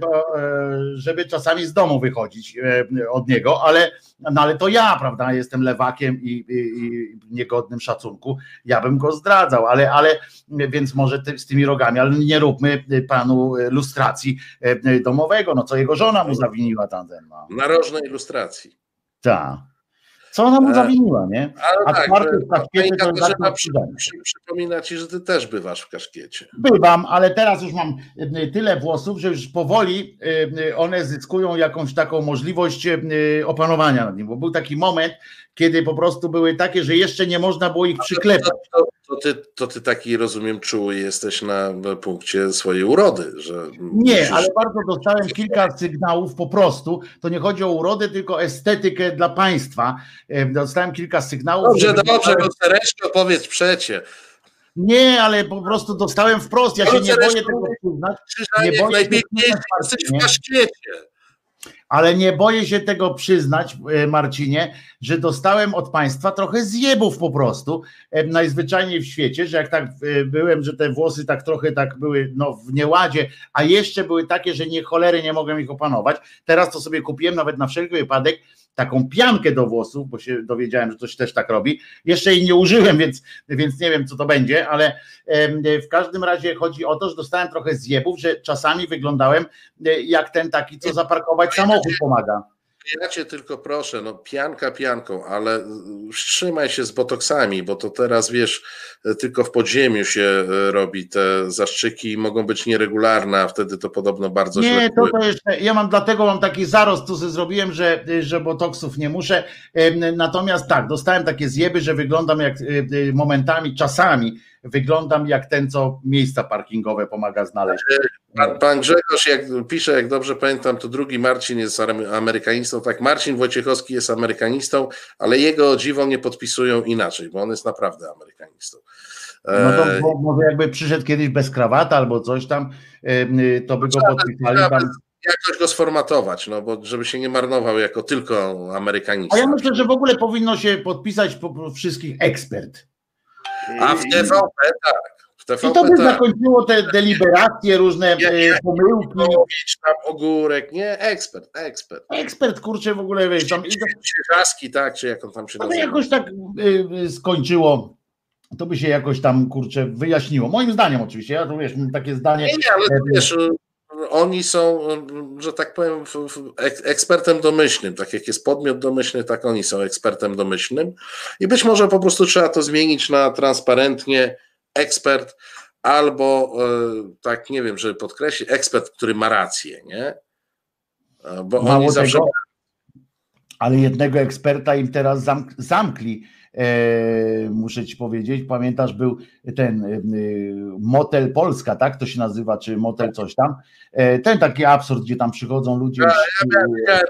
S3: bo, e, żeby czasami z domu wychodzić e, od niego, ale, no, ale to ja, prawda, jestem lewakiem i, i, i niegodnym szacunku. Ja bym go zdradzał, ale, ale więc może ty, z tymi rogami, ale nie róbmy panu lustracji e, domowego, no co jego żona mu zawiniła tamten. No.
S2: Narożnej ilustracji.
S3: Tak. Co ona mu
S2: E,
S3: zawiniła, nie? A
S2: tak,
S3: czwarty w kaszkiecie to jest
S2: przy, przypomina ci, że ty też bywasz w kaszkiecie.
S3: Bywam, ale teraz już mam y, tyle włosów, że już powoli y, one zyskują jakąś taką możliwość opanowania nad nim, bo był taki moment, kiedy po prostu były takie, że jeszcze nie można było ich przyklepać.
S2: To, to, to, ty, to ty taki, rozumiem, czuły jesteś na punkcie swojej urody, że
S3: Nie,
S2: musisz-
S3: ale bardzo dostałem kilka sygnałów po prostu. To nie chodzi o urodę, tylko estetykę dla państwa. Dostałem kilka sygnałów.
S2: Dobrze, dobrze, no Cereczko, powiedz przecie.
S3: Nie, ale po prostu dostałem wprost. Ja się
S2: Dobrze,
S3: nie boję tego przyznać.
S2: Krzyżaniec,
S3: boję
S2: najpiękniejszy jesteś w
S3: Marcinie. Ale nie boję się tego przyznać, e, Marcinie, że dostałem od państwa trochę zjebów po prostu, e, najzwyczajniej w świecie, że jak tak e, byłem, że te włosy tak trochę tak były no, w nieładzie, a jeszcze były takie, że nie cholery nie mogłem ich opanować. Teraz to sobie kupiłem nawet na wszelki wypadek taką piankę do włosów, bo się dowiedziałem, że coś też tak robi. Jeszcze jej nie użyłem, więc, więc nie wiem, co to będzie, ale w każdym razie chodzi o to, że dostałem trochę zjebów, że czasami wyglądałem e, jak ten taki, co zaparkować samochód pomaga.
S2: Ja cię tylko proszę, no pianka pianką, ale wstrzymaj się z botoksami, bo to teraz wiesz, tylko w podziemiu się y, robi te zaszczyki i mogą być nieregularne, a wtedy to podobno bardzo
S3: Nie,
S2: źle
S3: to,
S2: wpływa.
S3: to jeszcze, ja mam dlatego mam taki zarost, tu zrobiłem, że, że botoksów nie muszę. Natomiast tak, dostałem takie zjeby, że wyglądam jak y, y, momentami, czasami wyglądam jak ten, co miejsca parkingowe pomaga znaleźć.
S2: Pan, pan Grzegorz, jak pisze, jak dobrze pamiętam, to drugi Marcin jest am- amerykanistą. Tak, Marcin Wojciechowski jest amerykanistą, ale jego dziwo nie podpisują inaczej, bo on jest naprawdę amerykanistą.
S3: No to
S2: E,
S3: może jakby przyszedł kiedyś bez krawata albo coś tam, y, to by go podpisali tam.
S2: jakoś go sformatować, no bo żeby się nie marnował jako tylko amerykanista.
S3: A ja myślę, że w ogóle powinno się podpisać po, po wszystkich ekspert.
S2: A w TVP tak. W
S3: I to
S2: TVP
S3: by
S2: tak.
S3: zakończyło te deliberacje, różne
S2: Nie,
S3: e,
S2: nie,
S3: pomyłki.
S2: Michałowicz, tam ogórek, nie, ekspert, ekspert.
S3: Ekspert, kurczę, w ogóle wiesz, tam, i to,
S2: Cieżaski, tak, czy jak on tam się
S3: to by jakoś tak y, y, skończyło, to by się jakoś tam, kurczę, wyjaśniło. Moim zdaniem oczywiście, ja to wiesz, takie zdanie.
S2: Nie, nie, ale wiesz, oni są, że tak powiem, ekspertem domyślnym. Tak jak jest podmiot domyślny, tak oni są ekspertem domyślnym. I być może po prostu trzeba to zmienić na transparentnie ekspert, albo e, tak, nie wiem, żeby podkreślić, ekspert, który ma rację, nie? E, Bo
S3: Mało
S2: oni zawsze.
S3: tego, ale jednego eksperta im teraz zamk zamkli. E, muszę ci powiedzieć, pamiętasz, był ten e, Motel Polska, tak to się nazywa, czy Motel coś tam. E, ten taki absurd, gdzie tam przychodzą ludzie.
S2: Ja,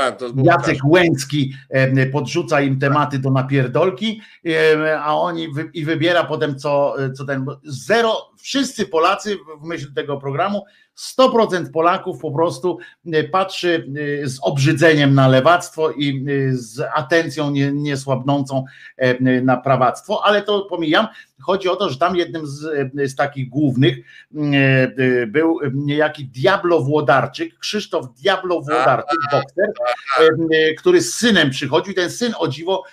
S2: ja, to,
S3: Jacek Łęcki e, podrzuca im tematy do napierdolki, e, a oni wy, i wybiera potem co, co ten. Zero, wszyscy Polacy w myśl tego programu, 100% Polaków po prostu e, patrzy e, z obrzydzeniem na lewactwo i e, z atencją nie- niesłabnącą e, na prawactwo, ale to pomijam. Chodzi o to, że tam jednym z, e, z takich głównych e, e, był niejaki Diablo Włodarczyk, Krzysztof Diablo Włodarczyk, bokser, e, który z synem przychodził. Ten syn o dziwo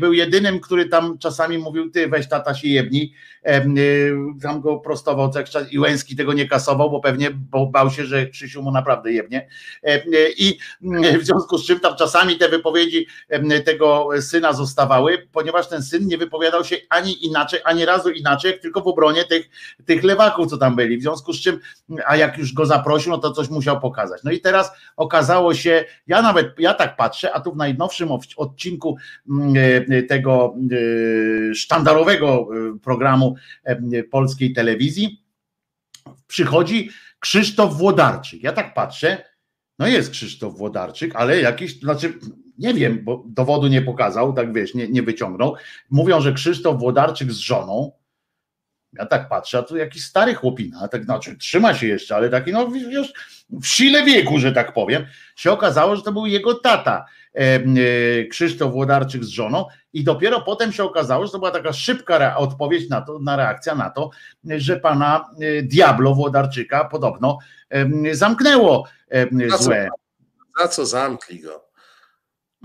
S3: był jedynym, który tam czasami mówił: Ty weź tata się jebnij. E, Tam go prostował co jakiś czas i Łęski tego nie kasował, bo pewnie bo bał się, że Krzysiu mu naprawdę jebnie. I w związku z czym tam czasami te wypowiedzi tego syna zostawały, ponieważ ten syn nie wypowiadał się ani inaczej, ani razu inaczej, tylko w obronie tych, tych lewaków, co tam byli. W związku z czym, a jak już go zaprosił, no to coś musiał pokazać. No i teraz okazało się, ja nawet, ja tak patrzę, a tu w najnowszym odcinku mm, e, tego e, sztandarowego e, programu e, polskiej telewizji, przychodzi Krzysztof Włodarczyk. Ja tak patrzę, no jest Krzysztof Włodarczyk, ale jakiś, znaczy nie wiem, bo dowodu nie pokazał, tak wiesz, nie, nie wyciągnął. Mówią, że Krzysztof Włodarczyk z żoną, ja tak patrzę, a tu jakiś stary chłopina, tak znaczy trzyma się jeszcze, ale taki no już w sile wieku, że tak powiem, się okazało, że to był jego tata, e, Krzysztof Włodarczyk z żoną i dopiero potem się okazało, że to była taka szybka odpowiedź na to, na reakcja na to, że pana e, Diablo Włodarczyka podobno zamknęło złe.
S2: Za co zamkli go?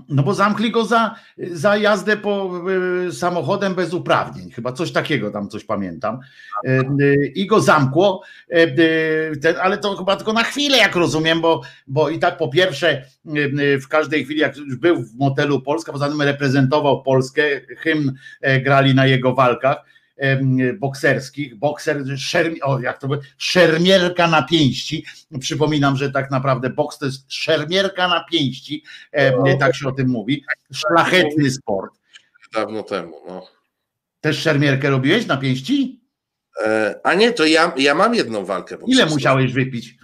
S3: No bo zamkli go za, za jazdę po y, samochodem bez uprawnień, chyba coś takiego tam coś pamiętam. Y, y, I go zamkło, ten, ale to chyba tylko na chwilę, jak rozumiem, bo, bo i tak po pierwsze w każdej chwili, jak już był w motelu Polska, poza tym reprezentował Polskę, hymn e, grali na jego walkach bokserskich, bokser, szer, o, jak to by, szermierka na pięści. Przypominam, że tak naprawdę boks to jest szermierka na pięści, no, tak się o tym mówi. Szlachetny sport.
S2: Dawno temu, no.
S3: Też szermierkę robiłeś na pięści?
S2: E, a nie, to ja, ja mam jedną walkę.
S3: Ile musiałeś wypić?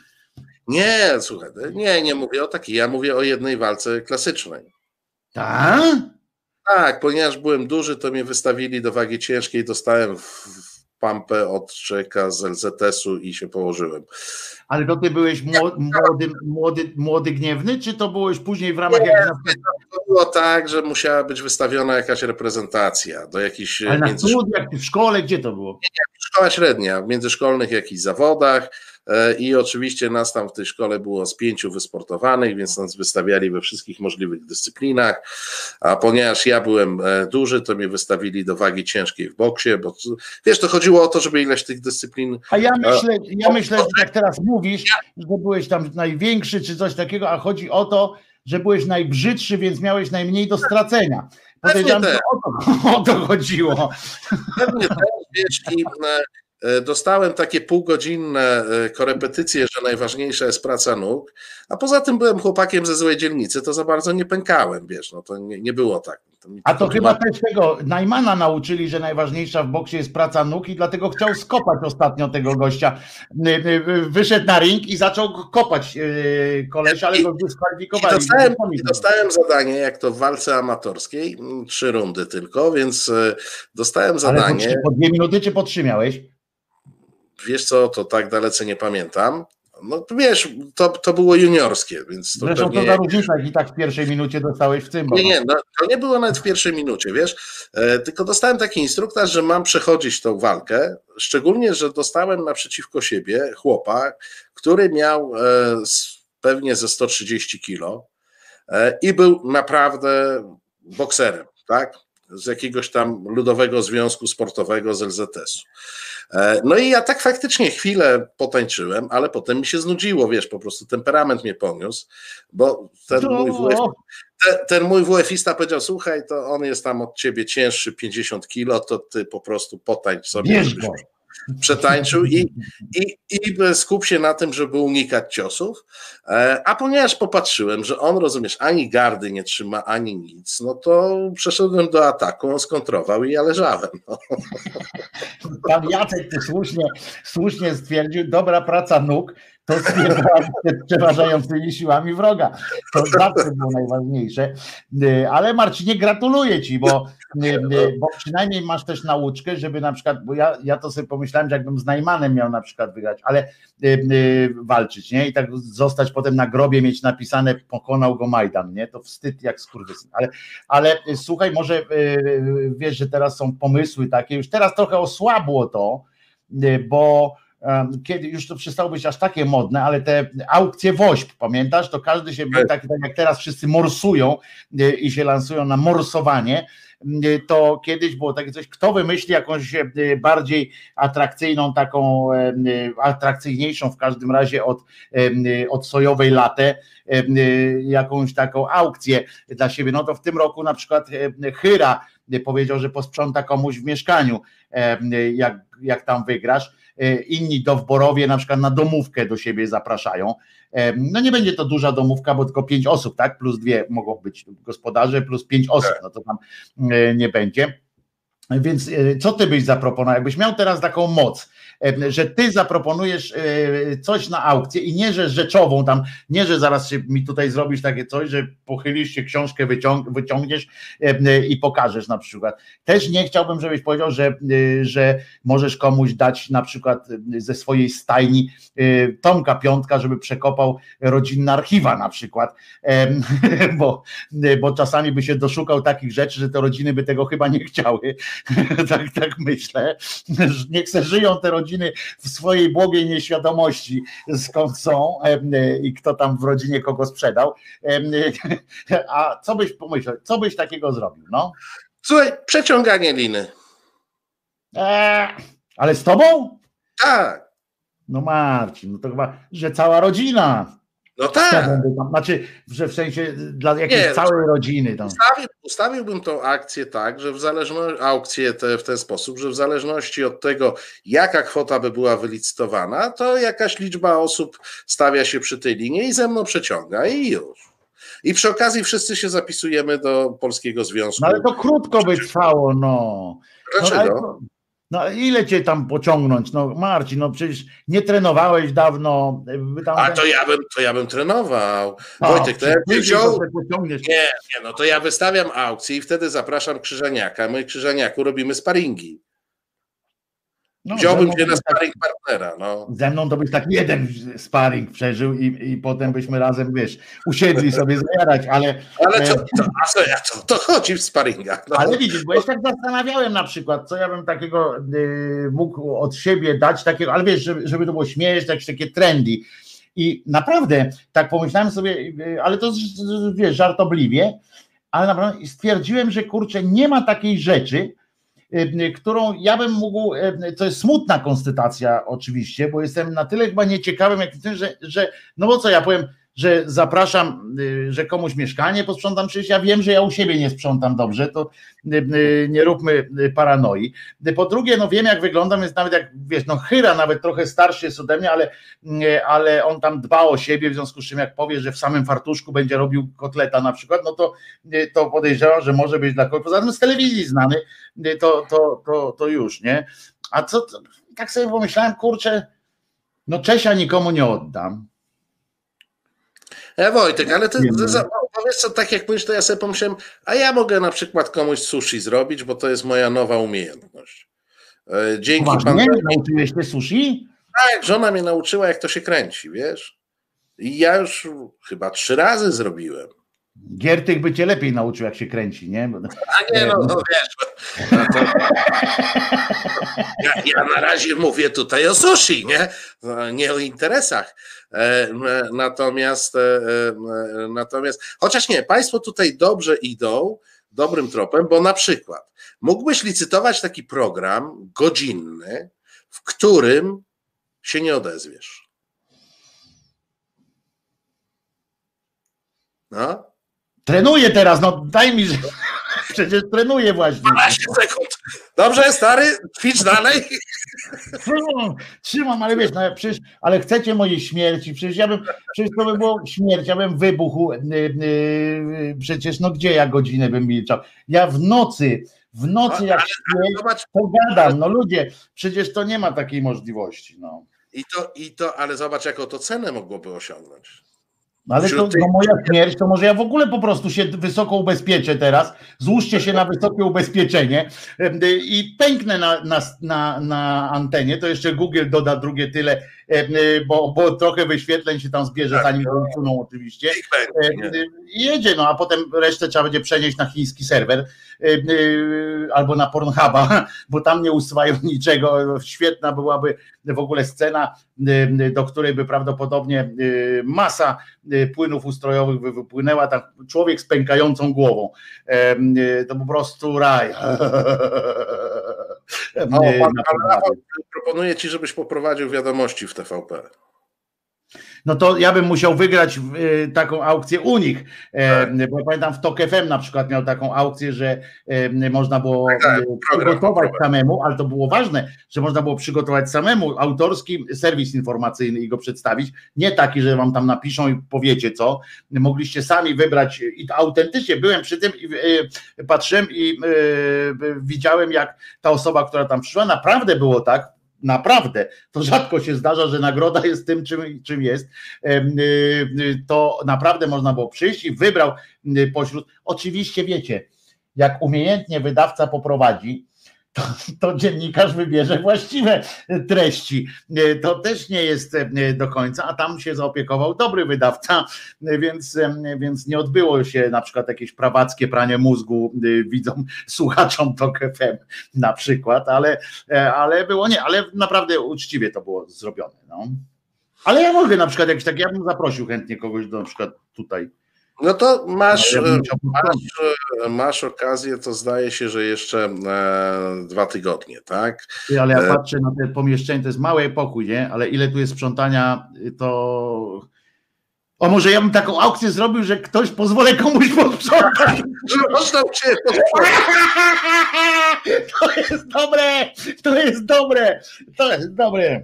S2: Nie, słuchaj, nie, nie mówię o takiej, ja mówię o jednej walce klasycznej.
S3: Tak?
S2: Tak, ponieważ byłem duży, to mnie wystawili do wagi ciężkiej, dostałem w pampę od człowieka z LZS-u i się położyłem.
S3: Ale to ty byłeś młody, młody, młody gniewny, czy to byłeś później w ramach... Nie, jak
S2: to było tak, że musiała być wystawiona jakaś reprezentacja do jakichś...
S3: Ale na między... studiach, w szkole, gdzie to było?
S2: Nie, nie, szkoła średnia, w międzyszkolnych jakichś zawodach, i oczywiście nas tam w tej szkole było z pięciu wysportowanych, więc nas wystawiali we wszystkich możliwych dyscyplinach, a ponieważ ja byłem e, duży, to mnie wystawili do wagi ciężkiej w boksie, bo wiesz, to chodziło o to, żeby ileś tych dyscyplin...
S3: A ja e, myślę, ja myślę że jak teraz mówisz, że byłeś tam największy czy coś takiego, a chodzi o to, że byłeś najbrzydszy, więc miałeś najmniej do stracenia. Podejrzewam, że o to, o to chodziło.
S2: Pewnie też, wiesz, i E, dostałem takie półgodzinne e, korepetycje, że najważniejsza jest praca nóg, a poza tym byłem chłopakiem ze złej dzielnicy, to za bardzo nie pękałem, wiesz, no to nie, nie było tak.
S3: To a to chyba też tego Najmana nauczyli, że najważniejsza w boksie jest praca nóg i dlatego chciał skopać ostatnio tego gościa. Wyszedł na ring i zaczął kopać e, koleś, ale go dyskwalifikowali.
S2: I dostałem, i dostałem zadanie, jak to w walce amatorskiej, trzy rundy tylko, więc dostałem zadanie. Ale
S3: po dwie minuty czy po trzy miałeś?
S2: Wiesz co, to tak dalece nie pamiętam. No wiesz, to, to było juniorskie, więc to
S3: Zresztą pewnie... to jak i tak w pierwszej minucie dostałeś w tym.
S2: Nie, nie, no, to nie było nawet w pierwszej minucie, wiesz, e, tylko dostałem taki instruktaż, że mam przechodzić tą walkę, szczególnie, że dostałem naprzeciwko siebie chłopa, który miał e, pewnie ze 130 kilo e, i był naprawdę bokserem, tak, z jakiegoś tam ludowego związku sportowego z LZS-u. E, no i ja tak faktycznie chwilę potańczyłem, ale potem mi się znudziło, wiesz, po prostu temperament mnie poniósł, bo ten to... mój WF, ten, ten mój WF-ista powiedział, słuchaj, to on jest tam od ciebie cięższy 50 kilo, to ty po prostu potańcz sobie.
S3: Bierz go
S2: przetańczył i, i, i skup się na tym, żeby unikać ciosów. E, a ponieważ popatrzyłem, że on, rozumiesz, ani gardy nie trzyma, ani nic, no to przeszedłem do ataku, on skontrował i ja leżałem. No.
S3: Pan Jacek ty słusznie, słusznie stwierdził, dobra praca nóg, to przed przeważającymi siłami wroga. To zawsze było najważniejsze. Y, ale Marcinie, gratuluję Ci, bo, y, y, bo przynajmniej masz też nauczkę, żeby na przykład, bo ja, ja to sobie pomyślałem, że jakbym z Najmanem miał na przykład wygrać, ale walczyć, nie? I tak zostać potem na grobie, mieć napisane pokonał go Majdan, nie? To wstyd jak skurwysyn. Ale, ale słuchaj, może wiesz, że teraz są pomysły takie, już teraz trochę osłabło to, bo kiedy już to przestało być aż takie modne, ale te aukcje WOŚP, pamiętasz, to każdy się, tak, tak jak teraz wszyscy morsują e, i się lansują na morsowanie, e, to kiedyś było takie coś, kto wymyśli jakąś e, bardziej atrakcyjną, taką atrakcyjniejszą w każdym razie od, od sojowej latę, jakąś taką aukcję dla siebie. No to w tym roku na przykład Hyra powiedział, że posprząta komuś w mieszkaniu, jak, jak tam wygrasz inni dowborowie na przykład na domówkę do siebie zapraszają. E, no nie będzie to duża domówka, bo tylko pięć osób, tak? Plus dwie mogą być gospodarze, plus pięć osób, no to tam e, nie będzie. Więc e, co ty byś zaproponował? Jakbyś miał teraz taką moc, e, że ty zaproponujesz e, coś na aukcję i nie, że rzeczową tam, nie, że zaraz się mi tutaj zrobisz takie coś, że pochylisz się, książkę wyciąg wyciągniesz i pokażesz na przykład. Też nie chciałbym, żebyś powiedział, że, że możesz komuś dać na przykład ze swojej stajni Tomka Piątka, żeby przekopał rodzinne archiwa na przykład, bo, bo czasami by się doszukał takich rzeczy, że te rodziny by tego chyba nie chciały tak, tak myślę. Niech se żyją te rodziny w swojej błogiej nieświadomości, skąd są i kto tam w rodzinie kogo sprzedał. A co byś pomyślał, co byś takiego zrobił? No?
S2: Słuchaj, przeciąganie liny.
S3: Eee, ale z tobą?
S2: Tak.
S3: No Marcin, no to chyba, że cała rodzina.
S2: No tak.
S3: Znaczy, że w sensie dla jakiejś nie, całej rodziny. Tam.
S2: Ustawił, ustawiłbym tą akcję tak, że w zależności, aukcję te, w ten sposób, że w zależności od tego, jaka kwota by była wylicytowana, to jakaś liczba osób stawia się przy tej linie i ze mną przeciąga i już. I przy okazji wszyscy się zapisujemy do Polskiego Związku.
S3: No ale to krótko by trwało, no.
S2: Dlaczego? No,
S3: no ile cię tam pociągnąć? No Marcin, no przecież nie trenowałeś dawno.
S2: Tam... A to ja bym, to ja bym trenował. A, Wojtek, to ja bym wziął... Nie, nie, no to ja wystawiam aukcję i wtedy zapraszam Krzyżeniaka. My Krzyżeniaku robimy sparingi. No, Wziąłbym cię na sparring tak, partnera. No.
S3: Ze mną to byś tak jeden sparring przeżył i, i potem byśmy razem, wiesz, usiedli sobie zjarać, ale...
S2: Ale to, to, a co, ja, to, to chodzi w sparingach.
S3: No. Ale widzisz, bo ja się tak zastanawiałem na przykład, co ja bym takiego y, mógł od siebie dać, takiego, ale wiesz, żeby, żeby to było śmieszne, jakieś takie trendy. I naprawdę tak pomyślałem sobie, y, ale to wiesz, żartobliwie, ale naprawdę stwierdziłem, że kurczę, nie ma takiej rzeczy, którą ja bym mógł, y, to jest smutna konstytacja oczywiście, bo jestem na tyle chyba nieciekawym, jak tym, że, że no bo co ja powiem, że zapraszam, y, że komuś mieszkanie posprzątam, przecież ja wiem, że ja u siebie nie sprzątam dobrze, to nie róbmy paranoi. Po drugie, no wiem jak wyglądam, jest nawet jak, wiesz, no chyra nawet trochę starszy jest ode mnie, ale, ale on tam dba o siebie, w związku z czym jak powie, że w samym fartuszku będzie robił kotleta na przykład, no to, to podejrzewam, że może być dla kogoś, poza tym z telewizji znany, to, to, to, to już, nie? A co, tak sobie pomyślałem, kurczę, no Czesia nikomu nie oddam,
S2: E, Wojtek, ale za, powiedz co, tak jak mówisz, to ja sobie pomyślałem, a ja mogę na przykład komuś sushi zrobić, bo to jest moja nowa umiejętność. E, dzięki
S3: panu. Nie nauczyłeś się sushi?
S2: Tak, żona mnie nauczyła, jak to się kręci, wiesz? I ja już chyba trzy razy zrobiłem.
S3: Giertych by cię lepiej nauczył, jak się kręci, nie?
S2: A nie, no, no wiesz. No to... ja, ja, na razie mówię tutaj o sushi, nie? No, nie o interesach. E, natomiast, e, e, natomiast, chociaż nie, Państwo tutaj dobrze idą, dobrym tropem, bo na przykład mógłbyś licytować taki program godzinny, w którym się nie odezwiesz.
S3: No, Trenuję teraz, no daj mi, przecież trenuję właśnie.
S2: 12 sekund. Dobrze, stary, ćwicz dalej.
S3: Trzymam, trzymam, ale wiesz, no, przecież, ale chcecie mojej śmierci, przecież ja bym, przecież to by było śmierć, ja bym wybuchł, yy, yy, przecież no gdzie ja godzinę bym milczał. Ja w nocy, w nocy jak śpię, to gadam, no ludzie, przecież to nie ma takiej możliwości, no.
S2: I to, i to, ale zobacz, jaką to cenę mogłoby osiągnąć.
S3: No ale to, no moja śmierć, to może ja w ogóle po prostu się wysoko ubezpieczę teraz, złóżcie się na wysokie ubezpieczenie. I pęknę na, na, na, na antenie, to jeszcze Google doda drugie tyle, bo, bo trochę wyświetleń się tam zbierze, tak, zanim no. usuną oczywiście. Jedzie, no a potem resztę trzeba będzie przenieść na chiński serwer albo na Pornhuba, bo tam nie usuwają niczego. Świetna byłaby w ogóle scena, do której by prawdopodobnie masa płynów ustrojowych by wypłynęła, tam człowiek z pękającą głową. To po prostu raj.
S2: O, pan, pan proponuję ci, żebyś poprowadził wiadomości w TVP.
S3: No to ja bym musiał wygrać y, taką aukcję u nich, e, bo pamiętam w TOK FM na przykład miał taką aukcję, że można było
S2: Tak, tak, program,
S3: przygotować samemu, ale to było ważne, że można było przygotować samemu autorski serwis informacyjny i go przedstawić, nie taki, że wam tam napiszą i powiecie co, mogliście sami wybrać i to autentycznie byłem przy tym i e, patrzyłem i widziałem jak ta osoba, która tam przyszła, naprawdę było tak, naprawdę, to rzadko się zdarza, że nagroda jest tym, czym, czym jest, y, y, to naprawdę można było przyjść i wybrał y, pośród, oczywiście wiecie, jak umiejętnie wydawca poprowadzi, to, to dziennikarz wybierze właściwe treści. Y, To też nie jest y, do końca, a tam się zaopiekował dobry wydawca, y, więc, więc nie odbyło się na przykład jakieś prawackie pranie mózgu widzom, słuchaczom TOK FM na przykład, ale, e, ale było nie, ale naprawdę uczciwie to było zrobione. No. Ale ja mogę na przykład jakiś tak, ja bym zaprosił chętnie kogoś do na przykład tutaj.
S2: No to masz,
S3: Ja
S2: masz, masz okazję, to zdaje się, że jeszcze e, dwa tygodnie, tak?
S3: Ty, Ale ja
S2: E.
S3: patrzę na te pomieszczenie, to jest mały pokój, nie? Ale ile tu jest sprzątania, to. O, może ja bym taką aukcję zrobił, że ktoś pozwolę komuś posprzątać.
S2: Że można Ciebie
S3: To jest dobre! To jest dobre! To jest dobre!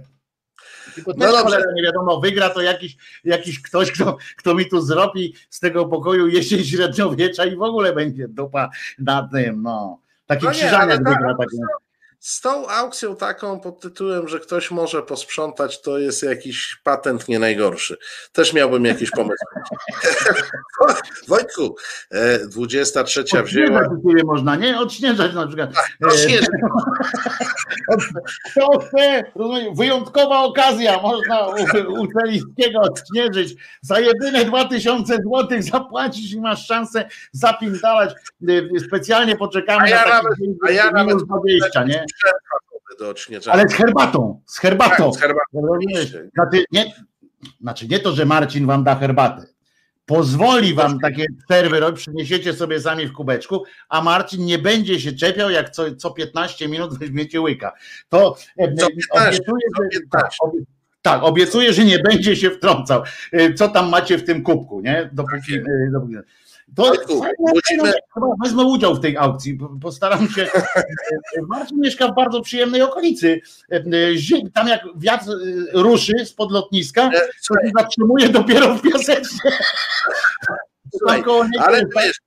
S3: Tylko
S2: No dobrze.
S3: cholera, nie wiadomo, wygra to jakiś, jakiś ktoś, kto, kto mi tu zrobi z tego pokoju jesień średniowiecza i w ogóle będzie dupa na tym, no. Taki
S2: No ale tak,
S3: wygra.
S2: Z tą aukcją taką pod tytułem, że ktoś może posprzątać, to jest jakiś patent nie najgorszy. Też miałbym jakiś pomysł. Wojtku, e, 23 wzięła.
S3: Odśnieżać można, nie? Odśnieżać na przykład. Kto chce, rozumiem, wyjątkowa okazja, można u, u Celińskiego odśnieżyć. Za jedyne 2000 zł zapłacisz i masz szansę zapindalać. Y, Specjalnie poczekamy
S2: A ja
S3: na taki
S2: nawet- a ja nawet-
S3: 20, nie?
S2: Do odśnieżania.
S3: Ale z herbatą, z herbatą.
S2: Tak, z herbatą.
S3: Znaczy nie, znaczy nie to, że Marcin wam da herbatę. Pozwoli wam takie przerwy robić, przyniesiecie sobie sami w kubeczku, a Marcin nie będzie się czepiał, jak co, co 15 minut weźmiecie łyka. To e,
S2: Co
S3: e,
S2: 15,
S3: obiecuję,
S2: co
S3: że,
S2: 15.
S3: tak, obie- tak, obiecuję, że nie będzie się wtrącał. E, Co tam macie w tym kubku, nie? Dopóki,
S2: Tak
S3: e. To fajna-
S2: musimy-
S3: chyba wezmę udział w tej aukcji. Postaram się. Marcin mieszka w bardzo przyjemnej okolicy. E, Tam jak wiatr e, ruszy spod lotniska,
S2: E,
S3: to się zatrzymuje dopiero w piaseczce.
S2: Słuchaj, ale
S3: jest
S2: to jest e,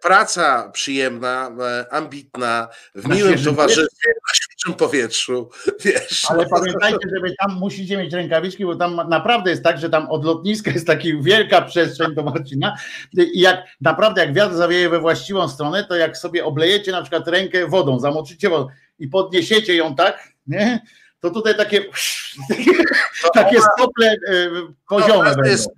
S2: praca przyjemna, e, ambitna, w
S3: Na
S2: miłym towarzystwie, na świeżym powietrzu, wiesz.
S3: Ale pamiętajcie, żeby tam musicie mieć rękawiczki, bo tam naprawdę jest tak, że tam od lotniska jest taka wielka przestrzeń do Marcina i jak naprawdę jak wiatr zawieje we właściwą stronę, to jak sobie oblejecie na przykład rękę wodą, zamoczycie wodą i podniesiecie ją tak, nie? To tutaj takie, takie stople e, poziome
S2: to jest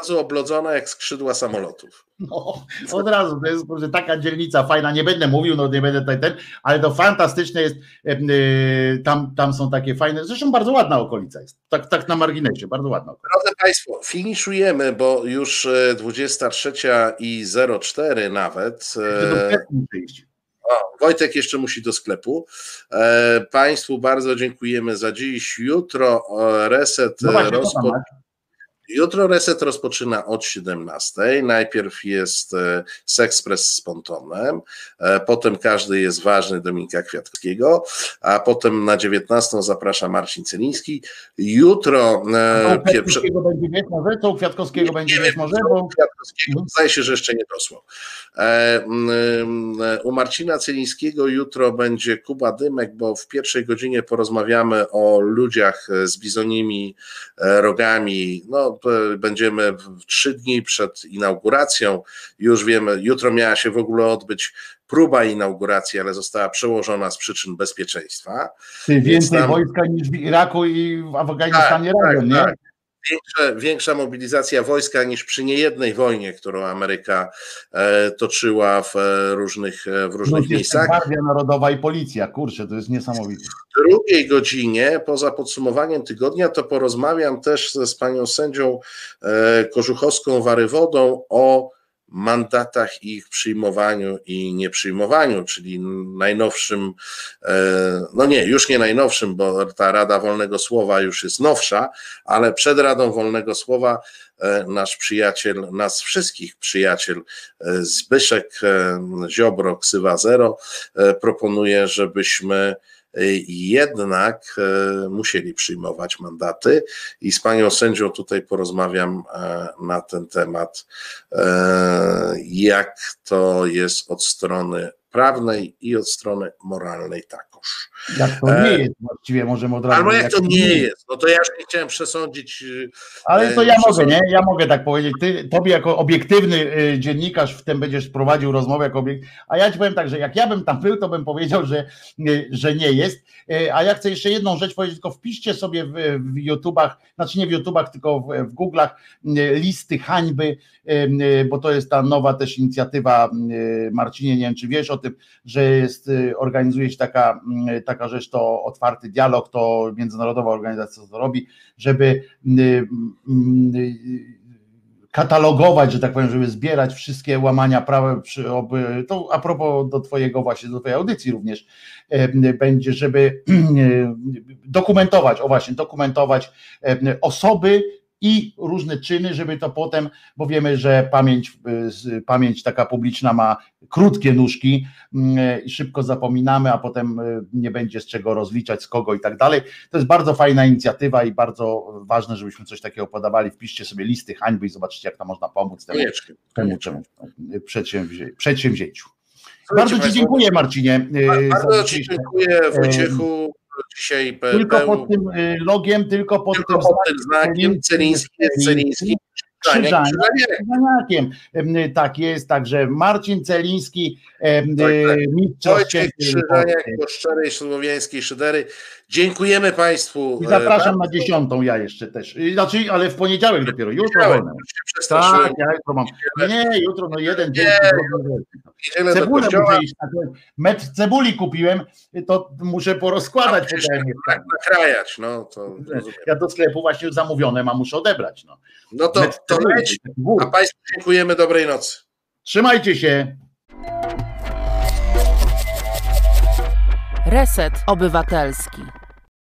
S2: razu oblodzone jak skrzydła samolotów.
S3: No, od razu, to jest taka dzielnica fajna, nie będę mówił, no nie będę tutaj ten, ale to fantastyczne jest, e, e, tam, tam są takie fajne, zresztą bardzo ładna okolica jest, tak, tak na marginesie, bardzo ładna okolica.
S2: Drodzy Państwo, finiszujemy, bo już e, 23 i 04 nawet. E. O, Wojtek jeszcze musi do sklepu. E, państwu bardzo dziękujemy za dziś. Jutro e, reset
S3: No właśnie,
S2: rozpo... Jutro reset rozpoczyna od 17. Najpierw jest e, Sexpress z Pontonem, e, potem każdy jest ważny Dominika Kwiatkowskiego, a potem na 19 zaprasza Marcin Celiński. Jutro e,
S3: u
S2: pierwsze.
S3: Kwiatkowskiego będzie wiesz może? Co u Kwiatkowskiego będzie wiesz może? Bo
S2: Kwiatkowskiego, zdaje się, że jeszcze nie dosłał. U Marcina Celińskiego jutro będzie Kuba Dymek, bo w pierwszej godzinie porozmawiamy o ludziach z bizonimi rogami. No, będziemy w trzy dni przed inauguracją. Już wiemy, jutro miała się w ogóle odbyć próba inauguracji, ale została przełożona z przyczyn bezpieczeństwa.
S3: ty więcej
S2: tam-
S3: wojska niż w Iraku i w Afganistanie
S2: Tak,
S3: razem,
S2: tak,
S3: nie?
S2: tak. Większe, większa mobilizacja wojska niż przy niejednej wojnie, którą Ameryka e, toczyła w e, różnych, e, w różnych
S3: jeszcze
S2: miejscach.
S3: Gwardia Narodowa i Policja, kurczę, to jest niesamowite.
S2: W drugiej godzinie, poza podsumowaniem tygodnia, to porozmawiam też ze, z panią sędzią e, Kożuchowską-Warywodą o mandatach, ich przyjmowaniu i nieprzyjmowaniu, czyli najnowszym, e, no nie, już nie najnowszym, bo ta Rada Wolnego Słowa już jest nowsza, ale przed Radą Wolnego Słowa e, nasz przyjaciel, nas wszystkich przyjaciel Zbyszek Ziobro, Ksywa Zero, proponuje, żebyśmy jednak e, musieli przyjmować mandaty. I z panią sędzią tutaj porozmawiam e, na ten temat, e, jak to jest od strony prawnej i od strony moralnej
S3: Jak to nie jest właściwie, możemy od razu...
S2: Albo jak, jak to nie jest, no to ja już nie chciałem przesądzić...
S3: Ale to ja mogę, nie? Ja mogę tak powiedzieć. Ty, tobie jako obiektywny dziennikarz w tym będziesz prowadził rozmowę jako obiekt... A ja ci powiem tak, że jak ja bym tam był, to bym powiedział, że, że nie jest. A ja chcę jeszcze jedną rzecz powiedzieć, tylko wpiszcie sobie w, w YouTubach, znaczy nie w YouTubach, tylko w, w Google'ach listy hańby, bo to jest ta nowa też inicjatywa Marcinie, nie wiem czy wiesz o tym, że jest, organizuje się taka, taka rzecz, to otwarty dialog, to międzynarodowa organizacja to robi, żeby mm, y, katalogować, że tak powiem, żeby zbierać wszystkie łamania prawa, to a propos do twojego właśnie, do twojej audycji również będzie, żeby dokumentować, o właśnie, dokumentować osoby, i różne czyny, żeby to potem, bo wiemy, że pamięć, y, pamięć taka publiczna ma krótkie nóżki mm, i szybko zapominamy, a potem y, nie będzie z czego rozliczać, z kogo i tak dalej. To jest bardzo fajna inicjatywa i bardzo ważne, żebyśmy coś takiego podawali. Wpiszcie sobie listy hańby i zobaczycie, jak to można pomóc temu, temu czemu, przedsięwzię, przedsięwzięciu. Bardzo Ci dziękuję, Marcinie.
S2: Bardzo Ci dziękuję, Wojciechu dzisiaj.
S3: Tylko pod tym y, logiem, tylko pod
S2: tylko tym, pod tym znakiem Celiński jest Celiński.
S3: Krzyżaniakiem. Tak jest, także Marcin Celiński, tak, tak.
S2: mistrz Wojciech Krzyżaniak po szczerej słowiańskiej szydery. Dziękujemy Państwu.
S3: I zapraszam na dziesiątą ja jeszcze też. Znaczy, ale w poniedziałek dopiero, jutro wolne. Tak, ja jutro mam. Nie, jutro no jeden dzień. Cebulę muszę iść. Metr cebuli kupiłem, to muszę porozkładać.
S2: Tak, nakrajać, no to
S3: Ja do sklepu właśnie zamówione mam, muszę odebrać. No,
S2: no to, to leć. A Państwu dziękujemy, dobrej nocy.
S3: Trzymajcie się.
S1: Reset Obywatelski.